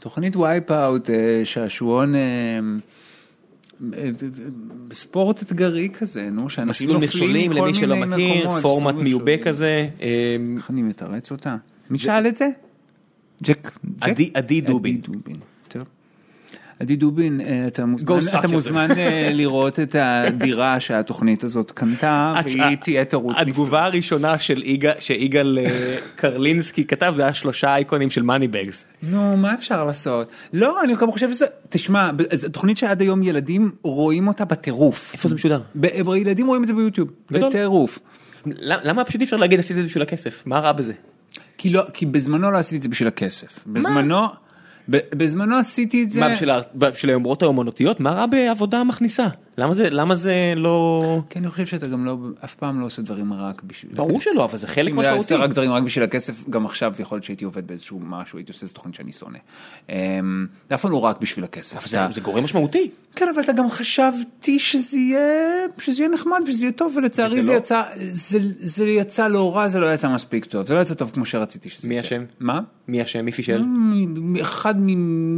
S2: תוכנית Wipeout, אה, שעשועון, ספורט אתגרי כזה, נו, שאנשים
S1: מסלול
S2: נופלים
S1: מכשולים
S2: מכל
S1: למי שלא
S2: מיני
S1: מכיר,
S2: מקומות,
S1: פורמט
S2: מסלול
S1: מיובה
S2: מכשולים.
S1: כזה.
S2: איך אני מתרץ אותה? מי שאל את זה? ג'ק?
S1: עדי דובין.
S2: עדי דובין. אה, אתה מוזמן, אתה. מוזמן אה, לראות את הדירה שהתוכנית הזאת קנתה, והיא תהיה תירוץ.
S1: התגובה הראשונה של יגאל- שיגאל אה, קרלינסקי כתב זה היה שלושה אייקונים של מאני בגס.
S2: נו, מה אפשר לעשות? לא, אני גם חושב שזה, תשמע, זו תוכנית שעד היום ילדים רואים אותה בטירוף.
S1: איפה זה משודר?
S2: ילדים רואים את זה ביוטיוב. בטירוף.
S1: למה פשוט אי אפשר להגיד עשיתי את זה בשביל הכסף? מה רע בזה?
S2: כי לא, כי בזמנו לא עשיתי את זה בשביל הכסף. בזמנו, ב- בזמנו עשיתי את זה.
S1: מה בשביל היומרות האומנותיות? מה רע בעבודה מכניסה? למה זה למה זה לא...
S2: כי אני חושב שאתה גם לא, אף פעם לא עושה דברים רק בשביל
S1: ברור שלא, אבל זה חלק
S2: אם היה
S1: משמעותי.
S2: עושה רק דברים רק בשביל הכסף, גם עכשיו יכול להיות שהייתי עובד באיזשהו משהו, הייתי עושה איזה תוכנית שאני שונא. אמ, זה אף פעם לא רק בשביל הכסף.
S1: זה- גורם משמעותי.
S2: כן, אבל אתה גם חשבתי שזה יהיה, שזה יהיה נחמד ושזה יהיה טוב, ולצערי זה
S1: לא.
S2: יצא, זה, זה יצא לא רע, זה לא יצא מספיק טוב, זה לא יצא טוב כמו שרציתי שזה
S1: מי
S2: יצא.
S1: אשם?
S2: מה?
S1: מי אשם? מי פישל?
S2: אחד מ...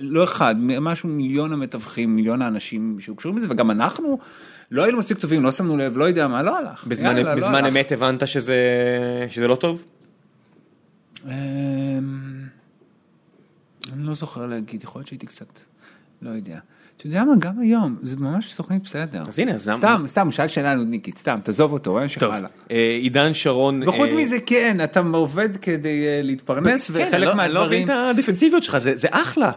S2: לא אחד, משהו מיליון המתווכים, מיליון האנשים שהיו קשורים לזה, וגם אנחנו לא היינו מספיק טובים, לא שמנו לב, לא יודע מה, לא הלך.
S1: בזמן
S2: יאללה, לא
S1: בזמן
S2: הלך.
S1: אמת הבנת שזה שזה לא טוב?
S2: אמ, אני לא זוכר להגיד, יכול להיות שהייתי קצת, לא יודע. אתה יודע מה, גם היום, זה ממש תוכנית בסדר.
S1: אז הנה, אז למה-
S2: סתם, סתם, הוא שאל שאלה נודניקית, סתם, תעזוב אותו, אין
S1: טוב.
S2: שחלה.
S1: אה, עידן שרון...
S2: וחוץ
S1: אה,
S2: מזה, כן, אתה עובד כדי אה, להתפרנס,
S1: כן,
S2: וחלק
S1: לא- אני לא מבין
S2: מהדברים...
S1: את הדפנסיביות שלך, זה זה אחלה.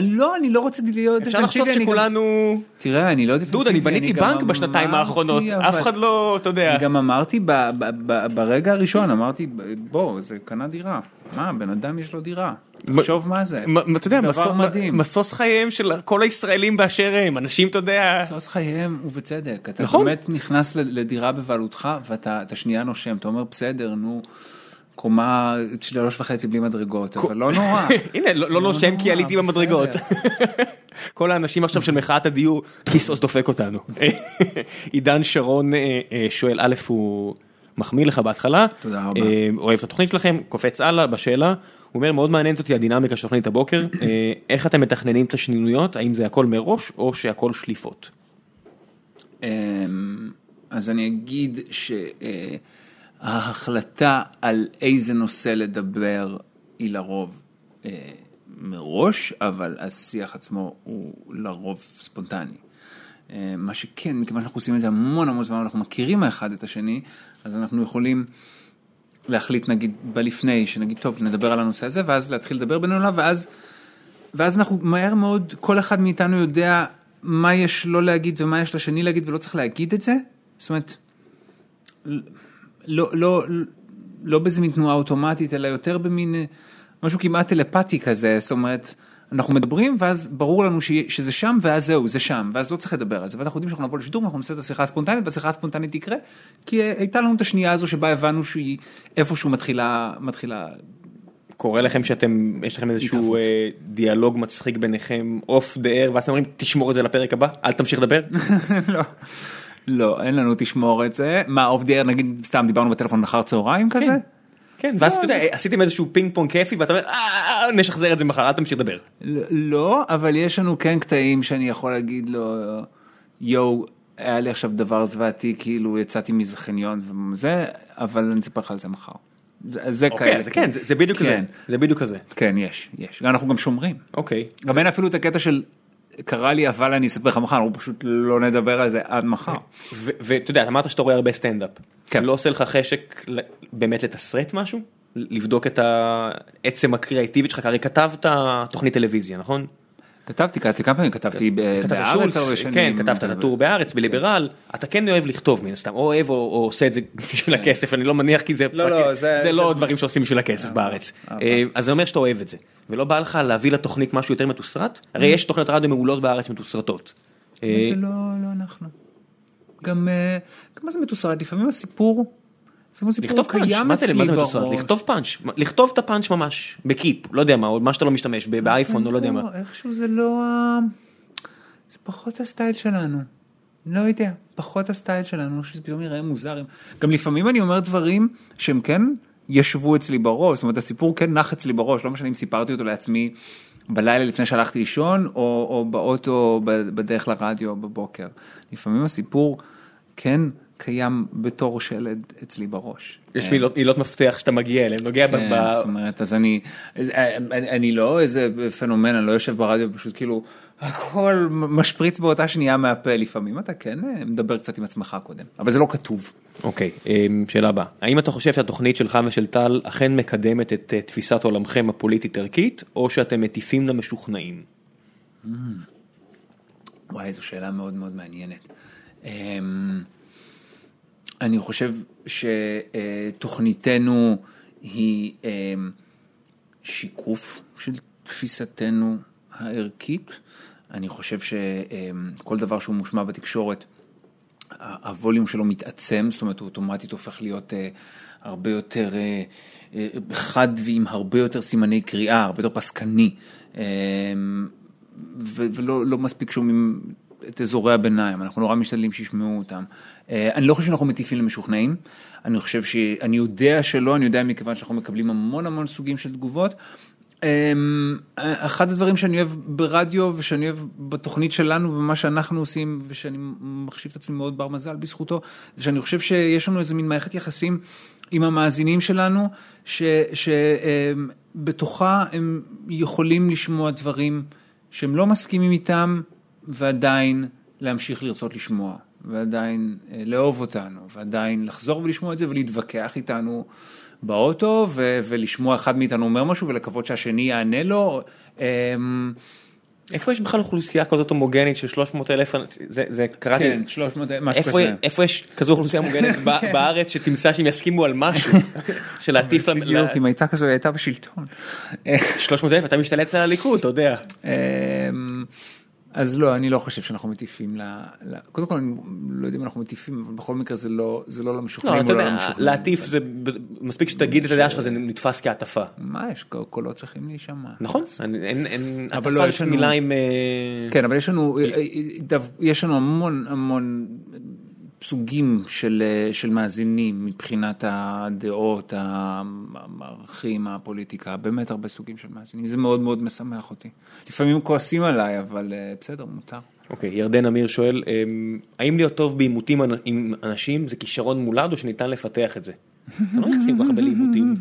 S2: לא, אני לא רוצה להיות
S1: אפשר לחשוב
S2: דפנסיבי, אני גם-
S1: שכולנו...
S2: תראה, אני לא דפנסיבי.
S1: דוד, אני בניתי בנק בשנתיים האחרונות, אף אחד לא, אתה יודע.
S2: אני גם אמרתי ברגע הראשון, אמרתי, בוא, זה קנה דירה. מה, בן אדם יש לו דירה. תחשוב מה זה.
S1: אתה יודע. משוש חייהם של כל הישראלים באשר הם, אנשים, אתה יודע,
S2: משוש חייהם ובצדק. אתה
S1: נכון.
S2: באמת נכנס לדירה בבעלותך ואתה אתה שנייה נושם, אתה אומר בסדר, נו, קומה שלוש וחצי בלי מדרגות, אבל לא נורא.
S1: הנה, לא לא נושם כי עליתי במדרגות. כל האנשים עכשיו של מחאת הדיור, כיסוס דופק אותנו. עידן שרון אה, אה, שואל, א', הוא מחמיא לך בהתחלה,
S2: תודה רבה.
S1: אה, אוהב את התוכנית שלכם, קופץ הלאה בשאלה, הוא אומר מאוד מעניינת אותי הדינמיקה של תוכנית הבוקר, אה, איך אתם מתכננים את השנינויות, האם זה הכל מראש או שהכל שליפות?
S2: אמ, אז אני אגיד שההחלטה על איזה נושא לדבר היא לרוב אה, מראש, אבל השיח עצמו הוא לרוב ספונטני. אה, מה שכן, מכיוון שאנחנו עושים את זה המון המון זמן, אנחנו מכירים האחד את השני, אז אנחנו יכולים להחליט נגיד בלפני, שנגיד טוב נדבר על הנושא הזה, ואז להתחיל לדבר בינינו, ואז ואז אנחנו מהר מאוד, כל אחד מאיתנו יודע מה יש לו להגיד ומה יש לשני להגיד ולא צריך להגיד את זה. זאת אומרת, לא, לא, לא באיזה מין תנועה אוטומטית, אלא יותר במין אה, משהו כמעט טלפתי כזה, זאת אומרת, אנחנו מדברים ואז ברור לנו שזה שם ואז זהו, זה שם, ואז לא צריך לדבר על זה, ואנחנו יודעים שאנחנו נבוא לשידור ואנחנו נעשה את השיחה הספונטנית, והשיחה הספונטנית תקרה, כי הייתה לנו את השנייה הזו שבה הבנו שהיא איפשהו מתחילה, מתחילה
S1: קורה לכם שאתם, יש לכם איזשהו. אה, דיאלוג מצחיק ביניכם off the air, ואז אתם אומרים תשמור את זה לפרק הבא, אל תמשיך לדבר?
S2: לא, לא, אין לנו תשמור את זה. מה, off the air, נגיד, סתם דיברנו בטלפון אחר צהריים כזה?
S1: כן, ואז אתה יודע, עשיתם איזשהו פינג פונג כיפי ואתה אומר, "אה, נשחזר את זה מחר, אל תמשיך לדבר.
S2: ל- לא, אבל יש לנו כן קטעים שאני יכול להגיד לו, יואו, היה לי עכשיו דבר זוועתי, כאילו יצאתי מאיזה חניון וזה, אבל אני אספר לך על זה מחר. זה, זה
S1: אוקיי,
S2: כאלה.
S1: כן, זה זה בדיוק כזה,
S2: כן,
S1: זה בדיוק כזה.
S2: כן, יש, יש. אנחנו גם שומרים.
S1: אוקיי.
S2: גם אין אפילו את הקטע של, קרה לי אבל אני אספר לך מחר, אנחנו פשוט לא נדבר על זה עד מחר.
S1: ואתה יודע, אמרת שאתה רואה הרבה סטנדאפ.
S2: כן.
S1: לא עושה לך חשק באמת לתסרט משהו? לבדוק את העצם הקריאטיבית שלך, הרי כתבת תוכנית טלוויזיה, נכון?
S2: כתבתי, כתבתי כמה פעמים, כתבתי בארץ
S1: שולץ,
S2: הרבה שנים.
S1: כן, כתבת את הטור בארץ, בליברל, אתה כן אוהב לכתוב מן הסתם, או אוהב או עושה את זה בשביל הכסף, אני לא מניח כי זה
S2: לא, לא,
S1: לא דברים שעושים בשביל הכסף בארץ.
S2: אבל-
S1: אה, אז זה אומר שאתה אוהב את זה, ולא בא לך להביא לתוכנית משהו יותר מתוסרט? הרי יש תוכניות רדיו מעולות בארץ מתוסרטות. אה,
S2: זה לא, לא אנחנו. גם, אה, גם מה זה מתוסרט? לפעמים הסיפור
S1: לכתוב פאנץ', מה זה מתוסרט? לכתוב פאנץ', לכתוב את הפאנץ' ממש, בקיפ, לא יודע מה, או מה שאתה לא משתמש, באייפון או לא יודע מה.
S2: איכשהו זה לא ה... זה פחות הסטייל שלנו. לא יודע, פחות הסטייל שלנו, שזה פתאום יראה מוזר. גם לפעמים אני אומר דברים שהם כן ישבו אצלי בראש, זאת אומרת הסיפור כן נח אצלי בראש, לא משנה אם סיפרתי אותו לעצמי בלילה לפני שהלכתי לישון, או, או באוטו בדרך לרדיו בבוקר. לפעמים הסיפור כן קיים בתור שלד אצלי בראש.
S1: יש מילות מילות מפתח שאתה מגיע אליהן, נוגע ב...
S2: כן,
S1: ב-
S2: זאת אומרת, אז אני, אה, אני, אני לא איזה פנומן, אני לא יושב ברדיו, פשוט כאילו, הכל משפריץ באותה שנייה מהפה, לפעמים אתה כן אה, מדבר קצת עם עצמך קודם, אבל זה לא כתוב.
S1: אוקיי, אמ, שאלה הבאה. האם אתה חושב שהתוכנית שלך ושל טל אכן מקדמת את אה, תפיסת עולמכם הפוליטית ערכית, או שאתם מטיפים למשוכנעים?
S2: וואי, זו שאלה מאוד מאוד מעניינת. אני חושב שתוכניתנו היא אמ, שיקוף של תפיסתנו הערכית. אני חושב שכל דבר שהוא מושמע בתקשורת, הווליום שלו מתעצם, זאת אומרת הוא אוטומטית הופך להיות אה, הרבה יותר אה, אה, חד ועם הרבה יותר סימני קריאה, הרבה יותר פסקני, אה, ולא לא מספיק שומעים את אזורי הביניים, אנחנו נורא משתדלים שישמעו אותם. אה, אני לא חושב שאנחנו מטיפים למשוכנעים, אני חושב שאני יודע שלא, אני יודע מכיוון שאנחנו מקבלים המון המון סוגים של תגובות. אמ, אחד הדברים שאני אוהב ברדיו ושאני אוהב בתוכנית שלנו ובמה שאנחנו עושים ושאני מחשיב את עצמי מאוד בר מזל בזכותו, זה שאני חושב שיש לנו איזה מין מערכת יחסים עם המאזינים שלנו, שבתוכה הם יכולים לשמוע דברים שהם לא מסכימים איתם ועדיין להמשיך לרצות לשמוע. ועדיין אה, לאהוב אותנו, ועדיין לחזור ולשמוע את זה ולהתווכח איתנו באוטו, ו- ולשמוע אחד מאיתנו אומר משהו ולקוות שהשני יענה לו. אמ,
S1: איפה יש בכלל אוכלוסייה כזאת הומוגנית של 300 אלף, זה, זה קראתי,
S2: כן, 300, משהו
S1: איפה,
S2: כזה.
S1: איפה יש כזו אוכלוסייה מוגנת ב-
S2: כן.
S1: בארץ שתמצא שהם יסכימו על משהו, של להטיף להם,
S2: בדיוק, אם הייתה כזו, היא הייתה בשלטון.
S1: 300 אלף אתה משתלט על הליכוד, אתה יודע.
S2: אז לא, אני לא חושב שאנחנו מטיפים ל... ל- קודם כל, אני לא יודע אם אנחנו מטיפים, אבל בכל מקרה זה לא, זה לא
S1: לא,
S2: למשוכנעים
S1: אתה
S2: או לא למשוכנעים.
S1: להטיף זה, מספיק שתגיד את הדעה שלך זה נתפס כהטפה.
S2: מה יש, קולות צריכים להישמע.
S1: נכון, אין, אין,
S2: אבל
S1: הטפה
S2: לא, יש לנו-
S1: מילה עם, אה,
S2: כן, אבל יש לנו, דו- יש לנו המון המון סוגים של, של מאזינים מבחינת הדעות, הערכים, הפוליטיקה, באמת הרבה סוגים של מאזינים, זה מאוד מאוד משמח אותי. לפעמים כועסים עליי, אבל אה, בסדר, מותר.
S1: אוקיי, ירדן אמיר שואל, אמ, האם להיות טוב בעימותים עם אנשים זה כישרון מולד או שניתן לפתח את זה? אתה לא נכנסים כל כך הרבה לעימותים.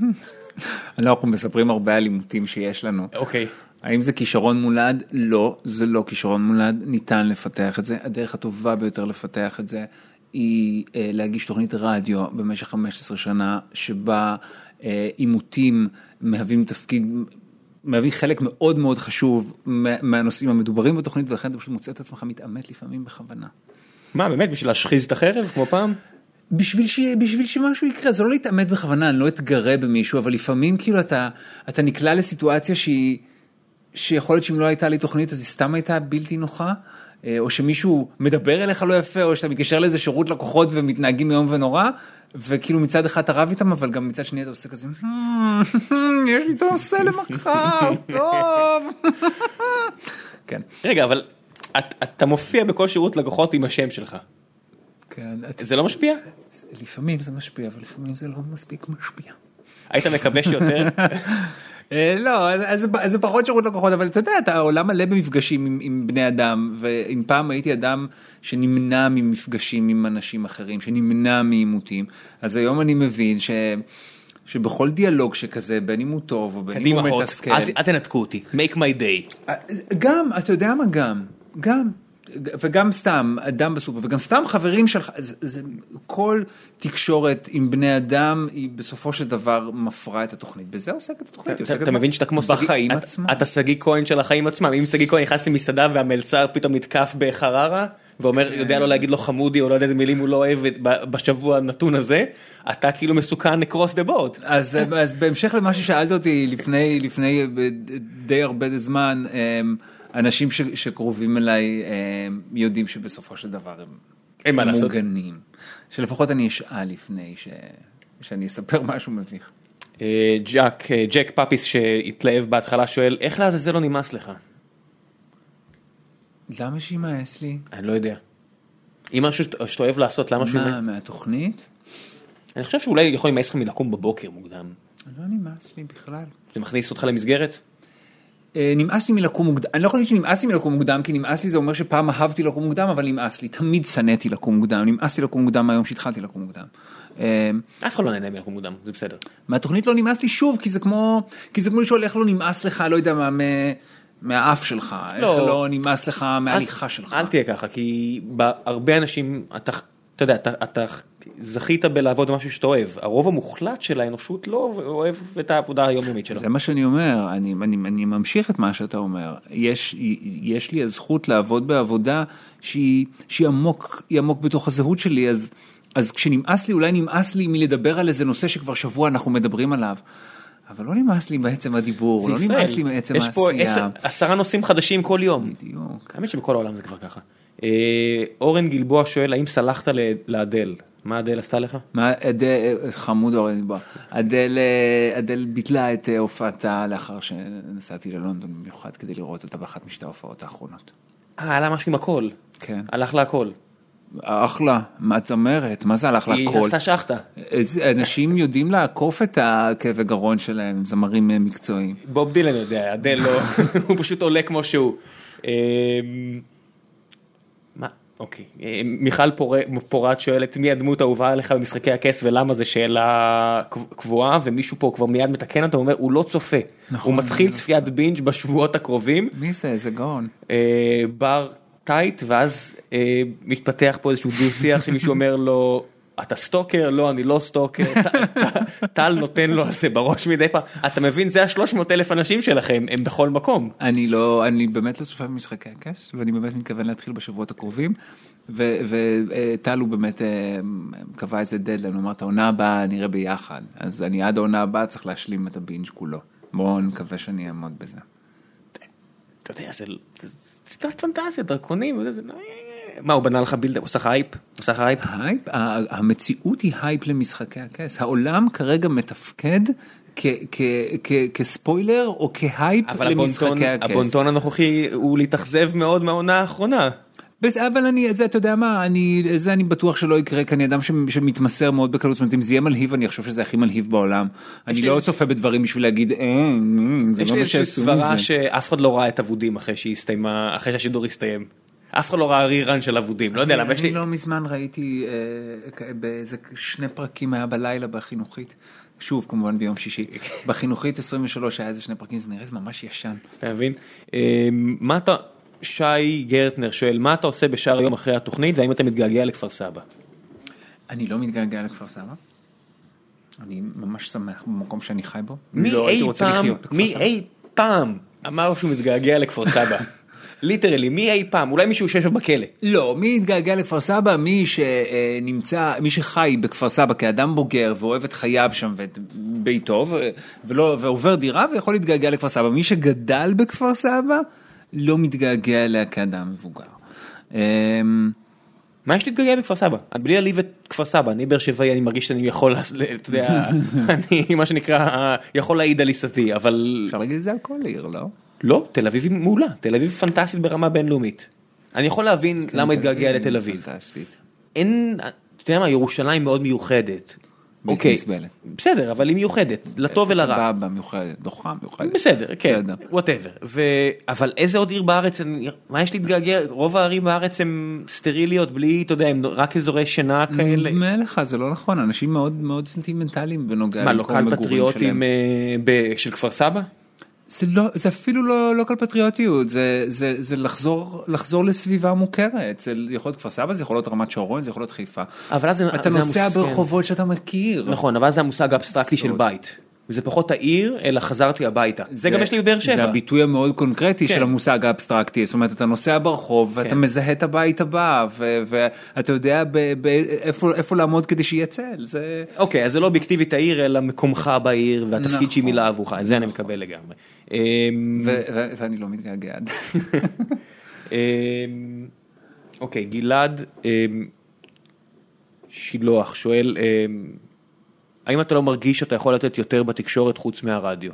S2: אנחנו מספרים הרבה על עימותים שיש לנו.
S1: אוקיי.
S2: האם זה כישרון מולד? לא, זה לא כישרון מולד, ניתן לפתח את זה. הדרך הטובה ביותר לפתח את זה היא אה, להגיש תוכנית רדיו במשך 15 שנה, שבה אה, עימותים מהווים תפקיד, מהווים חלק מאוד מאוד חשוב מה- מהנושאים המדוברים בתוכנית, ולכן אתה פשוט מוצא את עצמך מתעמת לפעמים בכוונה.
S1: מה באמת בשביל להשחיז את החרב כמו פעם?
S2: בשביל, ש... בשביל שמשהו יקרה, זה לא להתעמת בכוונה, אני לא אתגרה במישהו, אבל לפעמים כאילו אתה, אתה נקלע לסיטואציה שהיא, שיכול להיות שאם לא הייתה לי תוכנית אז היא סתם הייתה בלתי נוחה, או שמישהו מדבר אליך לא יפה, או שאתה מתקשר לאיזה שירות לקוחות ומתנהגים איום ונורא, וכאילו מצד אחד אתה רב איתם, אבל גם מצד שני אתה עושה כזה, "Hmm, יש לי את הנושא למחר, טוב. כן.
S1: רגע, אבל את- אתה מופיע בכל שירות לקוחות עם השם שלך.
S2: כן,
S1: זה לא משפיע?
S2: לפעמים זה משפיע, אבל לפעמים זה לא מספיק משפיע.
S1: היית מקווה שיותר?
S2: אה, לא, אז- אז אז זה פחות שירות לקוחות, אבל אתה יודע, אתה העולם מלא במפגשים עם, עם בני אדם, ואם פעם הייתי אדם שנמנע ממפגשים עם אנשים אחרים, שנמנע מעימותים, אז היום אני מבין ש... שבכל דיאלוג שכזה, בין אם הוא טוב או בין אם
S1: קדימה
S2: הוא מתסכל,
S1: אל ת- אל תנתקו אותי, make my day.
S2: גם, אתה יודע מה גם, גם, וגם סתם, אדם בסופר, וגם סתם חברים שלך, זה, זה, כל תקשורת עם בני אדם היא בסופו של דבר מפרה את התוכנית, בזה עוסקת התוכנית,
S1: אתה- אתה מבין שאתה כמו
S2: בחיים
S1: אתה-
S2: עצמם.
S1: אתה שגיא כהן של החיים עצמם, אם שגיא כהן נכנס למסעדה והמלצר פתאום נתקף בחררה ואומר
S2: כן.
S1: יודע לא להגיד לו חמודי או לא יודע איזה מילים הוא לא אוהב בשבוע הנתון הזה, אתה כאילו מסוכן across the board.
S2: אז, אז בהמשך למה ששאלת אותי לפני, לפני די הרבה זמן, אמ, אנשים ש, שקרובים אליי אמ, יודעים שבסופו של דבר הם,
S1: אין מה לעשות.
S2: מוגנים. שלפחות אני אשאל לפני ש, שאני אספר משהו מביך.
S1: אה, ג'ק, אה, ג'ק פאפיס שהתלהב בהתחלה שואל איך לעזאזל לא נמאס לך?
S2: למה שימאס לי?
S1: אני לא יודע. אם משהו שאתה אוהב לעשות למה שהוא...
S2: מה, מהתוכנית?
S1: אני חושב שאולי יכול להימאס לך מלקום בבוקר מוקדם.
S2: לא נמאס לי בכלל.
S1: זה מכניס אותך למסגרת?
S2: אה, נמאס לי מלקום מוקדם, אני לא יכול להגיד שנמאס לי מלקום מוקדם, כי נמאס לי זה אומר שפעם אהבתי לקום מוקדם, אבל נמאס לי, תמיד שנאתי לקום מוקדם, נמאס לי לקום מוקדם מהיום שהתחלתי לקום מוקדם. אה,
S1: אף אחד לא נהנה מלקום מוקדם, זה בסדר.
S2: מהתוכנית לא נמאס לי שוב, כי זה כמו, כי זה כמו לשאול איך לא נמאס לך, לא יודע מה, מהאף שלך, איך
S1: לא.
S2: לא נמאס לך מההליכה שלך.
S1: אל תהיה ככה, כי בהרבה אנשים, אתה, אתה יודע, אתה, אתה זכית בלעבוד במשהו שאתה אוהב. הרוב המוחלט של האנושות לא אוהב את העבודה היומיומית שלו.
S2: זה מה שאני אומר, אני, אני, אני ממשיך את מה שאתה אומר. יש, יש לי הזכות לעבוד בעבודה שהיא, שהיא עמוק, עמוק בתוך הזהות שלי, אז, אז כשנמאס לי, אולי נמאס לי מלדבר על איזה נושא שכבר שבוע אנחנו מדברים עליו. אבל לא נמאס לי בעצם הדיבור, לא
S1: ישראל.
S2: נמאס לי מעצם
S1: יש פה
S2: העשייה.
S1: עשר, עשרה נושאים חדשים כל יום.
S2: בדיוק.
S1: האמת שבכל העולם זה כבר ככה. אה, אורן גלבוע שואל האם סלחת לאדל? מה אדל עשתה לך?
S2: מה, אדל, חמוד אורן, בוא. אדל, אה, אדל ביטלה את אה, הופעתה לאחר שנסעתי ללונדון במיוחד כדי לראות אותה באחת משתי ההופעות האחרונות.
S1: אה, היה לה משהו עם הכל.
S2: כן.
S1: הלך לה הכל.
S2: אחלה, מה צמרת? מה זה הלך
S1: היא
S2: להכל?
S1: עשתה שחטה.
S2: אנשים יודעים לעקוף את הכאבי גרון שלהם, זמרים אה, מקצועיים.
S1: בוב דילן יודע, אדל לא, הוא פשוט עולה כמו שהוא. אוקיי. אה, מיכל פור- פורת שואלת מי הדמות האהובה עליך במשחקי הכס ולמה זה שאלה קב- קבועה ומישהו פה כבר מיד מתקן אותו ואומר הוא לא צופה.
S2: נכון,
S1: הוא מתחיל
S2: לא
S1: צפיית בינג' בשבועות הקרובים.
S2: מי זה? איזה גאון.
S1: אה, בר טייט ואז אה, מתפתח פה איזשהו דו שיח שמישהו אומר לו אתה stalker? לא, אני לא stalker. טל נותן לו על זה בראש מדי פעם. אתה מבין, זה השלוש מאות אלף אנשים שלכם, הם בכל מקום.
S2: אני לא, אני באמת לא צופה במשחקי הכס, ואני באמת מתכוון להתחיל בשבועות הקרובים. וטל הוא באמת אה, קבע איזה דדליין, הוא אמר את העונה הבאה נראה ביחד, אז אני עד העונה הבאה צריך להשלים את הבינג' כולו. בואו נקווה שאני אעמוד בזה.
S1: אתה יודע, זה סדרת פנטזיה, דרקונים, וזה, זה- מה, הוא בנה לך build, הוא עושה לך הייפ? הוא עושה לך הייפ?
S2: הייפ, המציאות היא הייפ למשחקי הכס, העולם כרגע מתפקד כספוילר או כהייפ
S1: אבל
S2: למשחקי הכס.
S1: הבונטון הנוכחי הוא להתאכזב מאוד מהעונה האחרונה.
S2: אבל אני, זה אתה יודע מה, אני, זה אני בטוח שלא יקרה, כי אני אדם שמתמסר מאוד בקלות, זאת אומרת אם זה יהיה מלהיב אני אחשוב שזה הכי מלהיב בעולם. אני
S1: לי
S2: לא צופה בדברים בשביל להגיד, אה, אה, זה
S1: יש
S2: לא
S1: לי
S2: מה
S1: איזושהי
S2: שעשו
S1: סברה
S2: מזה.
S1: שאף אחד לא ראה את אבודים אחרי שהשידור הסתיים. אף אחד לא ראה רירן של אבודים, לא יודע למה יש לי...
S2: אני לא מזמן ראיתי אה, באיזה שני פרקים היה בלילה בחינוכית. שוב כמובן ביום שישי בחינוכית 23 היה איזה שני פרקים זה נראה ממש ישן.
S1: אתה מבין? אה, מה אתה... שי גרטנר שואל, מה אתה עושה בשאר היום אחרי התוכנית והאם אתה מתגעגע לכפר סבא?
S2: אני לא מתגעגע לכפר סבא. אני ממש שמח במקום שאני חי בו.
S1: מי
S2: לא
S1: אי פעם, מי. אי פעם אמר שהוא מתגעגע לכפר סבא? ליטרלי, מי אי פעם? אולי מישהו שיושב בכלא.
S2: לא, מי יתגעגע לכפר סבא? מי שנמצא, מי שחי בכפר סבא כאדם בוגר ואוהב את חייו שם ואת ביתו ולא, ועובר דירה ויכול להתגעגע לכפר סבא. מי שגדל בכפר סבא לא מתגעגע אליה כאדם מבוגר. אמ,
S1: מה יש להתגעגע בכפר סבא? בלי להעליב את כפר סבא, אני באר שבעי, אני מרגיש שאני יכול, אתה יודע, אני מה שנקרא, יכול להעיד על עיסתי, אבל
S2: אפשר להגיד את זה על כל עיר, לא?
S1: לא, תל אביב היא מעולה, תל אביב פנטסטית ברמה בינלאומית. אני יכול להבין למה התגעגע לתל אביב.
S2: פנטסטית.
S1: אין, אתה יודע מה, ירושלים מאוד מיוחדת. אוקיי,
S2: נסבלת.
S1: בסדר, אבל היא מיוחדת, לטוב ולרע.
S2: סבבה, מיוחדת, דוחה מיוחדת.
S1: בסדר, כן. Whatever. אבל איזה עוד עיר בארץ, אני- מה יש להתגעגע, רוב הערים בארץ הן סטריליות, בלי, אתה יודע, הם רק אזורי שינה כאלה.
S2: נדמה לך, זה לא נכון, אנשים מאוד מאוד סנטימנטליים בנוגע
S1: מה,
S2: למקום
S1: לוקל
S2: המגורים
S1: פטריוטים
S2: שלהם.
S1: אה, ב- של כפר סבא?
S2: זה לא, זה אפילו לא לוקל פטריוטיות, זה, זה, זה לחזור, לחזור לסביבה מוכרת, זה יכול להיות כפר סבא, זה יכול להיות רמת שרון, זה יכול להיות חיפה.
S1: אבל אז זה-
S2: אתה
S1: זה
S2: נוסע
S1: המוס-
S2: ברחובות שאתה מכיר.
S1: נכון, אבל זה המושג האבסטרקטי של. בית. זה פחות העיר, אלא חזרתי הביתה. זה גם יש לי בבאר
S2: זה
S1: שבע.
S2: הביטוי המאוד קונקרטי
S1: כן.
S2: של המושג האבסטרקטי, זאת אומרת אתה נוסע ברחוב ואתה
S1: כן.
S2: מזהה את הבית הבא ו- ואתה יודע ב- ב- איפה איפה לעמוד כדי שיהיה צל, זה...
S1: אוקיי, אז זה לא אובייקטיבית העיר, אלא מקומך בעיר, והתפקיד שהיא
S2: נכון.
S1: מילאה עבורך, את זה אני מקבל לגמרי. אמ,
S2: ו- ו- ואני לא מתגעגע.
S1: אמ, אוקיי, גלעד אמ, שילוח שואל, האם אתה לא מרגיש שאתה יכול לתת יותר בתקשורת חוץ מהרדיו?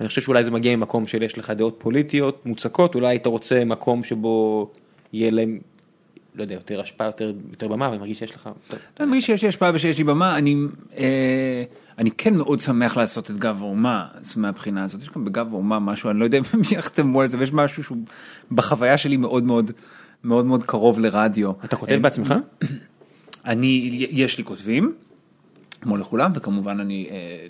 S1: אני חושב שאולי זה מגיע ממקום של יש לך דעות פוליטיות מוצקות, אולי היית רוצה מקום שבו יהיה להם, לא יודע, יותר השפעה, יותר, יותר במה, ואני מרגיש שיש לך...
S2: אני מרגיש שיש לי השפעה ושיש לי במה, אני, אה, אני כן מאוד שמח לעשות את גב האומה, מהבחינה הזאת, יש גם בגב האומה משהו, אני לא יודע אם יחתמו על זה, ויש משהו שהוא בחוויה שלי מאוד מאוד מאוד מאוד קרוב לרדיו.
S1: אתה כותב
S2: אה,
S1: בעצמך?
S2: אני, יש לי כותבים, כמו לכולם, וכמובן אני אה,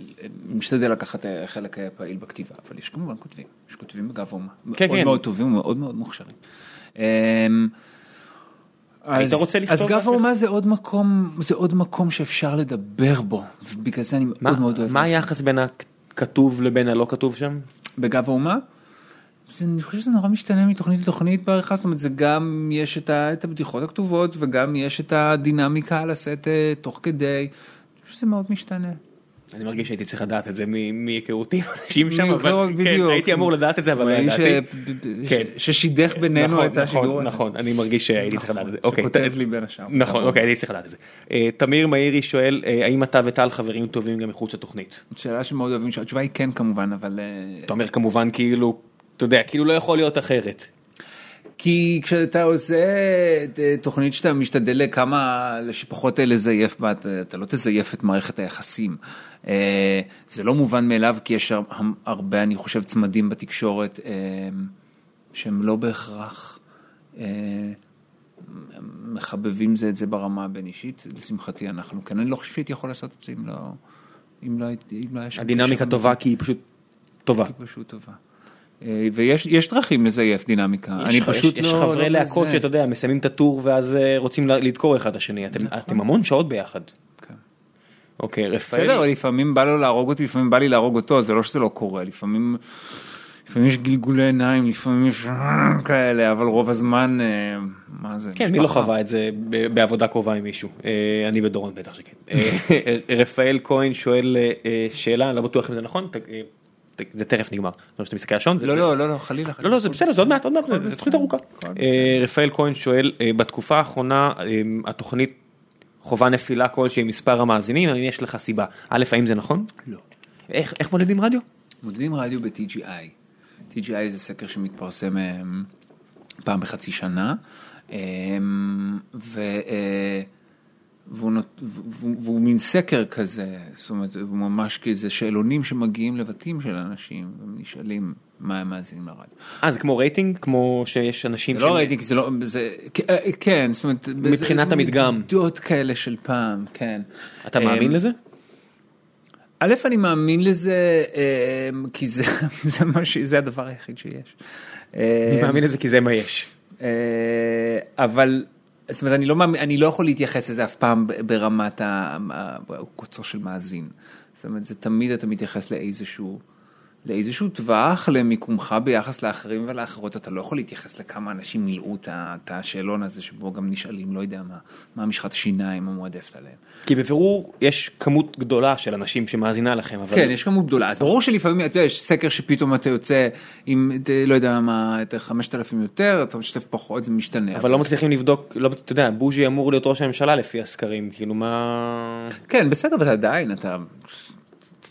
S2: משתדל לקחת אה, חלק אה, פעיל בכתיבה, אבל יש כמובן כותבים, יש כותבים בגב האומה,
S1: כן,
S2: מאוד
S1: כן.
S2: מאוד טובים ומאוד מאוד מוכשרים.
S1: היית
S2: אז-
S1: רוצה לכתוב
S2: אז גב? האומה זה עוד מקום, זה עוד מקום שאפשר לדבר בו, ובגלל זה אני
S1: מה,
S2: מאוד מאוד אוהב.
S1: מה. היחס בין הכתוב לבין הלא כתוב שם?
S2: בגב האומה? זה, אני חושב שזה נורא משתנה מתוכנית לתוכנית בעריכה, זאת אומרת זה גם יש את, ה, את הבדיחות הכתובות וגם יש את הדינמיקה על הסט תוך כדי, שזה מאוד משתנה.
S1: אני מרגיש שהייתי צריך לדעת את זה מהיכרותי עם אנשים שם, אבל כן. הייתי אמור לדעת את זה, אבל לא ידעתי. כן.
S2: ששידך בינינו
S1: נכון,
S2: את השידור
S1: נכון,
S2: הזה.
S1: נכון, אני מרגיש שהייתי צריך לדעת את זה. אוקיי,
S2: שכותב לי בין השאר.
S1: נכון, אוקיי, הייתי צריך לדעת את זה. אה, תמיר מאירי שואל, אה, האם אתה וטל חברים טובים גם מחוץ לתוכנית?
S2: שאלה שמאוד אוהבים, התשובה היא כן כמובן, אבל... אה,
S1: אתה אומר כמובן כאילו, אתה יודע, כאילו לא יכול להיות אחרת.
S2: כי כשאתה עושה אה, תוכנית שאתה משתדל לכמה, שפחות לזייף בה, אתה, לא תזייף את מערכת היחסים. אה, זה לא מובן מאליו, כי יש הר- הרבה, אני חושב, צמדים בתקשורת אה, שהם לא בהכרח מחבבים זה את זה ברמה הבין אישית. לשמחתי אנחנו כן, אני לא חושב שהייתי יכול לעשות את זה אם לא, אם לא, אם לא היה שם
S1: הדינמיקה טובה כי היא פשוט טובה.
S2: היא פשוט טובה. אה, ויש יש דרכים לזייף דינמיקה, אני
S1: יש-
S2: פשוט
S1: יש-
S2: לא...
S1: יש חברי
S2: לא
S1: להקות. שאתה יודע, מסיימים את הטור ואז אה, רוצים לדקור אחד את השני. אתם-
S2: נכון.
S1: אתם המון שעות ביחד. אוקיי, רפאל.
S2: בסדר, לפעמים בא לו להרוג אותי, לפעמים בא לי להרוג אותו, זה לא שזה לא קורה, לפעמים, לפעמים יש גלגולי עיניים, לפעמים יש כאלה, אבל רוב הזמן, אה, מה זה?
S1: כן, מי לא. חווה את זה בעבודה קרובה עם מישהו? אני ודורון בטח שכן. רפאל כהן שואל שאלה, לא בטוח אם זה נכון, זה תכף נגמר. לא שאתה מסתכל על השעון.
S2: לא, לא, לא, לא, חלילה.
S1: לא. לא, זה בסדר, זה עוד מעט, עוד מעט, זה תוכנית ארוכה. אה. רפאל כהן שואל, אה, בתקופה האחרונה אה, התוכנית חובה נפילה כלשהי מספר המאזינים, האם יש לך סיבה? א', האם זה נכון?
S2: לא.
S1: איך מודדים רדיו?
S2: מודדים רדיו ב-TGI. TGI זה סקר שמתפרסם פעם בחצי שנה, ו, והוא, והוא, והוא מין סקר כזה, זאת אומרת, הוא ממש כזה שאלונים שמגיעים לבתים של אנשים, והם נשאלים מה הם מאזינים לרדיו.
S1: אה, זה כמו רייטינג? כמו שיש אנשים
S2: זה לא
S1: שהם-
S2: רייטינג, זה לא, זה, אה, כן, זאת אומרת,
S1: מבחינת
S2: זה- זה
S1: המדגם.
S2: מדידות כאלה של פעם, כן.
S1: אתה מאמין
S2: אה,
S1: לזה?
S2: א', אני מאמין לזה, אה, כי זה, זה, מה ש, זה הדבר היחיד שיש.
S1: אני מאמין לזה כי זה מה יש.
S2: אה, אבל, זאת אומרת, אני לא, אני לא יכול להתייחס לזה אף פעם ברמת ה- ה- קוצו של מאזין. זאת אומרת, זה תמיד אתה מתייחס לאיזשהו, לאיזשהו טווח למיקומך ביחס לאחרים ולאחרות. אתה לא יכול להתייחס לכמה אנשים מילאו את השאלון הזה, שבו גם נשאלים, לא יודע מה, מה משחת השיניים המועדפת עליהם.
S1: כי בבירור יש כמות גדולה של אנשים שמאזינה לכם, אבל
S2: כן, יש כמות גדולה. אז ברור שלפעמים, אתה יודע, יש סקר שפתאום אתה יוצא עם, אה, לא יודע מה, את 5,000 יותר, אתה משתף פחות, זה משתנה.
S1: אבל לא מצליחים לבדוק, לא, אתה יודע, בוז'י אמור להיות ראש הממשלה לפי הסקרים, כאילו מה...
S2: כן, בסדר, אבל עדיין, אתה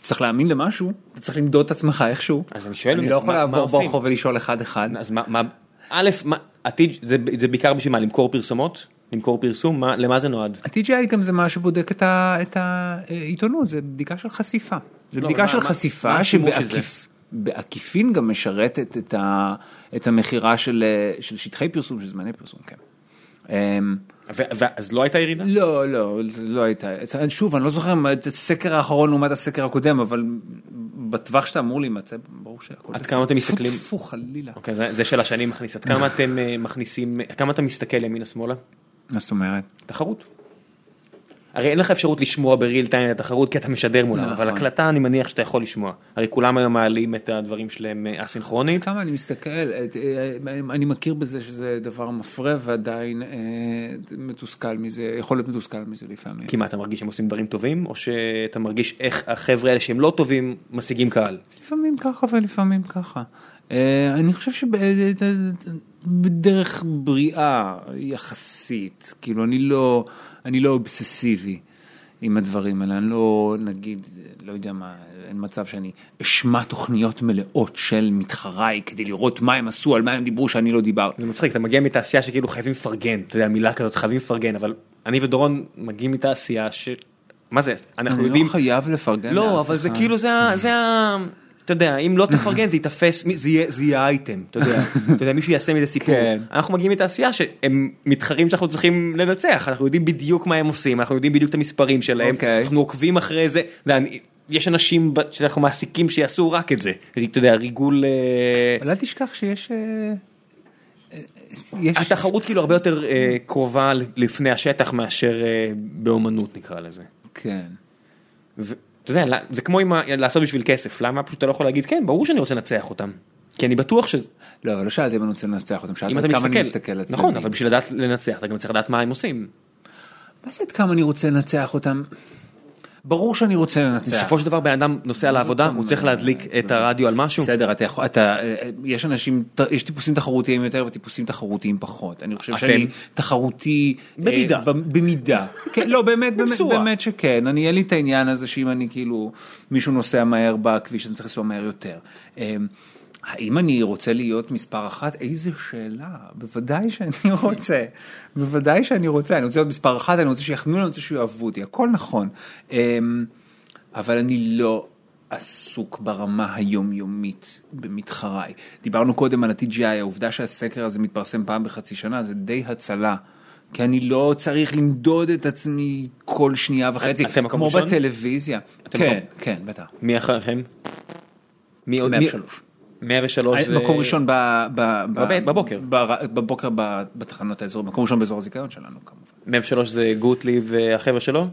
S2: צריך להאמין למשהו, אתה צריך למדוד את עצמך איכשהו.
S1: אז אני שואל,
S2: אני לא יכול לעבור? ברחוב ולשאול אחד-אחד.
S1: אז מה, מה, א', מה, עתיד, זה, זה בעיקר בשביל מה, למכור פרסומות? למכור פרסום? מה, למה זה נועד?
S2: ה-TGI גם זה מה שבודק את ה- את העיתונות, זה בדיקה של חשיפה. זה
S1: לא,
S2: בדיקה
S1: מה-
S2: של
S1: מה-
S2: חשיפה
S1: מה?
S2: שבעקיפין גם משרתת את ה- את המכירה של של שטחי פרסום, של זמני פרסום, כן.
S1: ואז לא הייתה ירידה?
S2: לא, לא, לא הייתה. שוב, אני לא זוכר את הסקר האחרון לעומת הסקר הקודם, אבל בטווח שאתה אמור להימצא, ברור שהכל
S1: עד כמה אתם מסתכלים?
S2: טפו, טפו, חלילה.
S1: אוקיי, זה, זה שאלה שאני מכניס, עד כמה אתם אה, מכניסים, כמה אתה מסתכל ימינה שמאלה?
S2: מה זאת אומרת?
S1: תחרות. הרי אין לך אפשרות לשמוע בריל טיים את התחרות כי אתה משדר מולם, אבל
S2: נכון.
S1: הקלטה אני מניח שאתה יכול לשמוע. הרי כולם היום מעלים את הדברים שלהם אה, אסינכרונית.
S2: כמה אני מסתכל, את- אה, אני מכיר בזה שזה דבר מפרה ועדיין אה, מתוסכל מזה, יכול להיות מתוסכל מזה לפעמים.
S1: כי מה אתה מרגיש שהם עושים דברים טובים או שאתה מרגיש איך החבר'ה האלה שהם לא טובים משיגים קהל.
S2: לפעמים ככה ולפעמים ככה. אה, אני חושב שבדרך בריאה יחסית, כאילו אני לא, אני לא אובססיבי עם הדברים האלה, אני לא, נגיד, לא יודע מה, אין מצב שאני אשמע תוכניות מלאות של מתחריי כדי לראות מה הם עשו, על מה הם דיברו שאני לא דיברתי.
S1: זה מצחיק, אתה מגיע מתעשייה שכאילו חייבים לפרגן, אתה יודע, מילה כזאת, חייבים לפרגן, אבל אני ודורון מגיעים מתעשייה ש... מה זה, אנחנו
S2: אני
S1: יודעים...
S2: לא חייב לפרגן.
S1: לא, אבל זה. כאילו זה ה... אתה יודע, אם לא תפרגן זה ייתפס, זה יהיה- אייטם, אתה יודע, אתה יודע, מישהו יעשה מזה סיפור.
S2: כן.
S1: אנחנו מגיעים מתעשייה שהם מתחרים שאנחנו צריכים לנצח, אנחנו יודעים בדיוק מה הם עושים, אנחנו יודעים בדיוק את המספרים שלהם,
S2: אוקיי.
S1: אנחנו עוקבים אחרי זה, אתה יודע, אני- יש אנשים שאנחנו מעסיקים שיעשו רק את זה, אתה יודע, ריגול... אה,
S2: אבל אל תשכח שיש... אה, אה, יש...
S1: התחרות כאילו הרבה יותר אה, קרובה לפני השטח מאשר אה, באומנות נקרא לזה.
S2: כן.
S1: יודע, זה כמו עם לעשות בשביל כסף, למה פשוט אתה לא יכול להגיד כן, ברור שאני רוצה לנצח אותם. כי אני בטוח שזה,
S2: לא, אבל לא שאלתי אם אני רוצה לנצח אותם, שאלתי
S1: אתה
S2: כמה אני
S1: מסתכל,
S2: מסתכל על
S1: נכון. אבל בשביל לדעת לנצח אתה גם צריך לדעת מה הם עושים.
S2: מה זה עד כמה אני רוצה לנצח אותם? ברור שאני רוצה לנצח.
S1: בסופו של דבר בן אדם נוסע לעבודה, הוא צריך להדליק את הרדיו על משהו.
S2: בסדר, אתה יכול, אתה, אה, יש אנשים, יש טיפוסים תחרותיים יותר וטיפוסים תחרותיים פחות. אני חושב? שאני תחרותי... אה,
S1: במידה.
S2: במידה. כן, לא, באמת, באמת. באמת שכן. אני, אין לי את העניין הזה שאם אני כאילו, מישהו נוסע מהר בכביש, אני צריך לנסוע מהר יותר. האם אני רוצה להיות מספר אחת? איזה שאלה, בוודאי שאני רוצה, בוודאי שאני רוצה, אני רוצה להיות מספר אחת, אני רוצה שיחמיאו לי, אני רוצה שיאהבו אותי, הכל נכון. אמ, אבל אני לא עסוק ברמה היומיומית במתחריי. דיברנו קודם על ה-TGI, העובדה שהסקר הזה מתפרסם פעם בחצי שנה זה די הצלה. כי אני לא צריך למדוד את עצמי כל שנייה וחצי,
S1: אתם
S2: כמו
S1: ראשון?
S2: בטלוויזיה.
S1: אתם
S2: כן,
S1: מקום-
S2: כן, בטח.
S1: מי אחריכם? מי עוד?
S2: 103.
S1: 103 זה...
S2: מקום ראשון ב, ב, ב,
S1: בב- בבוקר.
S2: ב- בבוקר ב- בתחנות האזור, מקום ראשון באזור הזיכיון שלנו כמובן.
S1: 103 זה גוטליב והחבר'ה שלו?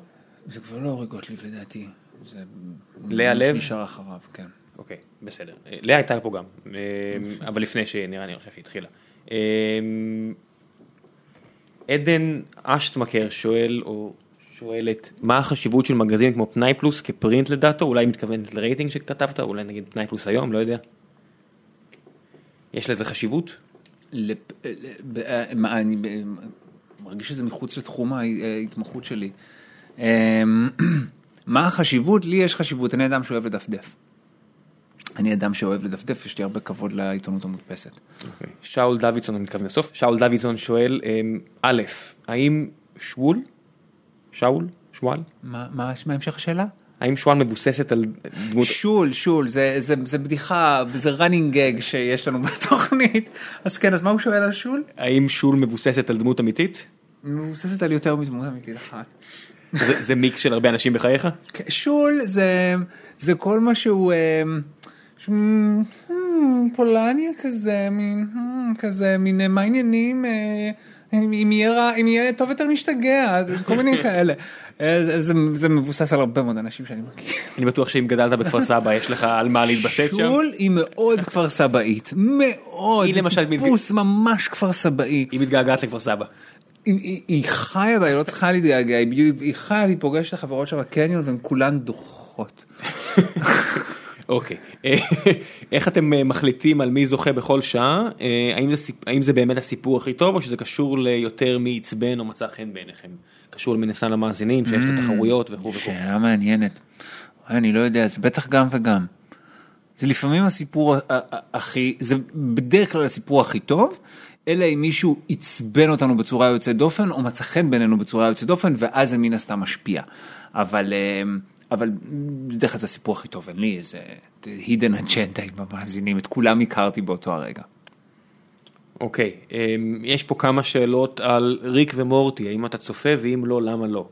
S2: זה כבר לא אורי גוטליב לדעתי. זה...
S1: לאה לב?
S2: נשאר אחריו, כן.
S1: אוקיי, בסדר. אה, לאה הייתה פה גם, אה, אבל לפני שנראה, אני חושב שהיא התחילה. אה, עדן אשטמקר שואל, או שואלת, מה החשיבות של מגזין כמו פנאי פלוס כפרינט לדעתו? אולי היא מתכוונת לרייטינג שכתבת, אולי נגיד פנאי פלוס היום, לא יודע. יש לזה חשיבות?
S2: לפ... אה, מה, אני מרגיש שזה מחוץ לתחום ההתמחות שלי. אמ, מה החשיבות? לי יש חשיבות, אני אדם שאוהב לדפדף. אני אדם שאוהב לדפדף, יש לי הרבה כבוד לעיתונות המודפסת.
S1: אוקיי. שאול דוידסון, אני מתכוון לסוף, שאול דוידסון שואל, אמ, א', האם שול, שאול, שועל,
S2: מה מה- מה המשך השאלה?
S1: האם שועל מבוססת על דמות,
S2: שול, שול, זה, זה, זה בדיחה, זה running gag שיש לנו בתוכנית. אז כן, אז מה הוא שואל על שול?
S1: האם שול מבוססת על דמות אמיתית?
S2: מבוססת על יותר מדמות אמיתית אחת.
S1: זה זה מיקס של הרבה אנשים בחייך?
S2: כן, שול זה, זה כל מה שהוא, אה, אה, פולניה כזה, מין, אה, כזה, מין, מה העניינים, אם יהיה רע, אם יהיה טוב יותר נשתגע, כל מיני כאלה. אה, זה- מבוסס על הרבה מאוד אנשים שאני מכיר.
S1: אני בטוח שאם גדלת בכפר סבא יש לך על מה להתבסס שם.
S2: שול היא מאוד כפר סבאית, מאוד,
S1: היא למשל
S2: טיפוס ממש כפר סבאי.
S1: היא מתגעגעת לכפר סבא.
S2: היא, חיה בה, היא לא צריכה להתגעגע, היא, חיה, היא פוגשת את החברות שלה בקניון והן כולן דוחות.
S1: אוקיי. אה, איך אתם אה, מחליטים על מי זוכה בכל שעה? האם זה סיפ- האם זה באמת הסיפור הכי טוב או שזה קשור ליותר מי עצבן או מצא חן בעיניכם? קשור מן הסתם למאזינים שיש את התחרויות וכו' וכו'.
S2: שאלה מעניינת. אני לא יודע, זה בטח גם וגם. זה לפעמים הסיפור הכי, זה בדרך כלל הסיפור הכי טוב, אלא אם מישהו עצבן אותנו בצורה יוצאת דופן, או מצא חן בינינו בצורה יוצאת דופן, ואז זה מן הסתם משפיע. אבל, אה, אבל בדרך כלל זה הסיפור הכי טוב, אין לי איזה hidden agenda עם המאזינים, את כולם הכרתי באותו הרגע.
S1: אוקיי, אה, יש פה כמה שאלות על ריק ומורטי, האם אתה צופה ואם לא, למה לא?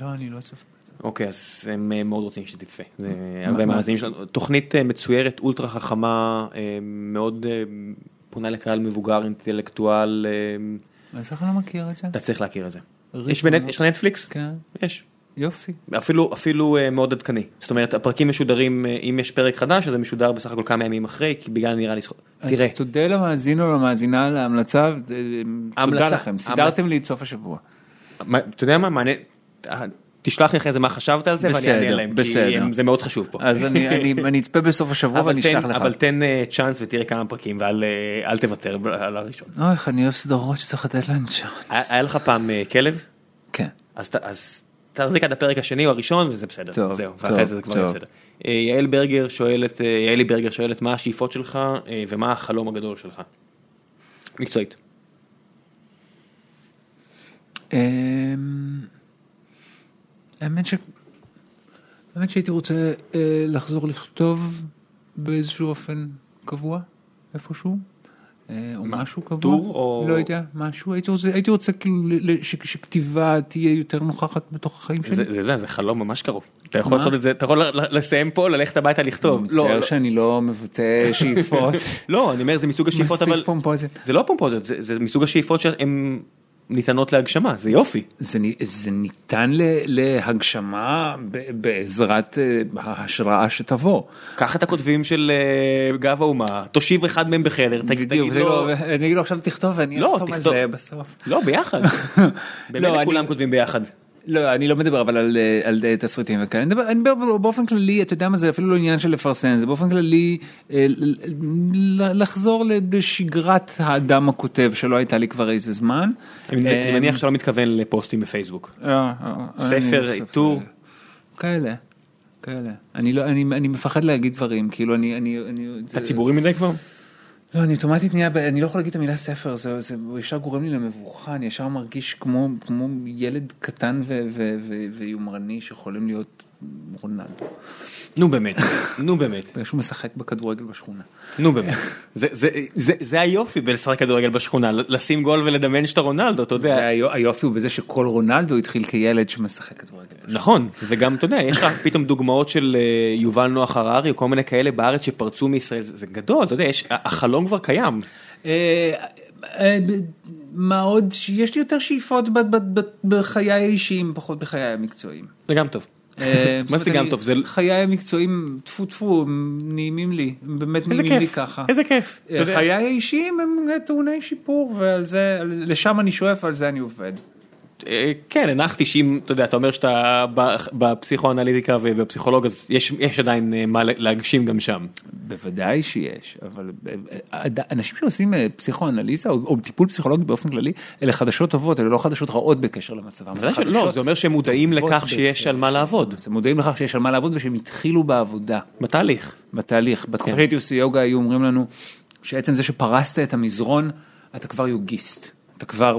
S2: לא, אני לא צופה.
S1: אוקיי, אז הם אה, מאוד רוצים שתצפה. זה הרבה מאזינים שלנו. תוכנית אה, מצוירת, אולטרה חכמה, אה, מאוד פונה לקהל מבוגר, אינטלקטואל,
S2: אז איך אני לא מכיר את זה?
S1: אתה צריך להכיר את זה. יש בנט-
S2: ומורטי.
S1: יש לך נטפליקס?
S2: כן,
S1: יש.
S2: יופי.
S1: אפילו אפילו אה, מאוד עדכני. זאת אומרת, הפרקים משודרים, אה, אם יש פרק חדש, אז זה משודר בסך הכל כמה ימים אחרי, כי בגלל נראה לי... תראה,
S2: אז תודה למאזין או למאזינה על ההמלצה, ו- תודה לכם, סידרתם לי את סוף השבוע.
S1: מה- אתה יודע מה, מעניין, אה, תשלח לי אחרי זה מה חשבת על זה ואני אענה
S2: בסדר,
S1: להם, כי
S2: בסדר.
S1: הם- זה מאוד חשוב פה.
S2: אז אני- אני אני אצפה בסוף השבוע ואני אשלח לך.
S1: אבל תן אה, צ'אנס ותראה כמה פרקים ואל אה, אל תוותר על הראשון.
S2: אוי, איך אני אוהב סדרות שצריך לתת להן צ'אנס.
S1: היה לך פעם אה, כלב?
S2: כן.
S1: אז תחזיק עד הפרק השני או הראשון וזה בסדר.
S2: טוב,
S1: זהו,
S2: טוב,
S1: ואחרי זה זה כבר
S2: טוב.
S1: בסדר. אה, יעל ברגר שואלת, אה, יעלי ברגר שואלת מה השאיפות שלך אה, ומה החלום הגדול שלך. מקצועית.
S2: אמ, האמת ש... האמת שהייתי רוצה לחזור לכתוב באיזשהו אופן קבוע, איפשהו. אה, או
S1: מה,
S2: משהו קבוע,
S1: טור או-
S2: לא יודע, משהו, הייתי רוצה, הייתי רוצה כאילו ש- שכתיבה תהיה יותר נוכחת בתוך החיים שלי.
S1: זה, זה, זה, זה חלום ממש קרוב. אתה יכול
S2: מה?
S1: לעשות את זה, אתה יכול לסיים פה, ללכת הביתה לכתוב. לא,
S2: מצטער
S1: לא,
S2: שאני לא מבטא שאיפות.
S1: לא, אני אומר זה מסוג השאיפות אבל
S2: מספיק פומפוזית.
S1: זה לא פומפוזיות, זה, זה מסוג השאיפות שהן ניתנות להגשמה, זה יופי.
S2: זה, זה ניתן להגשמה בעזרת אה, ההשראה שתבוא.
S1: קח את הכותבים של אה, גב האומה, תושיב אחד מהם בחדר, תגיד, תגיד לו,
S2: לו, אני אגיד לו עכשיו תכתוב ואני
S1: לא,
S2: אחתום על. זה בסוף.
S1: לא ביחד, באמת
S2: לא,
S1: כולם
S2: אני-
S1: כותבים ביחד.
S2: לא, אני לא מדבר אבל על, אה, על אה, תסריטים וכאלה, אני מדבר, אני מדבר באופן כללי, אתה יודע מה זה אפילו לא עניין של לפרסם, זה באופן כללי אה, לחזור לשגרת האדם הכותב שלא הייתה לי כבר איזה זמן.
S1: אני מניח שאתה לא מתכוון לפוסטים בפייסבוק. ספר, עיטור.
S2: כאלה, כאלה. אני לא, אני, אני מפחד להגיד דברים, כאילו אני, אני, אני,
S1: אתה ציבורי מדי כבר?
S2: לא, אני אוטומטית נהיה, אני לא יכול להגיד את המילה ספר, זה, זה ישר גורם לי למבוכה, אני ישר מרגיש כמו, כמו ילד קטן ו, ו, ו, ויומרני שיכולים להיות רונלדו,
S1: נו באמת, נו באמת,
S2: שהוא משחק בכדורגל בשכונה.
S1: נו באמת. זה- זה- זה- זה היופי בלשחק כדורגל בשכונה, לשים גול ולדמיין שאתה רונלדו, אתה יודע.
S2: זה היו- היופי הוא בזה שכל רונלדו התחיל כילד שמשחק כדורגל.
S1: נכון, וגם אתה יודע, יש לך פתאום דוגמאות של אה, יובל נוח הררי כל מיני כאלה בארץ שפרצו מישראל, זה גדול, אתה יודע, יש- החלום כבר קיים.
S2: אה, אה, מה עוד שיש לי יותר שאיפות בחיי האישיים, פחות בחיי המקצועיים.
S1: זה גם טוב.
S2: אה,
S1: מה זה גם טוב? זה-
S2: חיי המקצועיים, טפו טפו, הם נעימים לי, הם באמת נעימים לי ככה.
S1: איזה כיף. יודע.
S2: חיי האישיים הם טעוני שיפור, ועל זה, לשם אני שואף, על זה אני עובד.
S1: כן, הנחתי שאם, אתה יודע, אתה אומר שאתה בפסיכואנליטיקה ובפסיכולוג, אז יש יש עדיין אה, מה להגשים גם שם.
S2: בוודאי שיש, אבל אה, אה, אנשים שעושים פסיכואנליזה או, או טיפול פסיכולוגי באופן כללי, אלה חדשות טובות, אלה לא חדשות רעות בקשר למצבם. חדשות
S1: זה אומר שהם מודעים לכך שיש
S2: בקשר.
S1: על מה לעבוד.
S2: הם מודעים לכך שיש על מה לעבוד ושהם התחילו בעבודה,
S1: בתהליך.
S2: בתהליך. בתקופה
S1: כן.
S2: שהייתי עושה יוגה היו אומרים לנו שעצם זה שפרסת את המזרון, אתה כבר יוגיסט. אתה כבר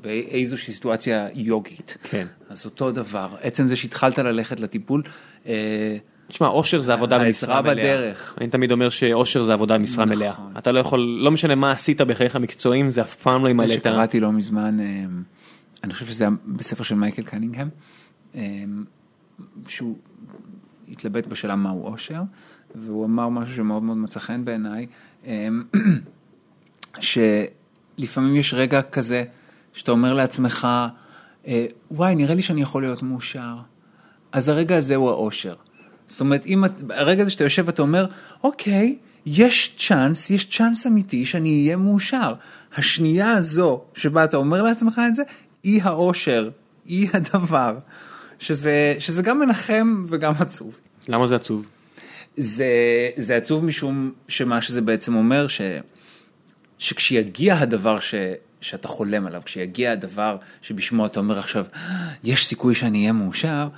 S2: באיזושהי סיטואציה יוגית.
S1: כן.
S2: אז אותו דבר, עצם זה שהתחלת ללכת לטיפול, אה,
S1: תשמע, אושר זה עבודה במשרה מלאה.
S2: בדרך.
S1: אני תמיד אומר שאושר זה עבודה במשרה
S2: נכון.
S1: מלאה. אתה לא יכול, לא משנה מה עשית בחייך המקצועיים, זה אף פעם לא ימלא את ה...
S2: שקראתי לא מזמן, אה, אני חושב שזה היה בספר של מייקל קנינגהם, אה, שהוא התלבט בשאלה מהו אושר, והוא אמר משהו שמאוד מאוד מצא חן בעיניי, אה, שלפעמים יש רגע כזה שאתה אומר לעצמך, אה, וואי, נראה לי שאני יכול להיות מאושר. אז הרגע הזה הוא האושר. זאת אומרת, אם את, הרגע הזה שאתה יושב ואתה אומר, אוקיי, יש צ'אנס, יש צ'אנס אמיתי שאני אהיה מאושר. השנייה הזו שבה אתה אומר לעצמך את זה, היא האושר, היא הדבר. שזה, שזה גם מנחם וגם עצוב.
S1: למה זה עצוב?
S2: זה, זה עצוב משום שמה שזה בעצם אומר, ש, שכשיגיע הדבר ש, שאתה חולם עליו, כשיגיע הדבר שבשמו אתה אומר עכשיו, יש סיכוי שאני אהיה מאושר,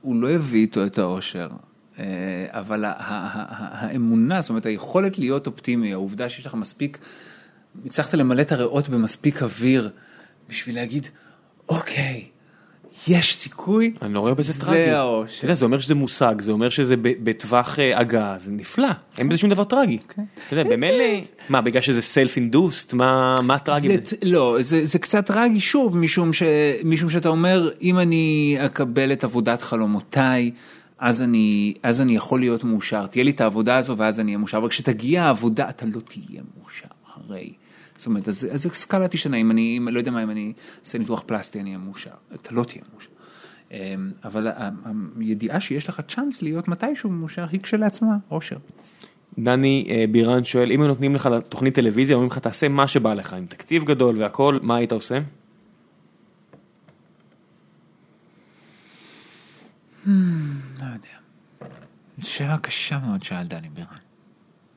S2: הוא לא יביא איתו את האושר. אה, אבל האמונה, זאת אומרת היכולת להיות אופטימי, העובדה שיש לך מספיק, הצלחת למלא את הריאות במספיק אוויר בשביל להגיד, אוקיי, יש סיכוי,
S1: אני לא רואה בזה
S2: זה
S1: טרגי.
S2: האושר.
S1: אתה יודע, זה אומר שזה מושג, זה אומר שזה בטווח אה, הגעה, זה נפלא, אין בזה שום דבר טרגי.
S2: אוקיי.
S1: אתה יודע, במילא, מה, בגלל שזה סלף אינדוסט, מה טרגי?
S2: זה,
S1: בזה?
S2: לא, זה, זה קצת טרגי שוב, משום שאתה אומר, אם אני אקבל את עבודת חלומותיי, אז אני, אז אני יכול להיות מאושר, תהיה לי את העבודה הזו ואז אני אהיה מאושר, אבל כשתגיע העבודה אתה לא תהיה מאושר, הרי. זאת אומרת, אז, אז הסקאלה תשנה, אם אני, אם, לא יודע מה, אם אני אעשה ניתוח פלסטי אני אהיה מאושר, אתה לא תהיה מאושר. אמ, אבל הידיעה שיש לך צ'אנס להיות מתישהו מאושר היא כשלעצמה אושר.
S1: דני אה, בירן שואל, אם היו נותנים לך תוכנית טלוויזיה, אומרים לך תעשה מה שבא לך, עם תקציב גדול והכל, מה היית עושה?
S2: לא יודע. שאלה קשה מאוד שאל דני בירן.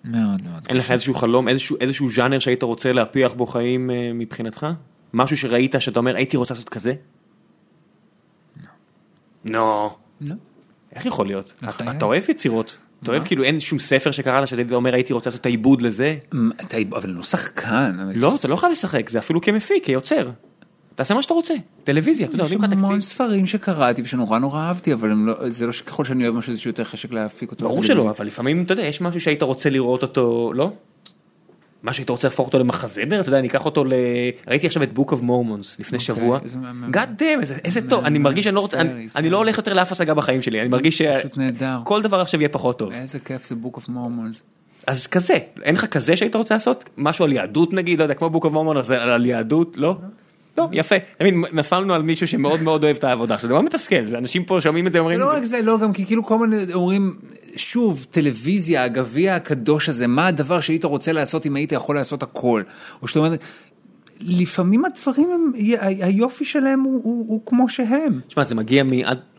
S2: מאוד מאוד
S1: אין לך איזשהו חלום, איזשהו, איזשהו ז'אנר שהיית רוצה להפיח בו חיים אה, מבחינתך? משהו שראית שאתה אומר הייתי רוצה לעשות כזה? לא.
S2: לא.
S1: איך יכול להיות? אתה, אתה אוהב יצירות? אתה אוהב כאילו אין שום ספר שקראת שאתה אומר הייתי רוצה לעשות את העיבוד לזה?
S2: אבל לא שחקן.
S1: לא, אתה לא חייב לשחק, זה אפילו כמפיק, כיוצר. תעשה מה שאתה רוצה, טלוויזיה, אתה יודע,
S2: יש
S1: נותנים לך
S2: המון
S1: תקציב.
S2: ספרים שקראתי ושנורא נורא אהבתי, אבל לא, זה לא שככל שאני אוהב משהו, זה יותר חשק להפיק אותו.
S1: ברור. שלא, אבל לפעמים אתה יודע, יש משהו שהיית רוצה לראות אותו, לא? מה שהיית רוצה להפוך אותו למחזמר, אתה יודע, אני אקח אותו ל... ראיתי עכשיו את Book of Mormons לפני
S2: אוקיי,
S1: שבוע. God damn, איזה- טוב, אני מרגיש שאני לא רוצה, אני- לא הולך יותר לאף השגה בחיים שלי, אני מרגיש. שכל דבר עכשיו יהיה פחות טוב.
S2: איזה כיף זה Book of Mormons.
S1: אז כזה, אין לך כזה שהיית רוצה לעשות? משהו על יהדות נגיד, לא יודע, כמו Book of Mormons, על יהדות, לא? טוב, יפה. תמיד נפלנו על מישהו שמאוד מאוד אוהב את העבודה שלו, זה מאוד מתסכל, זה אנשים פה שומעים את זה אומרים,
S2: לא רק זה, לא גם כי כאילו כל מיני אומרים, שוב, טלוויזיה, הגביע הקדוש הזה, מה הדבר שהיית רוצה לעשות אם היית יכול לעשות הכל? או שאתה אומר, לפעמים הדברים הם, היופי שלהם הוא, הוא, הוא כמו שהם.
S1: תשמע, זה מגיע מ...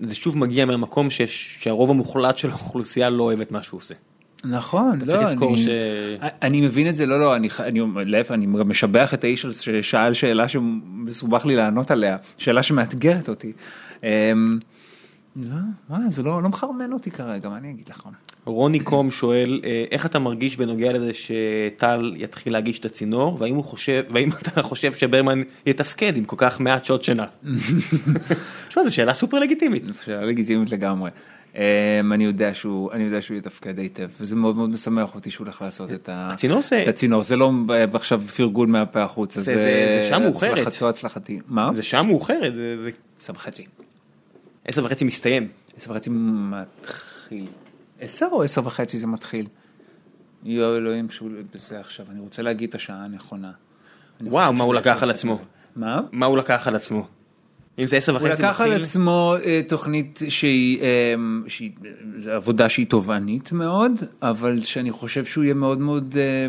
S1: זה שוב מגיע מהמקום שיש- שהרוב המוחלט של האוכלוסייה לא אוהב את מה שהוא עושה.
S2: נכון, לא,
S1: צריך לזכור
S2: אני,
S1: ש-
S2: אני מבין את זה, לא, לא, אני, אני, להפך, אני גם משבח את האיש ששאל שאלה שמסובך לי לענות עליה, שאלה שמאתגרת אותי. אמ, לא, וואלה, זה לא, לא מחרמן אותי כרגע, מה אני אגיד לך?
S1: רוני קום שואל, אה, איך אתה מרגיש בנוגע לזה שטל יתחיל להגיש את הצינור, והאם הוא חושב, והאם אתה חושב שברמן יתפקד עם כל כך מעט שעות שינה? תשמע, זו שאלה סופר לגיטימית.
S2: שאלה לגיטימית לגמרי. אמ, אני יודע שהוא, אני יודע שהוא יתפקד היטב, וזה מאוד מאוד משמח אותי שהוא הולך לעשות את
S1: הצינור זה-
S2: את הצינור, זה לא עכשיו פרגון מהפה החוצה,
S1: זה- זה- זה שעה מאוחרת.
S2: הצלחתו הצלחתי. מה?
S1: זה שעה מאוחרת, זה זה
S2: עשר וחצי.
S1: עשר וחצי מסתיים.
S2: עשר וחצי מתחיל. עשר או עשר וחצי זה מתחיל? יואו אלוהים שהוא בזה עכשיו, אני רוצה להגיד את השעה הנכונה.
S1: וואו, מה הוא לקח על. עצמו?
S2: מה?
S1: מה הוא לקח על עצמו? אם זה עשר
S2: הוא
S1: וחצי
S2: לקח על
S1: מתחיל,
S2: עצמו אה, תוכנית שהיא, אה, שהיא זו עבודה שהיא תובענית מאוד, אבל שאני חושב שהוא יהיה מאוד מאוד אה,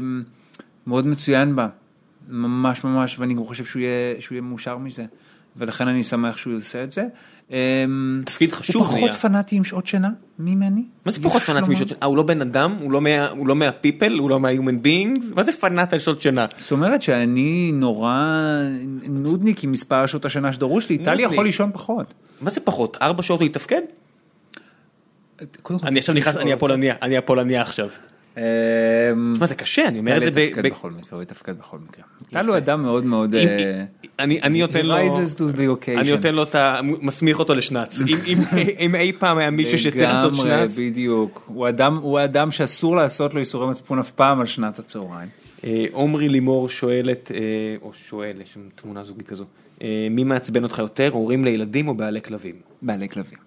S2: מאוד מצוין בה. ממש ממש, ואני גם חושב שהוא יהיה, שהוא יהיה מאושר מזה. ולכן אני שמח שהוא עושה את זה. אה,
S1: תפקיד חשוב
S2: הוא פחות. פנאטי עם שעות שינה ממני.
S1: מה זה פחות
S2: יש
S1: פנאט
S2: לומר.
S1: משעות שינה? הוא לא בן אדם? הוא לא מה- הוא לא מהפיפל? הוא לא מה-human beings? מה זה פנאט על שעות שינה?
S2: זאת אומרת שאני נורא נודניק עם מספר שעות השינה שדרוש לי, טלי. יכול לישון פחות.
S1: מה זה פחות? ארבע שעות
S2: כל,
S1: אני עכשיו נכנס, אני הפולניה, אני הפולניה עכשיו.
S2: אמ,
S1: תשמע זה קשה, אני אומר את
S2: טלי
S1: זה ב...
S2: יתפקד בכל מקרה, הוא יתפקד בכל מקרה. טל הוא אדם מאוד מאוד... אה,
S1: אני אני נותן לו. אני נותן לו את ה... מסמיך אותו לשנץ. אם- אם- אם אי פעם היה מישהו שצריך לעשות
S2: לגמרי,
S1: שנץ,
S2: בדיוק. הוא אדם, שאסור לעשות לו ייסורי מצפון אף פעם על שנת הצהריים.
S1: אה, עומרי לימור שואלת, אה, או שואל, יש שם תמונה זוגית כזו, מי מעצבן אותך יותר, הורים לילדים או בעלי כלבים?
S2: בעלי כלבים.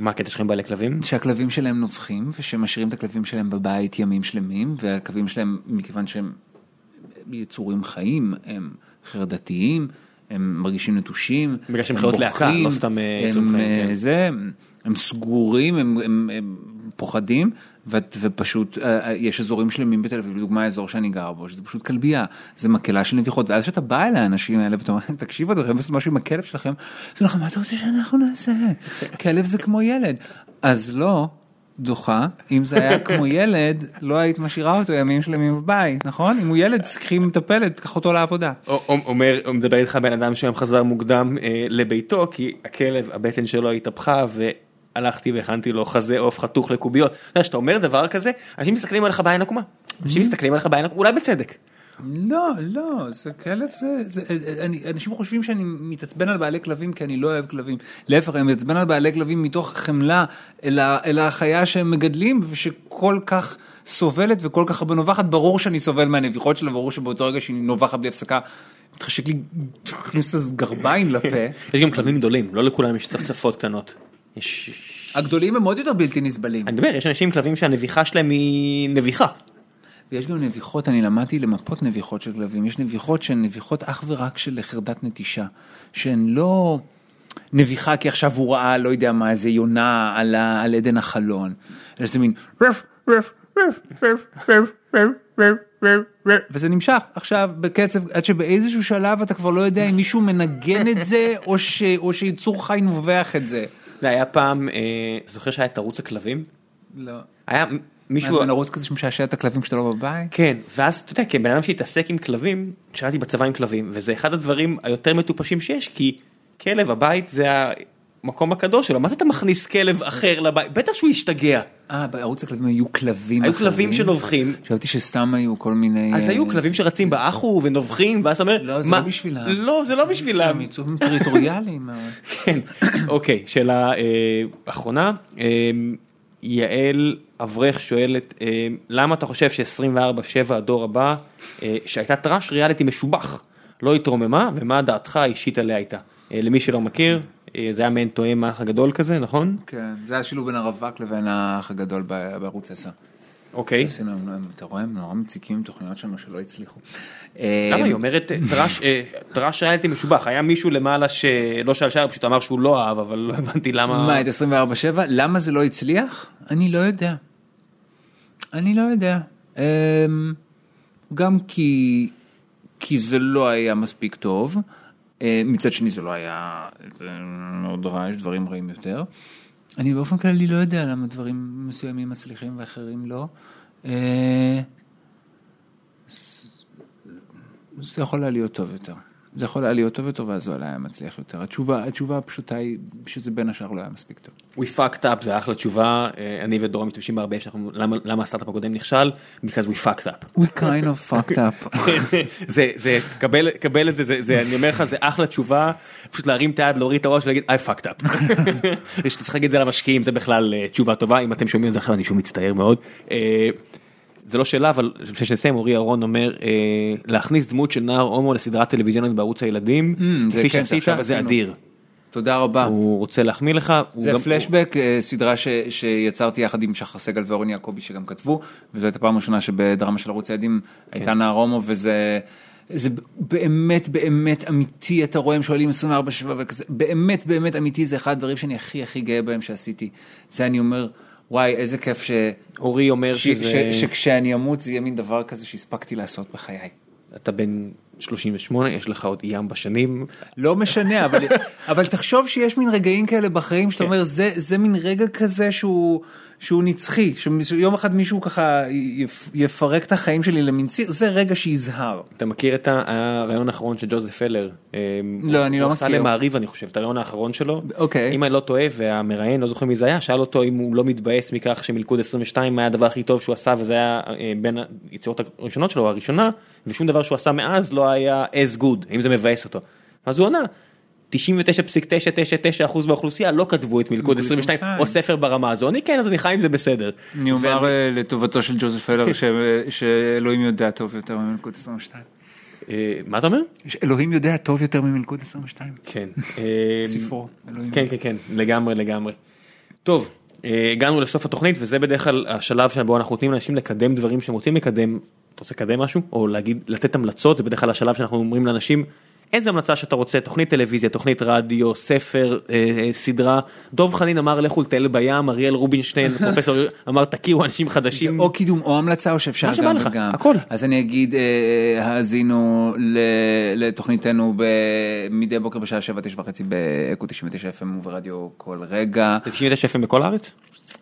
S1: מה הקטע שלכם בעלי כלבים?
S2: שהכלבים שלהם נובחים ושמשאירים את הכלבים שלהם בבית ימים שלמים והכלבים שלהם מכיוון שהם יצורים חיים הם חרדתיים הם מרגישים נטושים
S1: בגלל שהם
S2: הם
S1: חיות להקה, לא סתם, אה,
S2: הם,
S1: יצורים חיים,
S2: אה,
S1: כן.
S2: זה הם, הם סגורים הם, הם, הם פוחדים ו, ופשוט אה, אה, יש אזורים שלמים בתל אביב לדוגמה האזור שאני גר בו שזה פשוט כלבייה זה מקהלה של נביחות ואז כשאתה בא אל האנשים האלה ואתה אומר להם, תקשיבו אתם לעשות משהו עם הכלב שלכם זה לך מה אתה רוצה שאנחנו נעשה כלב זה כמו ילד אז לא. דוחה, אם זה היה כמו ילד, לא היית משאירה אותו ימים שלמים בבית, נכון? אם הוא ילד, קחי מטפלת, קח אותו לעבודה.
S1: או- או- אומר, מדבר איתך בן אדם שהיום חזר מוקדם אה, לביתו כי הכלב, הבטן שלו התהפכה והלכתי והכנתי לו חזה עוף חתוך לקוביות. אתה יודע, כשאתה אומר דבר כזה, אנשים מסתכלים עליך בעין עקומה. אנשים מסתכלים עליך בעין עקומה, אולי בצדק.
S2: לא, לא, זה כלב, זה, זה אני, אנשים חושבים שאני מתעצבן על בעלי כלבים כי אני לא אוהב כלבים. להפך, אני מתעצבן על בעלי כלבים מתוך חמלה אל, ה, אל החיה שהם מגדלים ושכל כך סובלת וכל כך הרבה נובחת. ברור שאני סובל מהנביחות שלה, ברור שבאותו רגע שהיא נובחת בלי הפסקה, מתחשק לי להכניס את הגרביים לפה.
S1: יש גם כלבים גדולים, לא לכולם יש צפצפות קטנות. יש...
S2: הגדולים הם עוד יותר בלתי נסבלים.
S1: אני מדבר, יש אנשים עם כלבים שהנביחה שלהם היא נביחה.
S2: ויש גם נביחות, אני למדתי למפות נביחות של כלבים, יש נביחות שהן נביחות אך ורק של חרדת נטישה, שהן לא נביחה כי עכשיו הוא ראה, לא יודע מה, איזה יונה על, ה... על עדן החלון, אלא זה מין רף רף רף רף רף רף רף וזה נמשך עכשיו בקצב עד שבאיזשהו שלב אתה כבר לא יודע אם מישהו מנגן את זה או, ש, או שיצור חי נובח את זה.
S1: זה היה פעם, אה, זוכר שהיה את ערוץ הכלבים?
S2: לא.
S1: היה
S2: מישהו... מה זה ערוץ כזה שמשעשע את הכלבים כשאתה לא בבית?
S1: כן, ואז אתה יודע, כבן אדם שהתעסק עם כלבים, שירתי בצבא עם כלבים, וזה אחד הדברים היותר מטופשים שיש, כי כלב הבית זה המקום הקדוש שלו, מה זה אתה מכניס כלב אחר לבית? בטח שהוא ישתגע.
S2: אה, בערוץ הכלבים היו כלבים
S1: היו
S2: אחרים?
S1: כלבים שנובחים.
S2: חשבתי שסתם היו כל מיני...
S1: אז
S2: אה,
S1: היו כלבים שרצים באחו ונובחים, ואז אתה אומר,
S2: לא, זה
S1: "מה?"
S2: לא בשבילם.
S1: לא, זה לא בשבילם.
S2: הם יצורים טריטוריאליים.
S1: כן, אוקיי, שאלה אה, אחרונה. אה, יעל אברך שואלת, אה, למה אתה חושב ש-24-7 הדור הבא, אה, שהייתה טראש ריאליטי משובח, לא התרוממה, ומה דעתך האישית עליה הייתה? אה, למי שלא מכיר, אה, זה היה מעין תואם האח הגדול כזה, נכון?
S2: כן, זה השילוב בין הרווק לבין האח הגדול בערוץ 10.
S1: אוקיי.
S2: שעשינו, אתה רואה, הם נורא מציקים תוכניות שלנו שלא הצליחו.
S1: למה היא אומרת אה, טראש, אה, ריאליטי משובח, היה מישהו למעלה שלא שאל שאלה, פשוט אמר שהוא לא אהב, אבל לא הבנתי למה...
S2: מה, את 24/7? למה זה לא הצליח? אני לא יודע. אני לא יודע. אמ, גם כי, כי זה לא היה מספיק טוב, אה, מצד שני זה לא היה זה מאוד רע, יש דברים רעים יותר. אני באופן כללי לא יודע למה דברים מסוימים מצליחים ואחרים לא. אה, זה יכול היה להיות טוב יותר. זה יכול היה להיות טוב יותר ואז זה אולי היה מצליח יותר. התשובה, התשובה הפשוטה היא שזה בין השאר לא היה מספיק טוב.
S1: We fucked up זה אחלה תשובה, אה, אני ודורון משתמשים בה הרבה, שאנחנו- למה למה הסטארט-אפ הקודם נכשל? because we fucked up.
S2: We kind of fucked up.
S1: זה זה קבל קבל את זה זה זה אני אומר לך זה אחלה תשובה פשוט להרים את היד להוריד את הראש ולהגיד I fucked up. יש צריך להגיד את זה למשקיעים זה בכלל אה, תשובה טובה אם אתם שומעים את זה עכשיו אני שוב מצטער מאוד. זה לא שאלה אבל לפני שנסיים אורי אהרון אומר אה, להכניס דמות של נער הומו לסדרת טלוויזיונית בערוץ הילדים
S2: Mm,
S1: כפי
S2: כן,
S1: שעשית זה. אדיר.
S2: תודה רבה.
S1: הוא רוצה להחמיא לך. הוא
S2: זה
S1: גם-
S2: פלשבק, אה, סדרה ש, שיצרתי יחד עם שחר סגל ואורן יעקבי שגם כתבו, וזו הייתה פעם ראשונה שבדרמה של ערוץ הילדים הייתה נער הומו וזה זה באמת באמת אמיתי, אתה רואה, הם שואלים 24 שבע וכזה, באמת באמת אמיתי, זה אחד הדברים שאני הכי הכי גאה בהם שעשיתי. זה אני אומר, וואי, איזה כיף ש...
S1: אורי אומר
S2: ש-
S1: שזה...
S2: ש- שכשאני אמות זה יהיה מין דבר כזה שהספקתי לעשות בחיי.
S1: אתה בן 38, יש לך עוד ים בשנים.
S2: לא משנה, אבל, אבל תחשוב שיש מין רגעים כאלה בחיים שאתה
S1: כן.
S2: אומר, זה, זה מין רגע כזה שהוא, שהוא נצחי, שיום אחד מישהו ככה יפ, יפרק את החיים שלי למין ציר, זה רגע שיזהר.
S1: אתה מכיר את הרעיון האחרון של ג'וזף פלר?
S2: לא, אני לא
S1: הוא עשה
S2: מכיר.
S1: למעריב אני חושב, את הרעיון האחרון שלו.
S2: אוקיי.
S1: אם אני לא טועה והמראיין, לא זוכר מי זה היה, שאל אותו אם הוא לא מתבאס מכך שמלכוד 22 היה הדבר הכי טוב שהוא עשה וזה היה אה, בין היצירות הראשונות שלו, הראשונה, ושום דבר שהוא עשה מאז לא היה as good, האם זה מבאס אותו. אז הוא ענה. 99.999% מהאוכלוסייה לא כתבו את מלכוד 22 או ספר ברמה הזו, אני כן אז אני חי עם זה בסדר.
S2: אני אומר אה, לטובתו של ג'וזף פלר ש- שאלוהים יודע טוב יותר ממלכוד 22.
S1: אה, מה אתה אומר?
S2: אלוהים יודע טוב יותר ממלכוד 22.
S1: כן. אה,
S2: ספרו.
S1: כן כן כן לגמרי לגמרי. טוב הגענו לסוף התוכנית וזה בדרך כלל השלב שבו אנחנו נותנים לאנשים לקדם דברים שהם רוצים לקדם. אתה רוצה לקדם משהו או להגיד לתת המלצות זה בדרך כלל השלב שאנחנו אומרים לאנשים איזה המלצה שאתה רוצה תוכנית טלוויזיה תוכנית רדיו ספר אה, אה, סדרה דוב חנין אמר לכו לטייל בים אריאל רובינשטיין פרופסור אמר תכירו אנשים חדשים.
S2: או קידום או המלצה או שאפשר גם וגם.
S1: הכל.
S2: אז אני אגיד, אה, האזינו ל- לתוכניתנו מדי בוקר בשעה שבע, תשע וחצי באקו 99 FM וברדיו כל רגע.
S1: זה 99 FM בכל הארץ?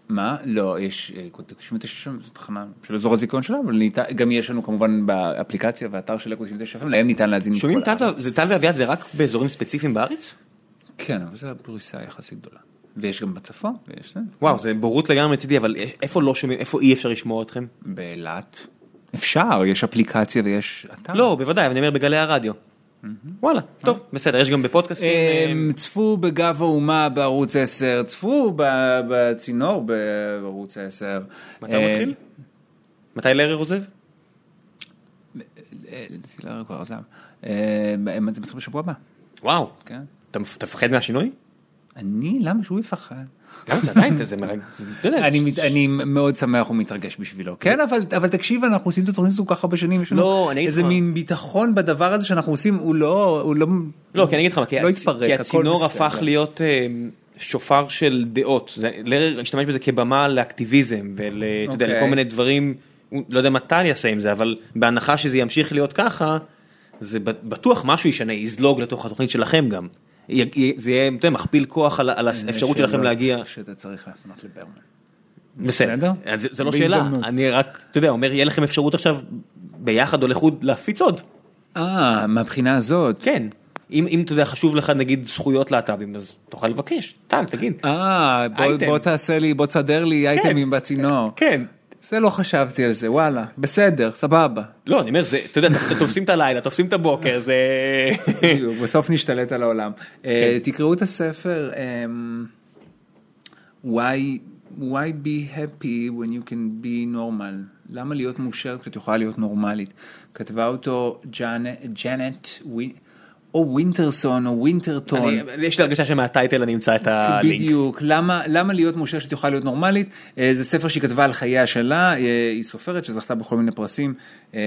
S2: מה? לא, יש אה, אקו 99 FM, זו תחנה של אזור הזיכיון שלנו, אבל ניתן- גם יש לנו כמובן באפליקציה והאתר של אקו 99 FM, להם ניתן
S1: שומעים
S2: מכל
S1: טל
S2: הארץ.
S1: זה טל ואביעד זה רק באזורים ספציפיים בארץ?
S2: כן, אבל זו פריסה יחסית גדולה. ויש גם בצפון, ויש זה.
S1: וואו זה בורות לגמרי מצידי אבל איפה לא שומעים איפה אי אפשר לשמוע אתכם?
S2: באילת. אפשר, יש אפליקציה ויש אתר.
S1: לא בוודאי אבל אני אומר בגלי הרדיו. וואלה טוב בסדר יש גם בפודקאסטים. אה,
S2: אמ, צפו בגב האומה בערוץ 10, צפו ב- בצינור בערוץ 10.
S1: מתי הוא מתחיל? מתי לרר עוזב?
S2: לא כבר עזב. אה, זה מתחיל בשבוע הבא.
S1: וואו
S2: כן.
S1: אתה מפחד מהשינוי?
S2: אני, למה שהוא יפחד?
S1: זה עדיין זה
S2: אני מאוד שמח ומתרגש בשבילו. כן, אבל אבל תקשיב, אנחנו עושים את התוכנית הזו כל כך הרבה שנים, יש לנו
S1: לא,
S2: איזה. מין ביטחון בדבר הזה שאנחנו עשים, הוא לא, הוא לא,
S1: לא כי אני אגיד לך כי
S2: לא
S1: הצינור. הפך להיות אה, שופר של דעות לרר השתמש בזה כבמה לאקטיביזם יודע
S2: אוקיי.
S1: מיני דברים לא יודע מה טל יעשה עם זה אבל בהנחה שזה ימשיך להיות ככה זה בטוח משהו ישנה יזלוג לתוך התוכנית שלכם גם. י- י- זה יהיה מכפיל כוח על האפשרות שלכם
S2: שאלות
S1: להגיע.
S2: שאתה צריך להפנות לברמן.
S1: בסדר. זה, זה לא שאלה. אני רק, אתה יודע, אומר, יהיה לכם אפשרות עכשיו ביחד או לחוד להפיץ עוד.
S2: אה, מהבחינה הזאת.
S1: כן. אם, אם אתה יודע, חשוב לך נגיד זכויות להט"בים, אז תוכל לבקש. טל, תגיד.
S2: אה, בוא, תעשה לי, בוא תסדר לי אייטמים בצינור.
S1: כן.
S2: זה לא חשבתי על זה, וואלה, בסדר, סבבה.
S1: לא, אני אומר, זה, אתה יודע, תופסים את הלילה, תופסים את הבוקר, זה...
S2: בסוף נשתלט על העולם. אה,
S1: כן.
S2: תקראו את הספר אמ, Why Why be happy when you can be normal? למה להיות מאושרת כשאת יכולה להיות נורמלית? כתבה אותו ג'אנט, או ווינטרסון או ווינטרטון.
S1: אני, יש לי הרגשה שמהטייטל אני אמצא את הלינק.
S2: בדיוק, למה, למה להיות מאושרת שאת יכולה להיות נורמלית? אה, זה ספר שהיא כתבה על חייה שלה, אה, היא סופרת שזכתה בכל מיני פרסים, אה,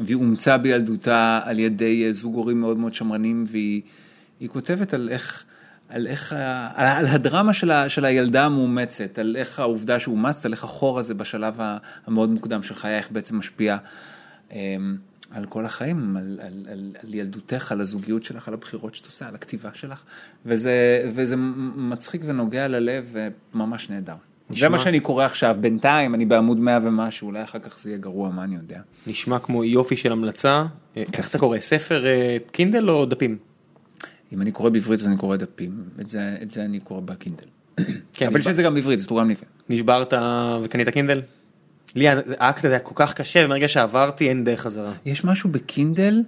S2: והיא אומצה בילדותה על ידי זוג הורים מאוד מאוד שמרנים, והיא היא כותבת על איך, על איך, על, על הדרמה של, ה, של הילדה המאומצת, על איך העובדה שאומצת, על איך החור הזה בשלב המאוד מוקדם של חייה, איך בעצם משפיע. על כל החיים, על, על, על, על ילדותך, על הזוגיות שלך, על הבחירות שאת עושה, על הכתיבה שלך, וזה, וזה מצחיק ונוגע ללב וממש נהדר.
S1: נשמע-
S2: זה מה שאני קורא עכשיו, בינתיים אני בעמוד 100 ומשהו, אולי אחר כך זה יהיה גרוע, מה אני יודע.
S1: נשמע כמו יופי של המלצה. אה, איך אתה קורא? ספר אה, קינדל או דפים?
S2: אם אני קורא בעברית אז אני קורא דפים, את זה, את זה אני קורא בקינדל.
S1: כן,
S2: אבל
S1: נשבע-
S2: שזה גם בעברית, זה תורגם לי.
S1: נשברת וקנית קינדל? לי האקט הזה היה כל כך קשה, ומרגע שעברתי אין דרך חזרה.
S2: יש משהו בקינדל,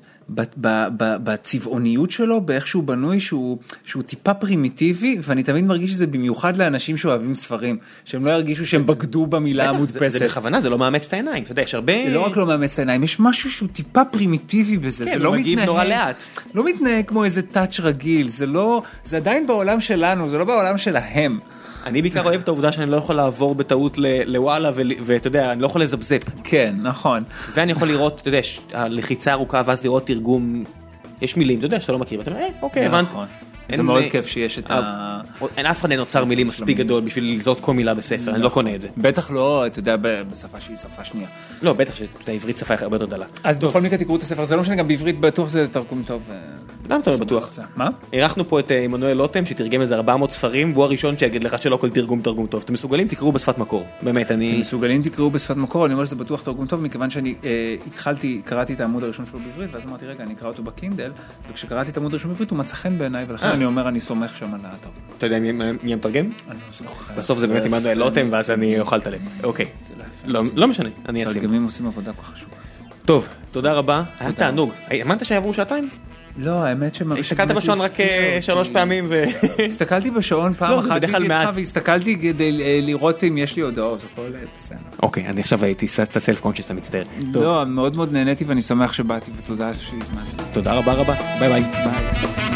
S2: בצבעוניות שלו, באיך שהוא בנוי, שהוא, שהוא טיפה פרימיטיבי, ואני תמיד מרגיש שזה במיוחד לאנשים שאוהבים ספרים, שהם לא ירגישו שהם בגדו במילה
S1: בטח, זה-
S2: המודפסת.
S1: זה בכוונה, זה לא מאמץ את העיניים, אתה יודע, יש הרבה...
S2: לא רק לא מאמץ העיניים, יש משהו שהוא טיפה פרימיטיבי בזה,
S1: כן,
S2: זה לא מתנהג,
S1: נורא לאט.
S2: לא מתנהג כמו איזה touch רגיל, זה לא, זה עדיין בעולם שלנו, זה לא בעולם שלהם.
S1: אני בעיקר אוהב את העובדה שאני לא יכול לעבור בטעות לוואלה ואתה יודע, אני לא יכול לזפזפ.
S2: כן, נכון.
S1: ואני יכול לראות, אתה יודע, הלחיצה ארוכה ואז לראות תרגום, יש מילים, אתה יודע שאתה לא מכיר, ואתה אומר, אה, אוקיי, הבנתי.
S2: זה מאוד
S1: אה,
S2: כיף שיש את ה...
S1: אין אף אחד אין אוצר מילים מספיק גדול בשביל לזהות כל מילה בספר, אני לא קונה את זה.
S2: בטח לא, אתה יודע, בשפה שהיא שפה שנייה.
S1: לא, בטח שהעברית שפה הרבה יותר דלה.
S2: אז בכל מקרה תקראו את הספר, זה לא משנה, גם בעברית בטוח זה תרגום טוב. אה,
S1: למה אתה אומר בטוח?
S2: מה?
S1: אירחנו פה את אה, עמנואל לוטם שתרגם איזה 400 ספרים והוא הראשון שיגיד לך שלא כל תרגום תרגום טוב. אתם מסוגלים תקראו בשפת מקור. באמת
S2: אתם
S1: אני...
S2: מסוגלים תקראו בשפת מקור, אני אומר שזה בטוח תרגום טוב, מכיוון שאני אה, התחלתי, קראתי את העמוד הראשון שלו בעברית, ואז אמרתי, רגע, אני אקרא אותו בקינדל, וכשקראתי את העמוד הראשון בעברית הוא מצא חן בעיניי, ולכן
S1: אה.
S2: אני אומר, אני סומך שם על האתר.
S1: אתה יודע מי המתרגם?
S2: לא.
S1: בסוף זה באמת עמנואל לוטם ואז אני אוכל את הלב. אוקיי. לא לא משנה, אני אשים.
S2: תרגמים עושים עבודה כל כך חשובה.
S1: טוב, תודה רבה. היה תענוג. האמנת שיעברו שעתיים?
S2: לא, האמת שמרגיש...
S1: הסתכלת בשעון רק אה, שלוש פעמים ו...
S2: הסתכלתי בשעון פעם
S1: לא,
S2: אחת,
S1: בדרך כלל מעט.
S2: והסתכלתי כדי אה, לראות אם יש לי הודעות, הכל אה, בסדר.
S1: אוקיי, אני עכשיו הייתי קצת סלף קונצ'ס, אתה מצטער.
S2: לא, מאוד מאוד נהניתי ואני שמח שבאתי ותודה שהזמנתי.
S1: תודה רבה רבה. ביי.
S2: ביי.